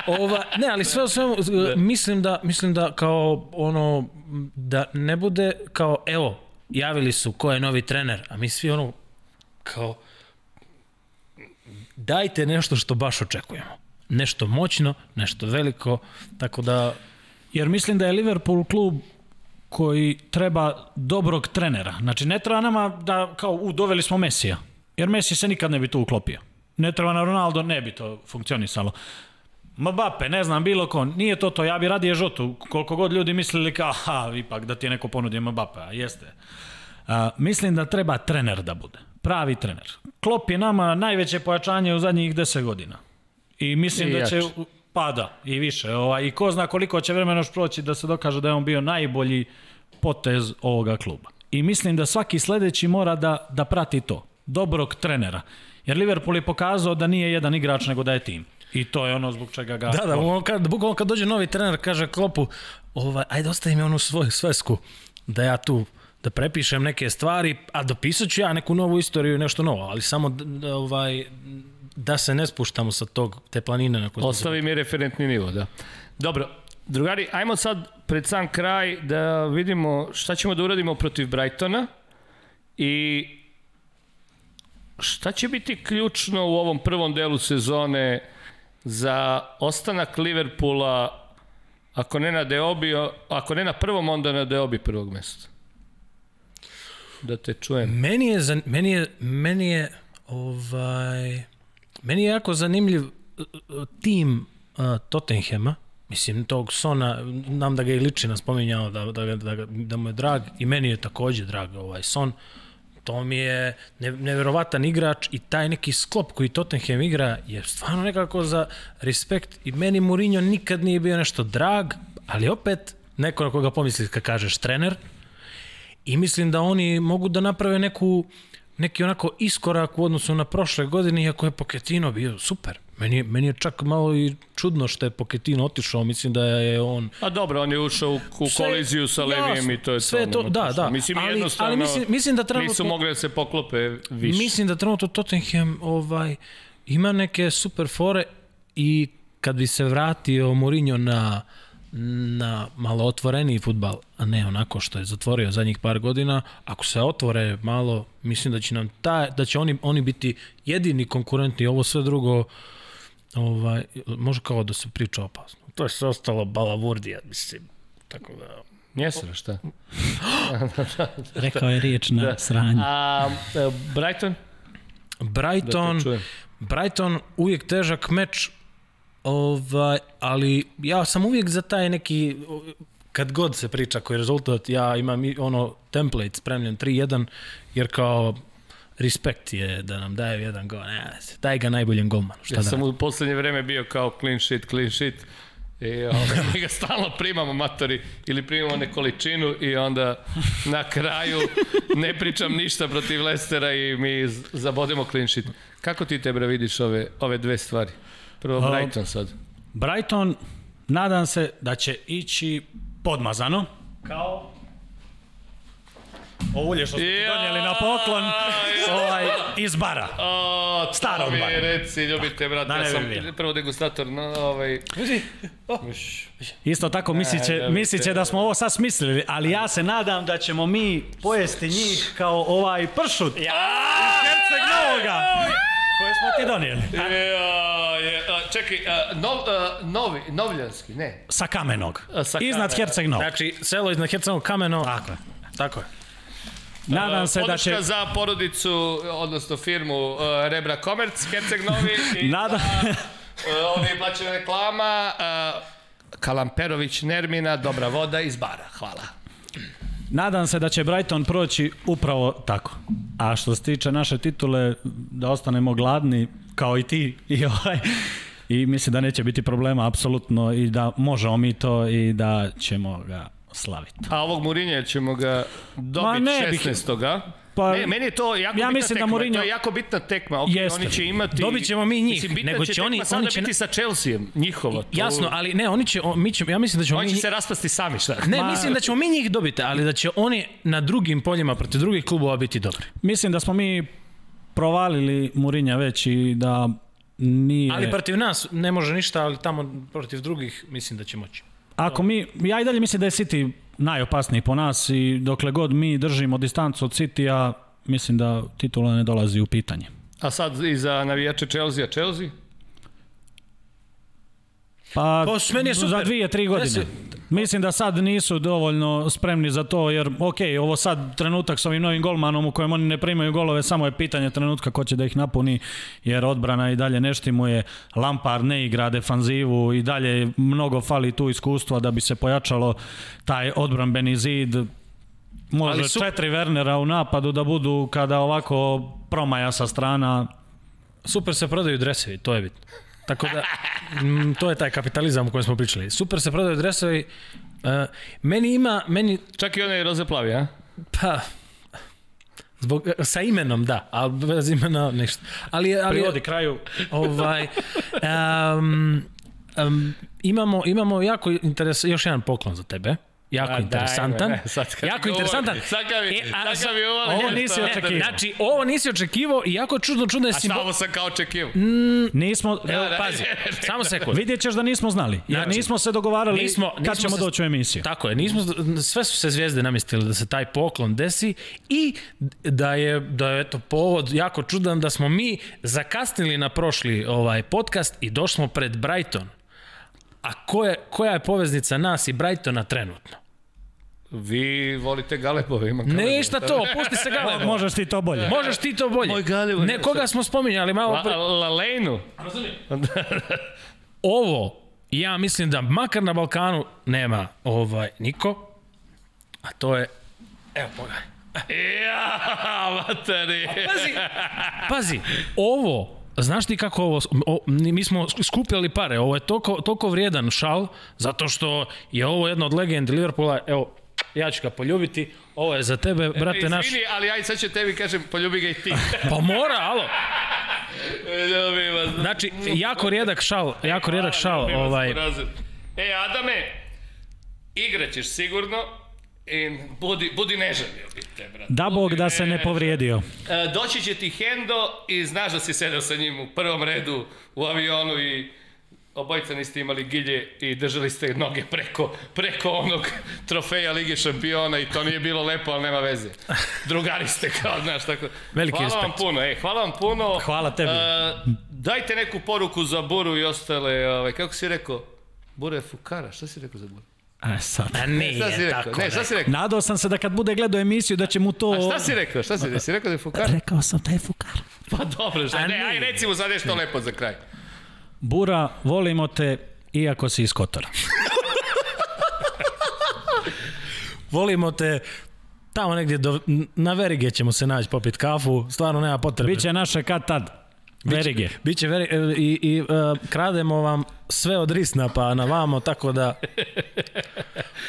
Speaker 3: Ova, ne, ali sve o svemu, mislim da, mislim da kao ono, da ne bude kao, evo, javili su ko je novi trener, a mi svi ono, kao, dajte nešto što baš očekujemo. Nešto moćno, nešto veliko, tako da,
Speaker 2: Jer mislim da je Liverpool klub koji treba dobrog trenera. Znači, ne treba nama da, kao, u, doveli smo Mesija. Jer Messi se nikad ne bi tu uklopio. Ne treba na Ronaldo, ne bi to funkcionisalo. Mbappe, ne znam, bilo ko, nije to to, ja bi radije Žotu, koliko god ljudi mislili kao, aha, ipak da ti je neko ponudio Mbappe, a jeste. A, mislim da treba trener da bude, pravi trener. Klop je nama najveće pojačanje u zadnjih 10 godina. I mislim
Speaker 1: I
Speaker 2: da će,
Speaker 1: jače.
Speaker 2: pa da, i više. Ovaj, I ko zna koliko će vremena još proći da se dokaže da je on bio najbolji potez ovoga kluba. I mislim da svaki sledeći mora da, da prati to. Dobrog trenera. Jer Liverpool je pokazao da nije jedan igrač, nego da je tim. I to je ono zbog čega ga...
Speaker 3: da, da, on kad, bukvalno kad dođe novi trener, kaže Klopu, ovaj, ajde ostavi mi onu svoju svesku, da ja tu da prepišem neke stvari, a dopisat ću ja neku novu istoriju i nešto novo, ali samo da, da, ovaj, da se ne spuštamo sa tog, te planine na se-
Speaker 1: Ostavi mi referentni nivo, da. Dobro, drugari, ajmo sad pred sam kraj da vidimo šta ćemo da uradimo protiv Brightona i šta će biti ključno u ovom prvom delu sezone za ostanak Liverpoola ako ne na Deobi, ako ne na prvom, onda na Deobi prvog mesta. Da te čujem.
Speaker 3: Meni je, meni je, meni je, ovaj, meni je jako zanimljiv uh, uh, tim uh, Tottenhema, mislim tog Sona, nam da ga je Ličina spominjao, da, da, da, da mu je drag i meni je takođe drag ovaj Son, to mi je ne, neverovatan igrač i taj neki sklop koji Tottenham igra je stvarno nekako za respekt i meni Mourinho nikad nije bio nešto drag, ali opet neko na koga pomisliš kad kažeš trener, I mislim da oni mogu da naprave neku, neki onako iskorak u odnosu na prošle godine, iako je Pochettino bio super. Meni meni je čak malo i čudno što je Pochettino otišao, mislim da je on...
Speaker 1: A dobro, on je ušao u, u
Speaker 3: Sve-
Speaker 1: koliziju sa Levijem
Speaker 3: jasno,
Speaker 1: i to je
Speaker 3: sve
Speaker 1: to.
Speaker 3: da, da.
Speaker 1: Mislim,
Speaker 3: Ali-
Speaker 1: jednostavno,
Speaker 3: ali mislim- mislim da trenutno-
Speaker 1: Nisu mogli da se poklope više.
Speaker 3: Mislim da trenutno Tottenham ovaj, ima neke super fore i kad bi se vratio Mourinho na, na malo otvoreniji futbal, a ne onako što je zatvorio zadnjih par godina, ako se otvore malo, mislim da će nam ta, da će oni, oni biti jedini konkurentni, ovo sve drugo ovaj, može kao da se priča opasno. To je sve ostalo balavurdija, mislim. Tako da...
Speaker 1: Njesera, šta?
Speaker 2: Rekao je riječ na
Speaker 1: Da.
Speaker 2: sranje.
Speaker 1: A e, Brighton?
Speaker 3: Brighton,
Speaker 1: Da.
Speaker 3: Brighton uvijek težak meč, ovaj, ali ja sam uvijek za taj neki, kad god se priča koji je rezultat, ja imam ono template spremljen 3-1, jer kao respekt je da nam daje jedan gol. Ne, daj ga najboljem golmanu. Šta
Speaker 1: Ja
Speaker 3: da
Speaker 1: sam
Speaker 3: radim?
Speaker 1: u poslednje vreme bio kao clean sheet, clean sheet. I ovaj, mi ga stalno primamo matori ili primamo nekoličinu i onda na kraju ne pričam ništa protiv Lestera i mi zabodemo clean sheet. Kako ti tebra vidiš ove, ove dve stvari? Prvo Brighton sad.
Speaker 2: Brighton, nadam se da će ići podmazano. Kao ovo ulje što smo ti donijeli na poklon ovaj, iz bara.
Speaker 1: O,
Speaker 2: Starog bara.
Speaker 1: reci, ljubite, brate,
Speaker 2: Da
Speaker 1: ja sam
Speaker 2: bilo.
Speaker 1: prvo degustator, no, ovaj... Uš.
Speaker 2: Isto tako mislit će,
Speaker 1: da,
Speaker 2: mislit će
Speaker 1: vidite.
Speaker 2: da smo ovo sad smislili, ali ja se nadam da ćemo mi pojesti njih kao ovaj pršut ja! iz Herceg Novoga koje smo ti donijeli.
Speaker 1: Ja, je, čekaj, a, nov, a, novi, novljanski, ne.
Speaker 2: Sa kamenog.
Speaker 1: A, sa
Speaker 2: Iznad
Speaker 1: Kamena.
Speaker 2: Herceg Novog.
Speaker 3: Znači, selo iznad Hercegovog kameno.
Speaker 2: Tako je.
Speaker 3: Tako je.
Speaker 2: Nadam se da
Speaker 1: Podrška
Speaker 2: će...
Speaker 1: za porodicu, odnosno firmu uh, Rebra Komerc, Herceg Novi. I
Speaker 2: Nadam-
Speaker 1: uh, ovdje je plaćena reklama. Uh, Kalamperović Nermina, dobra voda iz bara. Hvala.
Speaker 2: Nadam se da će Brighton proći upravo tako. A što se tiče naše titule, da ostanemo gladni kao i ti i ovaj i mislim da neće biti problema apsolutno i da možemo mi to i da ćemo ga slaviti.
Speaker 1: A ovog Murinja ćemo ga dobiti
Speaker 2: ne bih-
Speaker 1: 16.
Speaker 2: Pa,
Speaker 1: ne, meni je to jako
Speaker 2: ja
Speaker 1: bitna
Speaker 2: mislim da
Speaker 1: tekma.
Speaker 2: Mourinho-
Speaker 1: To je jako bitna tekma. Okay,
Speaker 2: Jeste.
Speaker 1: Oni će imati...
Speaker 3: Dobit ćemo mi njih,
Speaker 1: Mislim,
Speaker 3: nego
Speaker 1: će,
Speaker 3: će oni- oni će
Speaker 1: biti sa Chelseaem, njihova. To,
Speaker 3: Jasno, ali ne, oni će, o, mi će, ja mislim da ćemo
Speaker 1: Oni
Speaker 3: mi...
Speaker 1: će se raspasti sami, šta?
Speaker 3: Ne,
Speaker 2: Ma-
Speaker 3: mislim da ćemo mi njih dobiti, ali da će oni na drugim poljima protiv drugih klubova biti dobri.
Speaker 2: Mislim da smo mi provalili Murinja već i da nije...
Speaker 3: Ali protiv nas ne može ništa, ali tamo protiv drugih mislim da će moći.
Speaker 2: Ako mi, ja i dalje mislim da je City najopasniji po nas i dokle god mi držimo distancu od City-a, mislim da titula ne dolazi u pitanje.
Speaker 1: A sad i za navijače Chelsea, Chelsea?
Speaker 2: Pa,
Speaker 3: Pa, meni je super.
Speaker 2: za dvije, tri godine.
Speaker 3: Desi-
Speaker 2: Mislim da sad nisu dovoljno spremni za to, jer ok, ovo sad trenutak s ovim novim golmanom u kojem oni ne primaju golove, samo je pitanje trenutka ko će da ih napuni, jer odbrana i dalje ne štimuje, Lampard ne igra defanzivu i dalje mnogo fali tu iskustva da bi se pojačalo taj odbranbeni zid. Može
Speaker 3: Ali su-
Speaker 2: četiri Wernera u napadu da budu kada ovako promaja sa strana.
Speaker 3: Super se prodaju dresevi, to je bitno. Tako da, mm, to je taj kapitalizam o kojem smo pričali. Super se prodaju dresevi. Uh, meni ima, meni,
Speaker 1: Čak i onaj roze plavi, a?
Speaker 3: pa, zbog, sa imenom da, ali bez imena ništa. Ali, ali
Speaker 2: Privodi kraju.
Speaker 3: ovaj, um, um, imamo, imamo jako interes, još jedan poklon za tebe. Jako
Speaker 1: A, daj
Speaker 3: interesantan.
Speaker 1: sad kad
Speaker 3: jako interesantan.
Speaker 1: sad kad mi-
Speaker 3: E, a
Speaker 1: sad
Speaker 3: sa-
Speaker 1: kad mi ovo
Speaker 2: ovo nisi očekivao.
Speaker 3: Znači, ovo nisi očekivao i jako čudno, čudno je
Speaker 1: A šta
Speaker 3: simbol...
Speaker 1: ovo sam kao očekivao?
Speaker 2: Nismo,
Speaker 3: Evo,
Speaker 1: da,
Speaker 3: pazi,
Speaker 1: ne.
Speaker 3: samo sekund.
Speaker 2: vidjet ćeš da nismo znali, jer
Speaker 3: Znači,
Speaker 2: nismo se dogovarali
Speaker 3: nismo-
Speaker 2: kad
Speaker 3: nismo
Speaker 2: ćemo
Speaker 3: se-
Speaker 2: doći u emisiju.
Speaker 3: Tako je, nismo, sve su se zvijezde namistile da se taj poklon desi i da je, da je eto, povod jako čudan da smo mi zakasnili na prošli ovaj podcast i došli smo pred Brighton. A ko je, koja je poveznica nas i Brightona trenutno?
Speaker 1: Vi volite Galepove, imam Galepove.
Speaker 3: Ništa to, pusti se Galebo.
Speaker 2: Možeš ti to bolje.
Speaker 3: Možeš ti to bolje.
Speaker 1: Moj Galebo,
Speaker 3: Ne, koga smo spominjali malo.
Speaker 1: La, la Lejnu.
Speaker 3: Ovo, ja mislim da makar na Balkanu nema ovaj niko, a to je... Evo, pogledaj.
Speaker 1: Ja, materi.
Speaker 3: Pazi, pazi, ovo, znaš ti kako ovo, o, mi smo skupljali pare, ovo je toliko, toliko vrijedan šal, zato što je ovo jedna od legendi Liverpoola, evo, ja ću ga poljubiti, ovo je za tebe, brate naš.
Speaker 1: Izvini, ali ja i sad ću tebi kažem, poljubi ga i ti.
Speaker 3: Pa mora, alo.
Speaker 1: Ljubi vas.
Speaker 3: Znači, jako rijedak šal, jako rijedak šal,
Speaker 1: Ljubi vas,
Speaker 3: ovaj.
Speaker 1: E, Adame, igraćeš sigurno i budi, budi nežan, ljubite, brate.
Speaker 2: Da Bog da se ne povrijedio.
Speaker 1: E, doći će ti Hendo i znaš da si sedao sa njim u prvom redu u avionu i obojica niste imali gilje i držali ste noge preko, preko onog trofeja Lige šampiona i to nije bilo lepo, ali nema veze. Drugari ste kao, znaš, tako.
Speaker 3: Veliki
Speaker 1: hvala vam
Speaker 3: respekt.
Speaker 1: puno, e, hvala vam puno.
Speaker 2: Hvala tebi.
Speaker 1: E, dajte neku poruku za Buru i ostale, ovaj, kako si rekao? Bura je fukara, šta si rekao za Buru?
Speaker 2: A sad.
Speaker 3: a
Speaker 1: Šta si
Speaker 3: nije
Speaker 1: rekao?
Speaker 3: tako.
Speaker 1: ne, šta si rekao?
Speaker 2: Nadao sam se da kad bude gledao emisiju da će mu to...
Speaker 1: A šta si rekao? Šta si, jesi rekao da je fukara?
Speaker 2: Rekao sam da je fukar.
Speaker 1: Pa dobro, šta,
Speaker 3: A
Speaker 1: ne, aj
Speaker 3: nije.
Speaker 1: recimo sad nešto lepo za kraj.
Speaker 2: Bura, volimo te iako si iz Kotora.
Speaker 3: Volimo te Tamo negdje do, na Verige ćemo se naći popit kafu, stvarno nema potrebe.
Speaker 2: Biće naše kad tad. Verige.
Speaker 3: Biće veri, e, i, i uh, krademo vam sve od Risna pa na vamo, tako da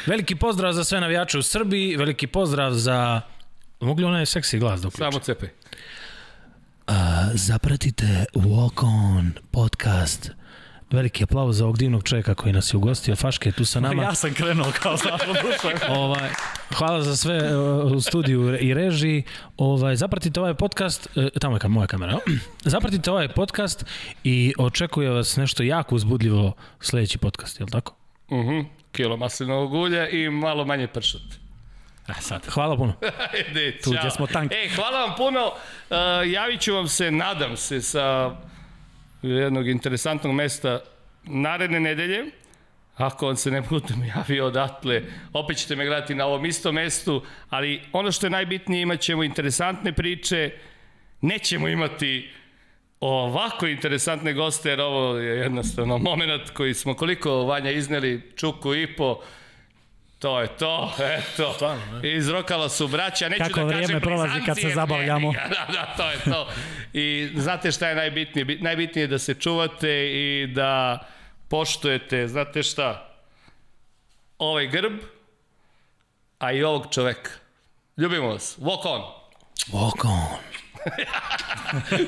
Speaker 3: veliki pozdrav za sve navijače u Srbiji, veliki pozdrav za mogli onaj seksi glas da uključi?
Speaker 1: Samo cepaj.
Speaker 3: Uh, zapratite Walk On podcast. Veliki aplauz za ovog divnog čovjeka koji nas je ugostio. Faške je tu sa nama.
Speaker 2: Ja sam krenuo kao.
Speaker 3: Ovaj, hvala za sve uh, u studiju i režiji. Ovaj, zapratite ovaj podcast, uh, tamo je kam, moja kamera, zapratite ovaj podcast i očekuje vas nešto jako uzbudljivo sledeći podcast, je li tako?
Speaker 1: Uh -huh. Kilo maslinovog ulja i malo manje pršut.
Speaker 2: A sad.
Speaker 3: Hvala puno.
Speaker 1: Ajde,
Speaker 2: Tu gdje smo tanki.
Speaker 1: E, hvala vam puno. Uh, javit ću vam se, nadam se, sa jednog interesantnog mesta naredne nedelje. Ako vam se ne budem javio odatle, opet ćete me gledati na ovom istom mestu, ali ono što je najbitnije, imat ćemo interesantne priče, nećemo imati ovako interesantne goste, jer ovo je jednostavno moment koji smo koliko Vanja izneli, čuku i po, To je to, eto.
Speaker 3: Stvarno,
Speaker 1: Izrokala su braća, neću
Speaker 2: Kako
Speaker 1: da
Speaker 2: vrijeme
Speaker 1: kažem
Speaker 2: prolazi kad se zabavljamo.
Speaker 1: ne, Da, da, to je to. I znate šta je najbitnije? Bit- Najbitnije je da se čuvate i da poštujete, znate šta, ovaj grb, a i ovog čoveka. Ljubimo vas. Walk on.
Speaker 3: Walk on.